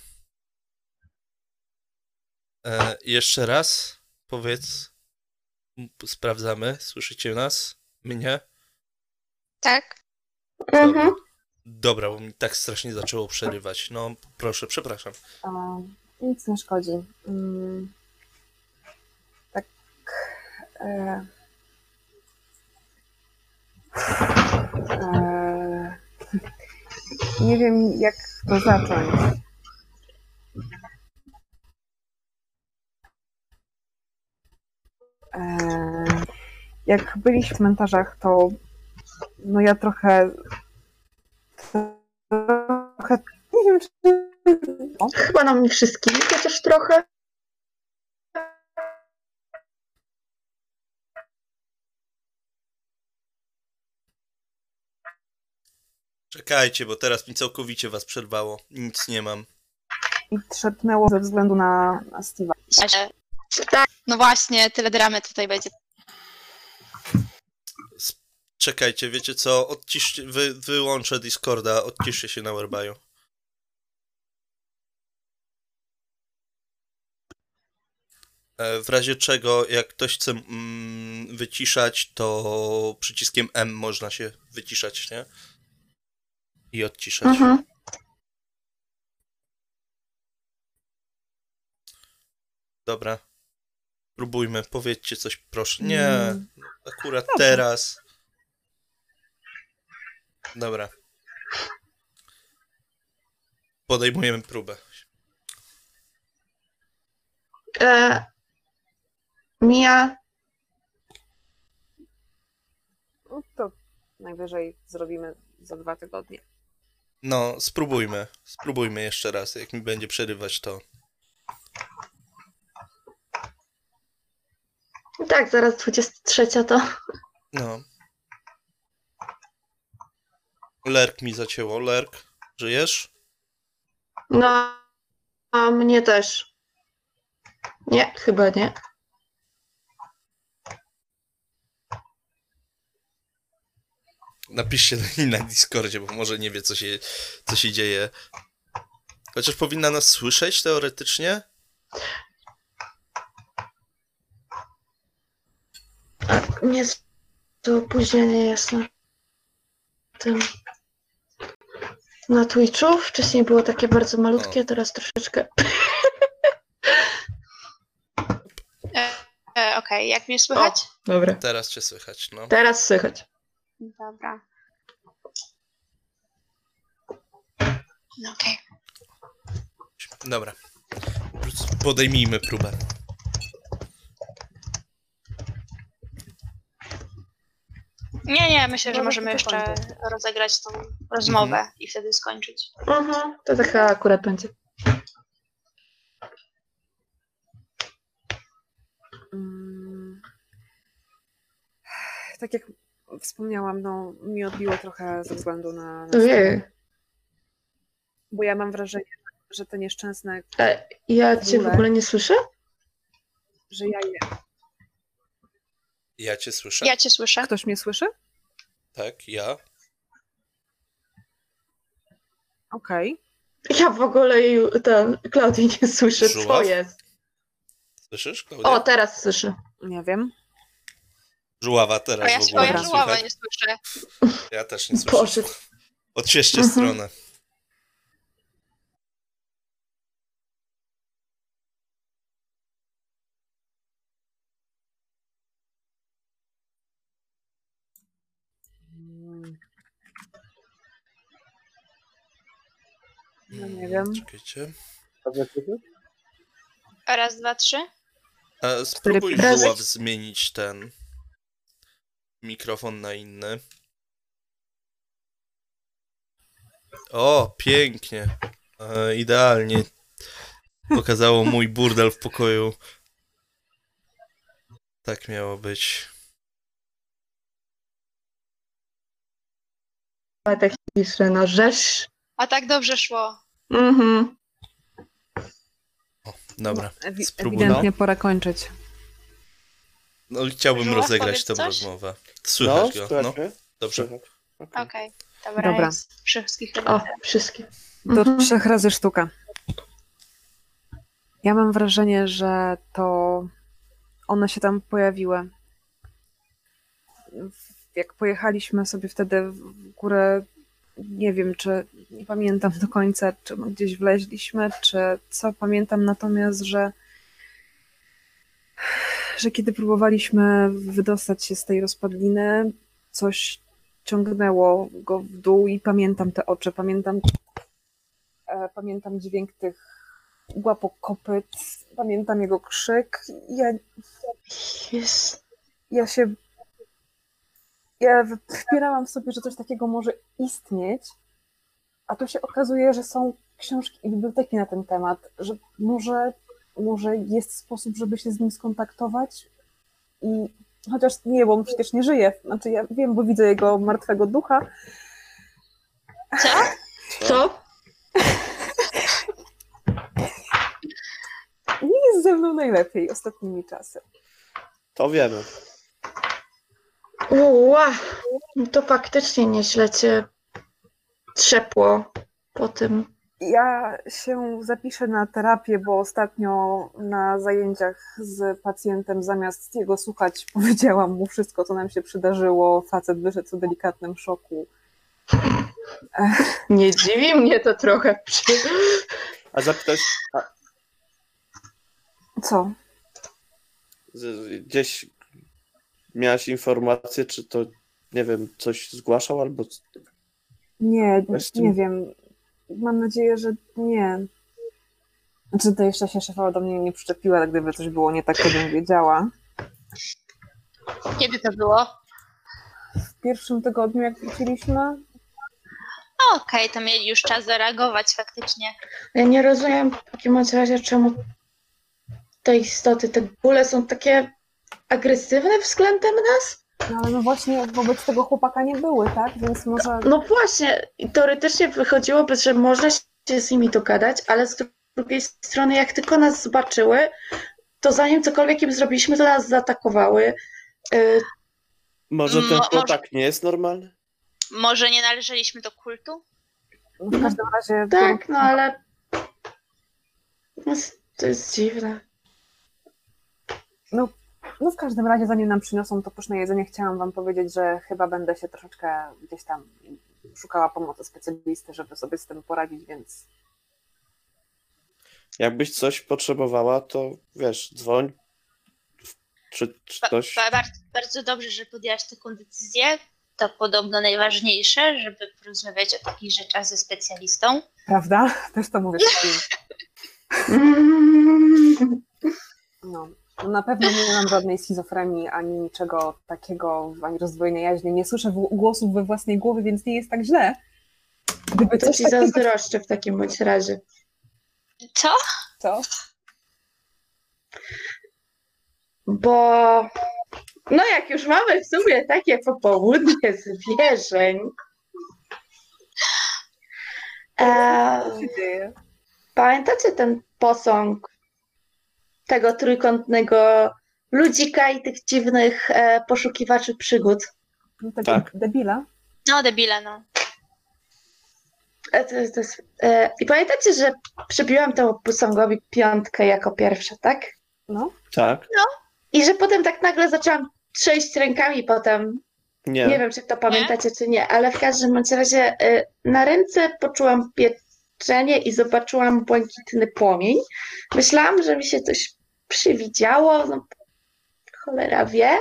E, jeszcze raz powiedz. Sprawdzamy, słyszycie nas? Mnie? Tak? Mhm. Dobra, bo mi tak strasznie zaczęło przerywać. No, proszę, przepraszam. a, nic nie szkodzi. Mm, tak. E, e, nie wiem, jak to zacząć. E, jak byliśmy w cmentarzach, to no ja trochę trochę nie wiem, czy o, Chyba nam wszystkim, chociaż trochę. Czekajcie, bo teraz mi całkowicie was przerwało. Nic nie mam. I trzepnęło ze względu na, na Steve'a. Tak. No właśnie, tyle dramy tutaj będzie. Czekajcie, wiecie co? Odciszcie, wy, wyłączę Discorda, odciszcie się na Werbaju. E, W razie czego, jak ktoś chce mm, wyciszać, to przyciskiem M można się wyciszać, nie? I odciszać. Mhm. Dobra. Próbujmy, powiedzcie coś, proszę. Nie, Mm. akurat teraz. Dobra. Podejmujemy próbę. E, Mia, No to najwyżej zrobimy za dwa tygodnie. No, spróbujmy. Spróbujmy jeszcze raz. Jak mi będzie przerywać, to. tak, zaraz 23 to. No. Lerk mi zacięło. Lerk, żyjesz? No, a mnie też. Nie, chyba nie. Napiszcie do niej na Discordzie, bo może nie wie, co się, co się dzieje. Chociaż powinna nas słyszeć teoretycznie. Nie, to opóźnienie jest na tym. Na Twitchu. Wcześniej było takie bardzo malutkie, teraz troszeczkę. E, e, Okej, jak mnie słychać? Dobra. Teraz cię słychać, no. Teraz słychać. Dobra. No okej. Dobra. Podejmijmy próbę. Nie, nie, myślę, że Dobra, możemy to jeszcze kończę. rozegrać tą rozmowę Mhm. i wtedy skończyć. Mhm, to taka akurat będzie. Mm. Tak jak wspomniałam, no mi odbiło trochę ze względu na, na Ojej. bo ja mam wrażenie, że te nieszczęsne, A ja cię w ogóle? ogóle nie słyszę? że ja je. Ja cię słyszę? Ja cię słyszę. Ktoś mnie słyszy? Tak, ja. Okej. Ja w ogóle ten Klaudii nie słyszę, co Żuław? jest. Słyszysz, Klaudia? O, teraz słyszę. Nie wiem. Żuława teraz ja, w ogóle ja żuława nie słyszę. Ja też nie słyszę. Boże. Odświeżcie Mhm. stronę. No nie wiem. Czekajcie. Raz, dwa, trzy. E, spróbuj. Żuław zmienić ten mikrofon na inny. O, pięknie. E, idealnie. Pokazało mój burdel w pokoju. Tak miało być. Techniczne, no rzesz. A tak dobrze szło. Mhm. Dobra. Ewi- Spróbuj. ewidentnie pora kończyć. No, chciałbym rozegrać tę coś? rozmowę. No, Słychać go. słychać No, dobrze. Okej. Okej, dobra, Dobra. Wszystkich O, wszystkie. Do Mhm. trzech razy sztuka. Ja mam wrażenie, że to one się tam pojawiły. Jak pojechaliśmy sobie wtedy w górę, nie wiem, czy nie pamiętam do końca, czy my gdzieś wleźliśmy, czy co. Pamiętam natomiast, że że kiedy próbowaliśmy wydostać się z tej rozpadliny, coś ciągnęło go w dół i pamiętam te oczy, pamiętam E, Pamiętam dźwięk tych łapok kopyt, pamiętam jego krzyk. Ja, Jest. ja się. Ja wpierałam w sobie, że coś takiego może istnieć, a tu się okazuje, że są książki i biblioteki na ten temat, że może, może jest sposób, żeby się z nim skontaktować i chociaż nie, bo on przecież nie żyje, znaczy ja wiem, bo widzę jego martwego ducha, Co? Co? Nie jest ze mną najlepiej ostatnimi czasy. To wiemy. Ua, no to faktycznie nieźle cię trzepło po tym. Ja się zapiszę na terapię, bo ostatnio na zajęciach z pacjentem zamiast jego słuchać, powiedziałam mu wszystko, co nam się przydarzyło. Facet wyszedł w delikatnym szoku. Nie dziwi mnie to trochę. Przy... A zapytać, a Co? z- gdzieś miałaś informację, czy to, nie wiem, coś zgłaszał albo... Nie, nie wiem. Mam nadzieję, że nie. Znaczy, to jeszcze się szefowa do mnie nie przyczepiła, gdyby coś było nie tak, to bym wiedziała. Kiedy to było? W pierwszym tygodniu, jak wróciliśmy, Okej, to mieli już czas zareagować faktycznie. Ja nie rozumiem w takim razie, czemu te istoty, te góle są takie agresywne względem nas? no ale no właśnie wobec tego chłopaka nie były, tak? Więc może No właśnie, i teoretycznie wychodziłoby, że można się z nimi dogadać, ale z drugiej strony, jak tylko nas zobaczyły, to zanim cokolwiek im zrobiliśmy, to nas zaatakowały. Y, Może ten Mo- może- chłopak nie jest normalny? Może nie należeliśmy do kultu? w każdym razie tak, no ale no, to jest dziwne. No, no w każdym razie, zanim nam przyniosą to pyszne jedzenie, chciałam wam powiedzieć, że chyba będę się troszeczkę gdzieś tam szukała pomocy specjalisty, żeby sobie z tym poradzić, więc Jakbyś coś potrzebowała, to wiesz, dzwoń. Czy, czy Ba- coś. ba- bardzo, bardzo dobrze, że podjęłaś taką decyzję. To podobno najważniejsze, żeby porozmawiać o takich rzeczach ze specjalistą. prawda? Też to mówię. No. No na pewno nie mam żadnej schizofrenii, ani niczego takiego, ani rozdwojenej jaźni. Nie słyszę w- głosów we własnej głowie, więc nie jest tak źle. Gdyby To coś ci takiego... zazdroszczę w takim bądź razie. Co? Co? Bo no jak już mamy w sumie takie popołudnie zwierzeń, e, pamiętacie ten posąg tego trójkątnego ludzika i tych dziwnych e, poszukiwaczy przygód? No, tego Tak. debila? No, debile, no. E, to, to jest, e, I pamiętacie, że przybiłam temu posągowi piątkę jako pierwsza, tak? No. Tak? I że potem tak nagle zaczęłam trzęść rękami potem Nie. Nie wiem, czy to pamiętacie, czy nie, ale w każdym bądź razie y, na ręce poczułam pieczenie i zobaczyłam błękitny płomień. Myślałam, że mi się coś przywidziało, no cholera wie.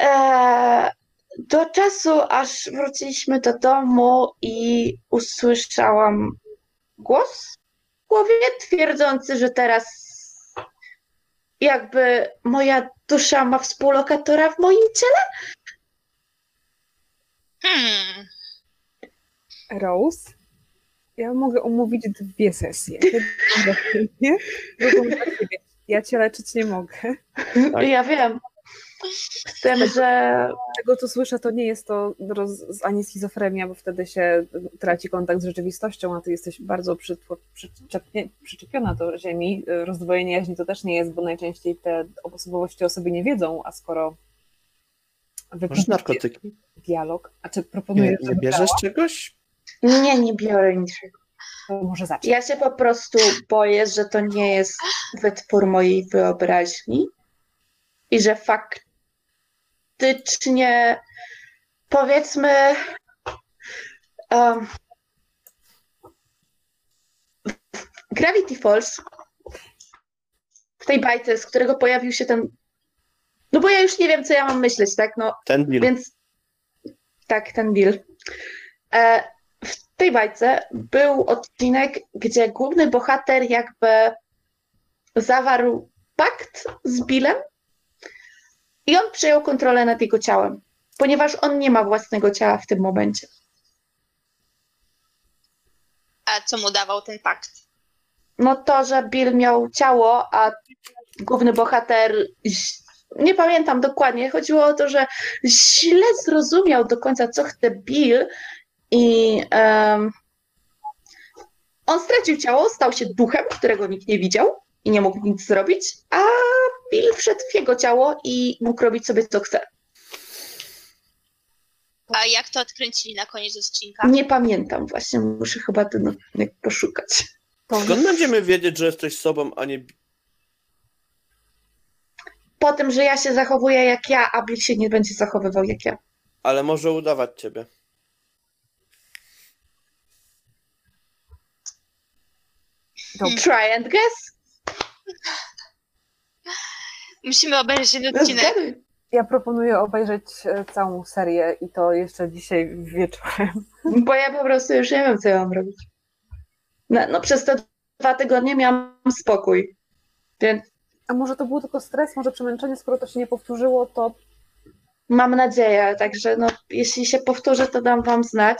E, do czasu, aż wróciliśmy do domu i usłyszałam głos w głowie twierdzący, że teraz jakby moja dusza ma współlokatora w moim ciele. Hmm. Rose, ja mogę umówić dwie sesje. Ja cię leczyć nie mogę. Tak. Ja wiem. Z tym, że Z tego co słyszę, to nie jest to roz, ani schizofrenia, bo wtedy się traci kontakt z rzeczywistością, a ty jesteś bardzo przytło- przyczepnie- przyczepiona do ziemi. Rozdwojenie jaźni to też nie jest, bo najczęściej te osobowości o sobie nie wiedzą, a skoro Masz wyprowadzisz narkotyki? dialog, a czy Nie, proponujesz, nie żeby bierzesz czegoś? Nie, nie biorę niczego. to może zacznij. Ja się po prostu boję, że to nie jest wytwór mojej wyobraźni i że faktycznie powiedzmy um, Gravity Falls w tej bajce, z którego pojawił się ten no bo ja już nie wiem, co ja mam myśleć, tak? No, Ten deal. Więc tak, ten Bill. E, tej bajce był odcinek, gdzie główny bohater jakby zawarł pakt z Billem i on przejął kontrolę nad jego ciałem, ponieważ on nie ma własnego ciała w tym momencie. A co mu dawał ten pakt? No to, że Bill miał ciało, a główny bohater nie pamiętam dokładnie, chodziło o to, że źle zrozumiał do końca, co chce Bill I em, on stracił ciało, stał się duchem, którego nikt nie widział i nie mógł nic zrobić, a Bill wszedł w jego ciało i mógł robić sobie co chce. A jak to odkręcili na koniec odcinka? Nie pamiętam właśnie, muszę chyba ten odcinek poszukać. Skąd będziemy wiedzieć, że jesteś sobą, a nie... Po tym, że ja się zachowuję jak ja, a Bill się nie będzie zachowywał jak ja. Ale może udawać ciebie. Dobrze. Try and guess. Musimy obejrzeć ten odcinek. Ja proponuję obejrzeć e, całą serię i to jeszcze dzisiaj wieczorem. Bo ja po prostu już nie wiem, co ja mam robić. No, no przez te dwa tygodnie miałam spokój. Więc A może to był tylko stres, może przemęczenie, skoro to się nie powtórzyło, to mam nadzieję, także no, jeśli się powtórzy, to dam wam znać.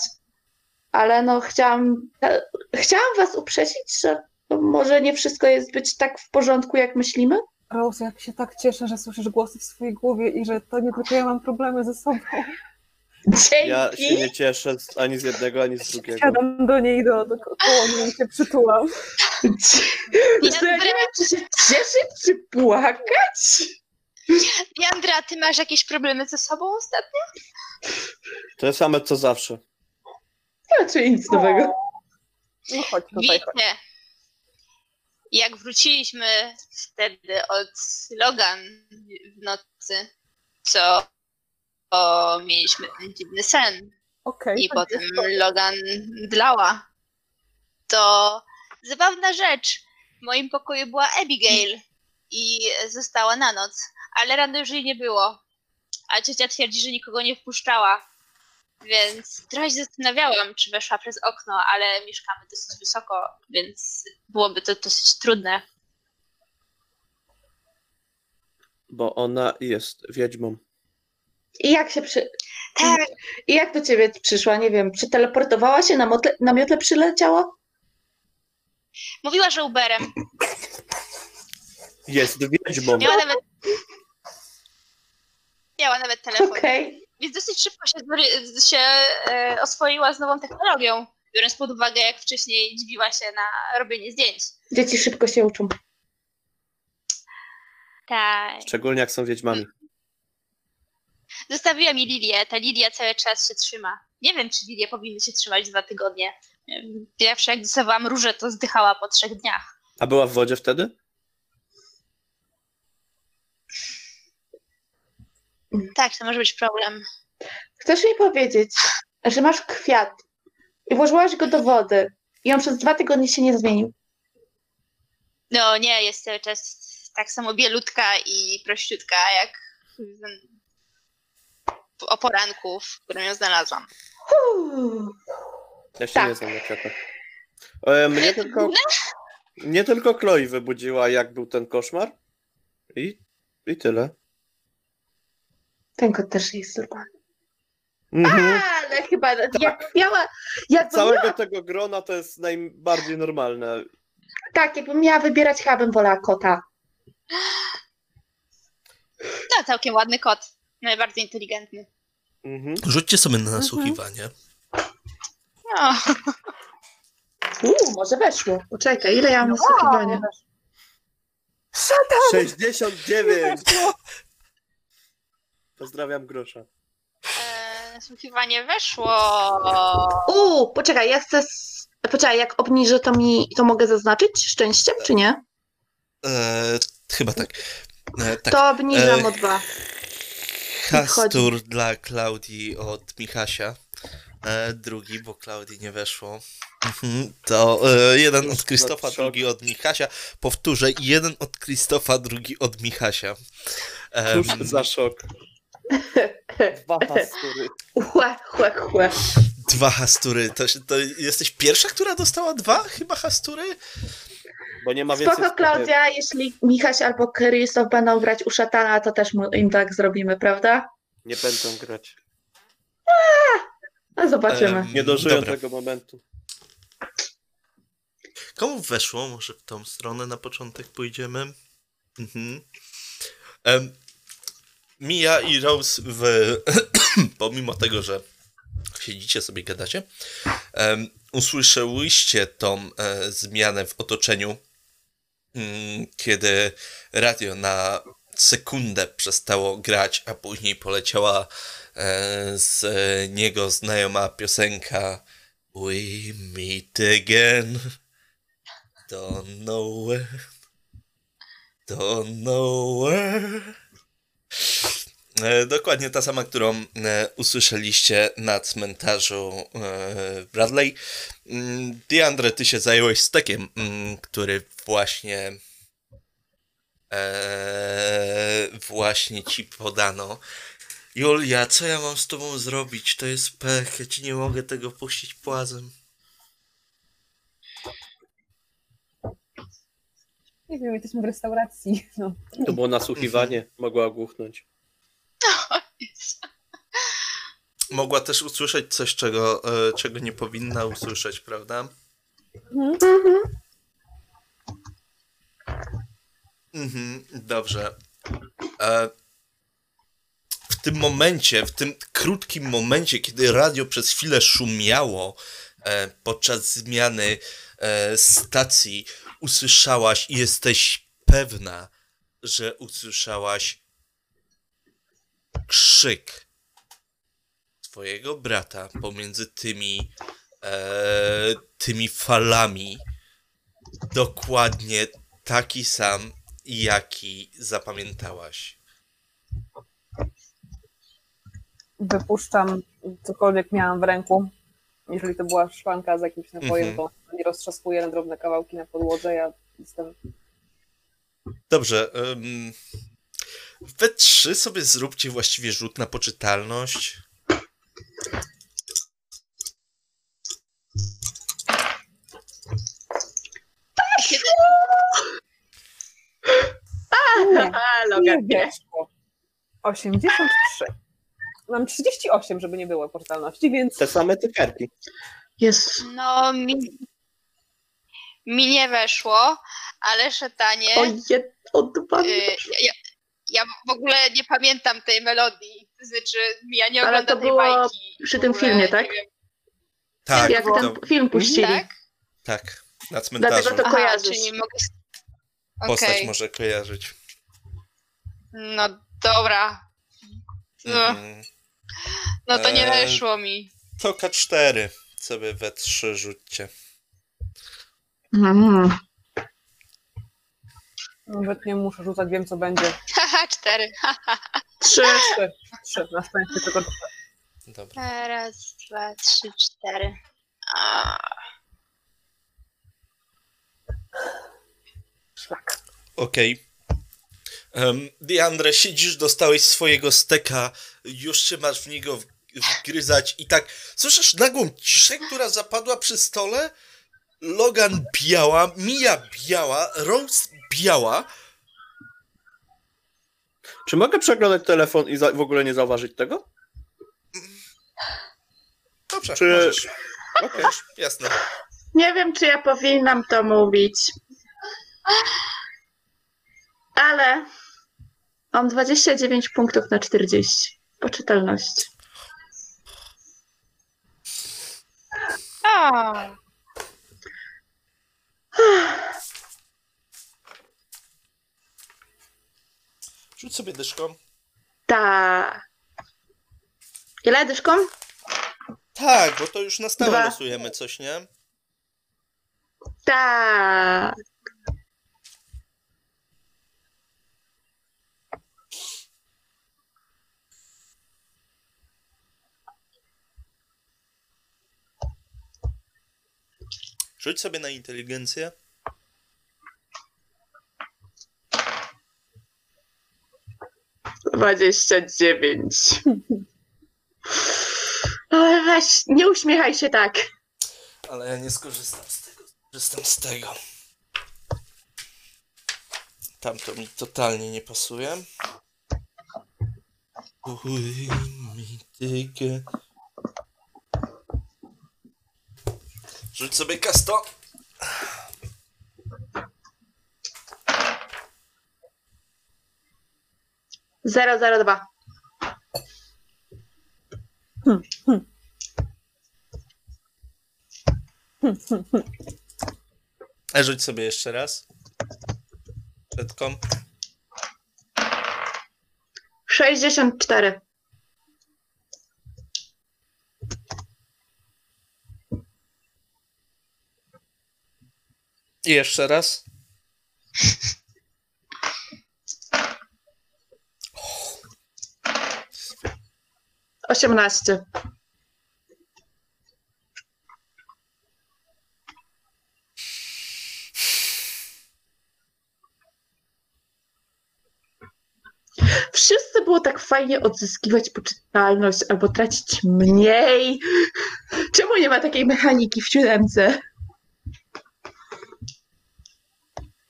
Ale no chciałam, e, chciałam was uprzedzić, że może nie wszystko jest być tak w porządku, jak myślimy. Rose, jak się tak cieszę, że słyszysz głosy w swojej głowie i że to nie tylko ja mam problemy ze sobą. Dzięki! Ja się nie cieszę ani z jednego, ani z drugiego. Siadam do niej, do, do koło i się przytulam. Wiesz co, ja nie wiem, czy się cieszyć, czy płakać. Jandra, ty masz jakieś problemy ze sobą ostatnio? To same co zawsze. Raczej nic nowego. No chodź tutaj, chodź. Jak wróciliśmy wtedy od Logan w nocy, co o, mieliśmy ten dziwny sen Okej. i tak potem. Logan dlała, to zabawna rzecz. W moim pokoju była Abigail i została na noc, ale rano już jej nie było. A ciocia twierdzi, że nikogo nie wpuszczała. Więc trochę się zastanawiałam, czy weszła przez okno, ale mieszkamy dosyć wysoko, więc byłoby to dosyć trudne. Bo ona jest wiedźmą. I jak się przy... Tak, I jak do ciebie przyszła? Nie wiem, czy teleportowała się, na, motle... na miotle przyleciała? mówiła, że Uberem. Jest wiedźmą. Miała nawet. Miała nawet telefon. Okej. Więc dosyć szybko się, się e, oswoiła z nową technologią, biorąc pod uwagę, jak wcześniej dziwiła się na robienie zdjęć. Dzieci szybko się uczą. Tak. Szczególnie jak są wiedźmami. Zostawiła mi Lilię. Ta Lilia cały czas się trzyma. Nie wiem, czy Lilie powinny się trzymać dwa tygodnie. Pierwsze, jak dostawałam różę, to zdychała po trzech dniach. A była w wodzie wtedy? Tak, to może być problem. Chcesz mi powiedzieć, że masz kwiat i włożyłaś go do wody i on przez dwa tygodnie się nie zmienił. No nie, jest cały czas tak samo bielutka i prościutka, jak w- o poranku, w którym ją znalazłam. Uuu. Ja się Tak. nie znam na kwiatach. E, mnie tylko... Mnie tylko Chloe wybudziła, jak był ten koszmar. I, i tyle. Ten kot też jest normalny. Mhm. Ale chyba jak miała, miała, Całego tego grona to jest najbardziej normalne. tak, jakbym miała wybierać, chyba bym wolała kota. To całkiem ładny kot. Najbardziej inteligentny. Mhm. Rzućcie sobie na nasłuchiwanie. No, Uuu, może weszło. Poczekaj, ile ja mam nasłuchiwania? 69! Pozdrawiam grosza. e, nasłuchiwanie weszło. Uuu, poczekaj, ja chcę... s- Poczekaj, jak obniżę, to mi to mogę zaznaczyć szczęściem, czy nie? E, chyba tak. E, tak. To obniżam E, o dwa. Hastur dla Klaudii od Michasia. E, drugi, bo Klaudii nie weszło. Mhm, To e, jeden od Krzysztofa, Szok. drugi od Michasia. Powtórzę, jeden od Krzysztofa, drugi od Michasia. Em, Cóż za szok. Dwa hastury. Chłe, chłe, chłe. dwa hastury. To, to jesteś pierwsza, która dostała dwa chyba hastury? Bo nie ma więcej... Spoko, Klaudia, jeśli Michaś albo Krzysztof będą grać u szatana, to też im tak zrobimy, prawda? Nie będą grać. No zobaczymy. Em, Nie dożyją dobra. tego momentu. Komu weszło? Może w tą stronę na początek pójdziemy. Mhm. Em, Mia i Rose w... pomimo tego, że siedzicie sobie, gadacie, um, usłyszałyście tą e, zmianę w otoczeniu, mm, kiedy radio na sekundę przestało grać, a później poleciała e, z niego znajoma piosenka We meet again. Don't know where. Don't know where. E, dokładnie ta sama, którą e, usłyszeliście na cmentarzu e, Bradley. Mm, Diandre, ty się zająłeś stekiem, mm, który właśnie właśnie ci podano. Julia, co ja mam z tobą zrobić? To jest pech, ja ci nie mogę tego puścić płazem. Nie wiem, jesteśmy w restauracji. No. To było nasłuchiwanie, mogła ogłuchnąć. Mogła też usłyszeć coś, czego, e, czego nie powinna usłyszeć, prawda? Mhm. Mhm, dobrze. E, w tym momencie, w tym krótkim momencie, kiedy radio przez chwilę szumiało e, podczas zmiany stacji, usłyszałaś i jesteś pewna, że usłyszałaś krzyk twojego brata pomiędzy tymi e, tymi falami. Dokładnie taki sam, jaki zapamiętałaś. Wypuszczam cokolwiek miałam w ręku. Jeżeli to była szklanka z jakimś napojem, Mhm. to nie roztrzaskuję na drobne kawałki na podłodze. Ja jestem Dobrze. Um, we trzy sobie zróbcie właściwie rzut na poczytalność. Nie, A, Logan, weszło. 83. Mam 38, żeby nie było portalności, więc Te same cukierki. Jest. No, mi, mi nie weszło, ale szatanie. O, jed, o dwa. y, ja, ja w ogóle nie pamiętam tej melodii. Znaczy, ja nie Ale oglądam to tej było bajki. przy tym ogóle, filmie, tak? Tak, Jak to, ten film puścili. Tak? tak, na cmentarzu. Dlatego to kojarzysz. mogę. Postać może kojarzyć. no dobra. No, Mhm. No to nie Eee, weszło mi. To K4 sobie we trzy rzućcie. Mm. nawet nie muszę rzucać, wiem co będzie. Haha, cztery. Trzy. Trzy, trzy, na szczęście tylko trzy. Dobra. Raz, dwa, trzy, cztery. A, Szlak. Okej. Um, Diandre, siedzisz, dostałeś swojego steka, już się masz w niego wgryzać i tak słyszysz nagłą ciszę, która zapadła przy stole? Logan biała, Mia biała, Rose biała. Czy mogę przeglądać telefon i w ogóle nie zauważyć tego? Dobrze, Czy- możesz. Okej. Jasne. Nie wiem, czy ja powinnam to mówić. Ale mam 29 punktów na 40. Poczytalności. a. Rzuć sobie dyszką. Ta. Ile dyszką? Tak, bo to już na stałe Dwa. losujemy coś, nie? Tak. Rzuć sobie na inteligencję. Dwadzieścia dziewięć. Ale weź, nie uśmiechaj się tak. Ale ja nie skorzystam z tego. Skorzystam z tego. Tamto mi totalnie nie pasuje. Uj, mi tygę. Rzuć sobie kasto. Zero, zero, dwa. Hmm, hmm. Hmm, Rzuć sobie jeszcze raz. Setką. 64. Jeszcze raz. Osiemnaście. Wszyscy było tak fajnie odzyskiwać poczytalność albo tracić mniej. Czemu nie ma takiej mechaniki w siódemce?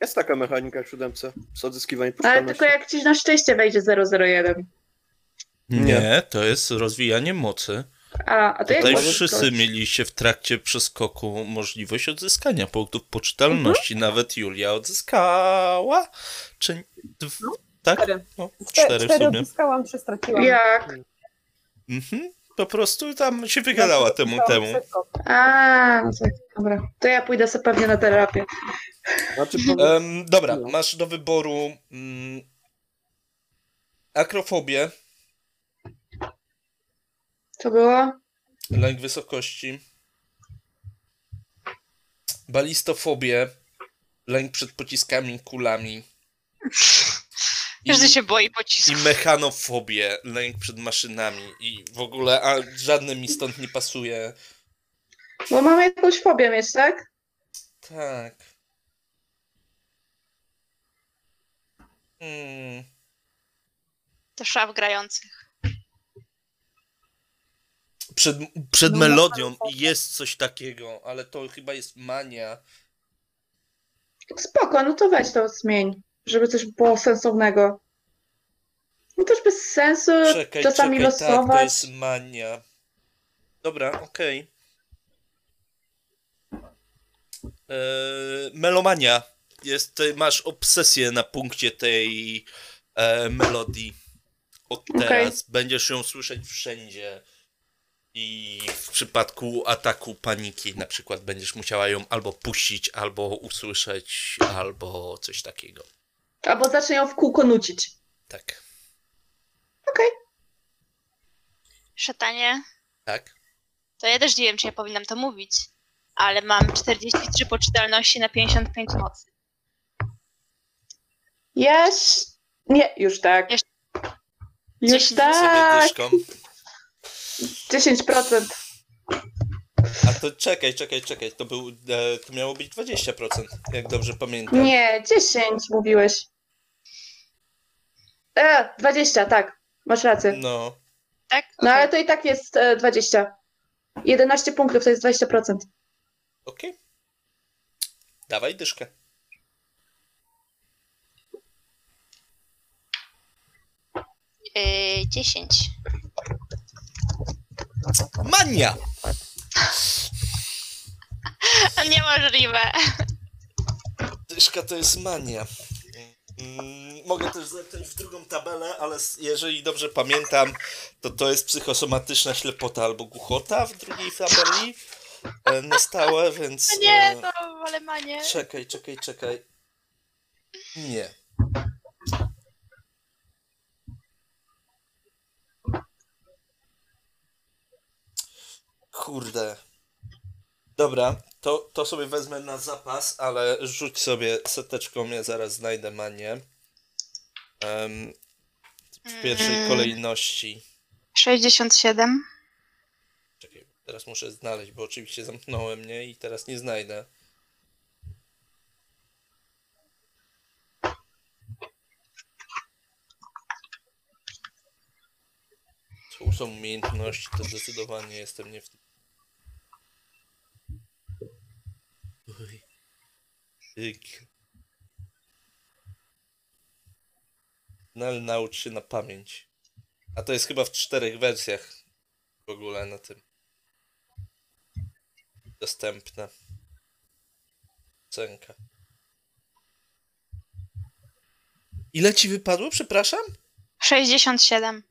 Jest taka mechanika w siódemce z odzyskiwaniem Ale tylko jak ci na szczęście wejdzie 001. Nie, to jest rozwijanie mocy. A, a to Tutaj wszyscy skończyć? mieliście w trakcie przeskoku możliwość odzyskania punktów poczytalności. Nawet Julia odzyskała. Czy. dw- tak? Cztery. No, Cztery, cztery w sumie. odzyskałam, trzy straciłam. Jak? Mhm. Po prostu tam się wygadała temu temu. A, no tak, dobra. To ja pójdę sobie pewnie na terapię. Znaczy. Em, dobra, No. masz do wyboru mm, akrofobię, Co było? lęk wysokości, balistofobię, lęk przed pociskami, kulami Każdy się boi i pocisku. mechanofobię, lęk przed maszynami i w ogóle, a żadne mi stąd nie pasuje. Bo mamy jakąś fobię mieć, tak? Tak. Hmm. To szaf grających. Przed, przed No, melodią no, jest coś takiego, ale to chyba jest mania. Spoko, no to weź to zmień, żeby coś było sensownego. No też bez sensu Czekaj, czasami czekaj, tak, to losować. jest mania. Dobra, okej. Eee, melomania. Jest, masz obsesję na punkcie tej e, melodii. Od Okej. teraz będziesz ją słyszeć wszędzie. I w przypadku ataku paniki na przykład będziesz musiała ją albo puścić, albo usłyszeć, albo coś takiego. Albo zacznę ją w kółko nucić. Tak. Okej. Szatanie, Tak? to ja też nie wiem, czy ja powinnam to mówić, ale mam 43 poczytalności na 55 mocy. Jest. Nie, już tak. Jeszcze- Już tak. dyszką. 10%. A to czekaj, czekaj, czekaj. To, był, e, to miało być 20%, jak dobrze pamiętam. Nie, 10 mówiłeś. E, 20, tak. Masz rację. No. Tak? No ale to i tak jest e, 20. 11 punktów to jest 20%. Okej. Dawaj dyszkę. Yy, 10. Mania! Niemożliwe. Dyszka to jest mania. Mm, Mogę też zerknąć w drugą tabelę, ale jeżeli dobrze pamiętam, to to jest psychosomatyczna ślepota albo głuchota w drugiej tabeli e, na stałe, więc... Nie, e, to ale ma nie. Czekaj, czekaj, czekaj. Nie. Kurde. Dobra, to, to sobie wezmę na zapas, ale rzuć sobie seteczką, ja zaraz znajdę manię. Em, w pierwszej Mm. kolejności. 67. Czekaj, teraz muszę znaleźć, bo oczywiście zamknąłem mnie i teraz nie znajdę. Tu są umiejętności, to zdecydowanie jestem nie w tym. Tyk. No ale naucz się na pamięć. A to jest chyba w czterech wersjach w ogóle na tym dostępne. Cenka. Ile ci wypadło, przepraszam? 67.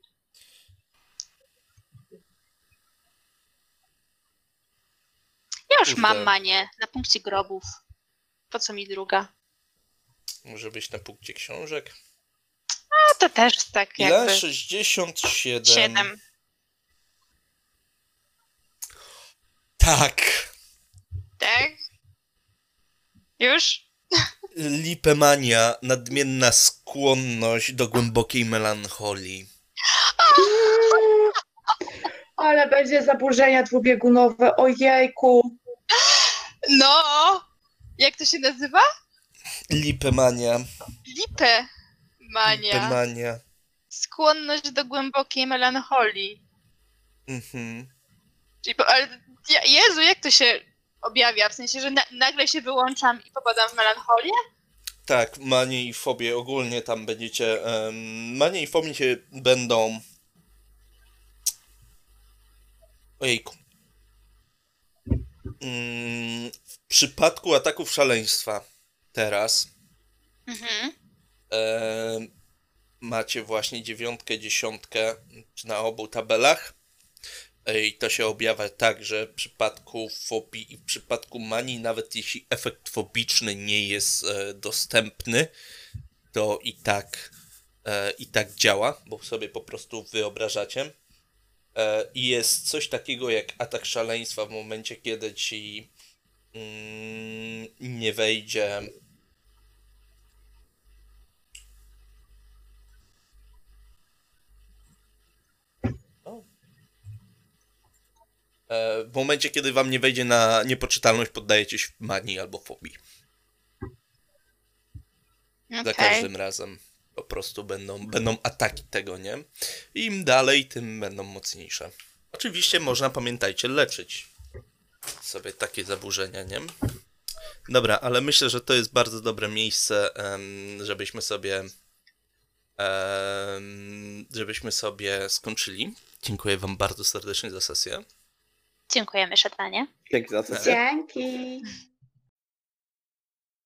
Ja już Kurde. mam manię na punkcie grobów. Po co mi druga? Może być na punkcie książek. No to też tak Ile? jakby 67. siedem. Tak. Tak? Już? Lipemania, nadmienna skłonność do głębokiej melancholii. Ale będzie zaburzenia dwubiegunowe, ojejku. No! Jak to się nazywa? Lipemania. Lipę. Mania. Lipemania. Skłonność do głębokiej melancholii. Mhm. Czyli, po- ale, Jezu, jak to się objawia? W sensie, że na, nagle się wyłączam i popadam w melancholię? Tak, manie i fobie ogólnie tam będziecie. Um, manie i fobie się będą. Ojejku. Mm, przypadku ataków szaleństwa teraz Mhm. em, macie właśnie dziewiątkę, dziesiątkę na obu tabelach. E, I to się objawia tak, że w przypadku fobii i w przypadku manii, nawet jeśli efekt fobiczny nie jest e, dostępny, to i tak, e, i tak działa, bo sobie po prostu wyobrażacie. E, I jest coś takiego jak atak szaleństwa w momencie, kiedy ci nie wejdzie. E, W momencie, kiedy wam nie wejdzie na niepoczytalność, poddajecie się manii albo fobii. Za Okej. każdym razem po prostu będą, będą ataki tego, nie? Im dalej, tym będą mocniejsze. Oczywiście można, pamiętajcie, leczyć sobie takie zaburzenia, nie? Dobra, ale myślę, że to jest bardzo dobre miejsce, żebyśmy sobie żebyśmy sobie skończyli. Dziękuję wam bardzo serdecznie za sesję. Dziękujemy, szatanie. Dzięki za sesję. Dzięki.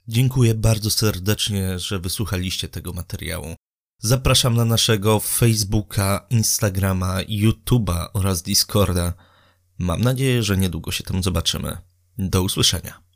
Dziękuję bardzo serdecznie, że wysłuchaliście tego materiału. Zapraszam na naszego Facebooka, Instagrama, YouTube'a oraz Discorda. Mam nadzieję, że niedługo się tam zobaczymy. Do usłyszenia.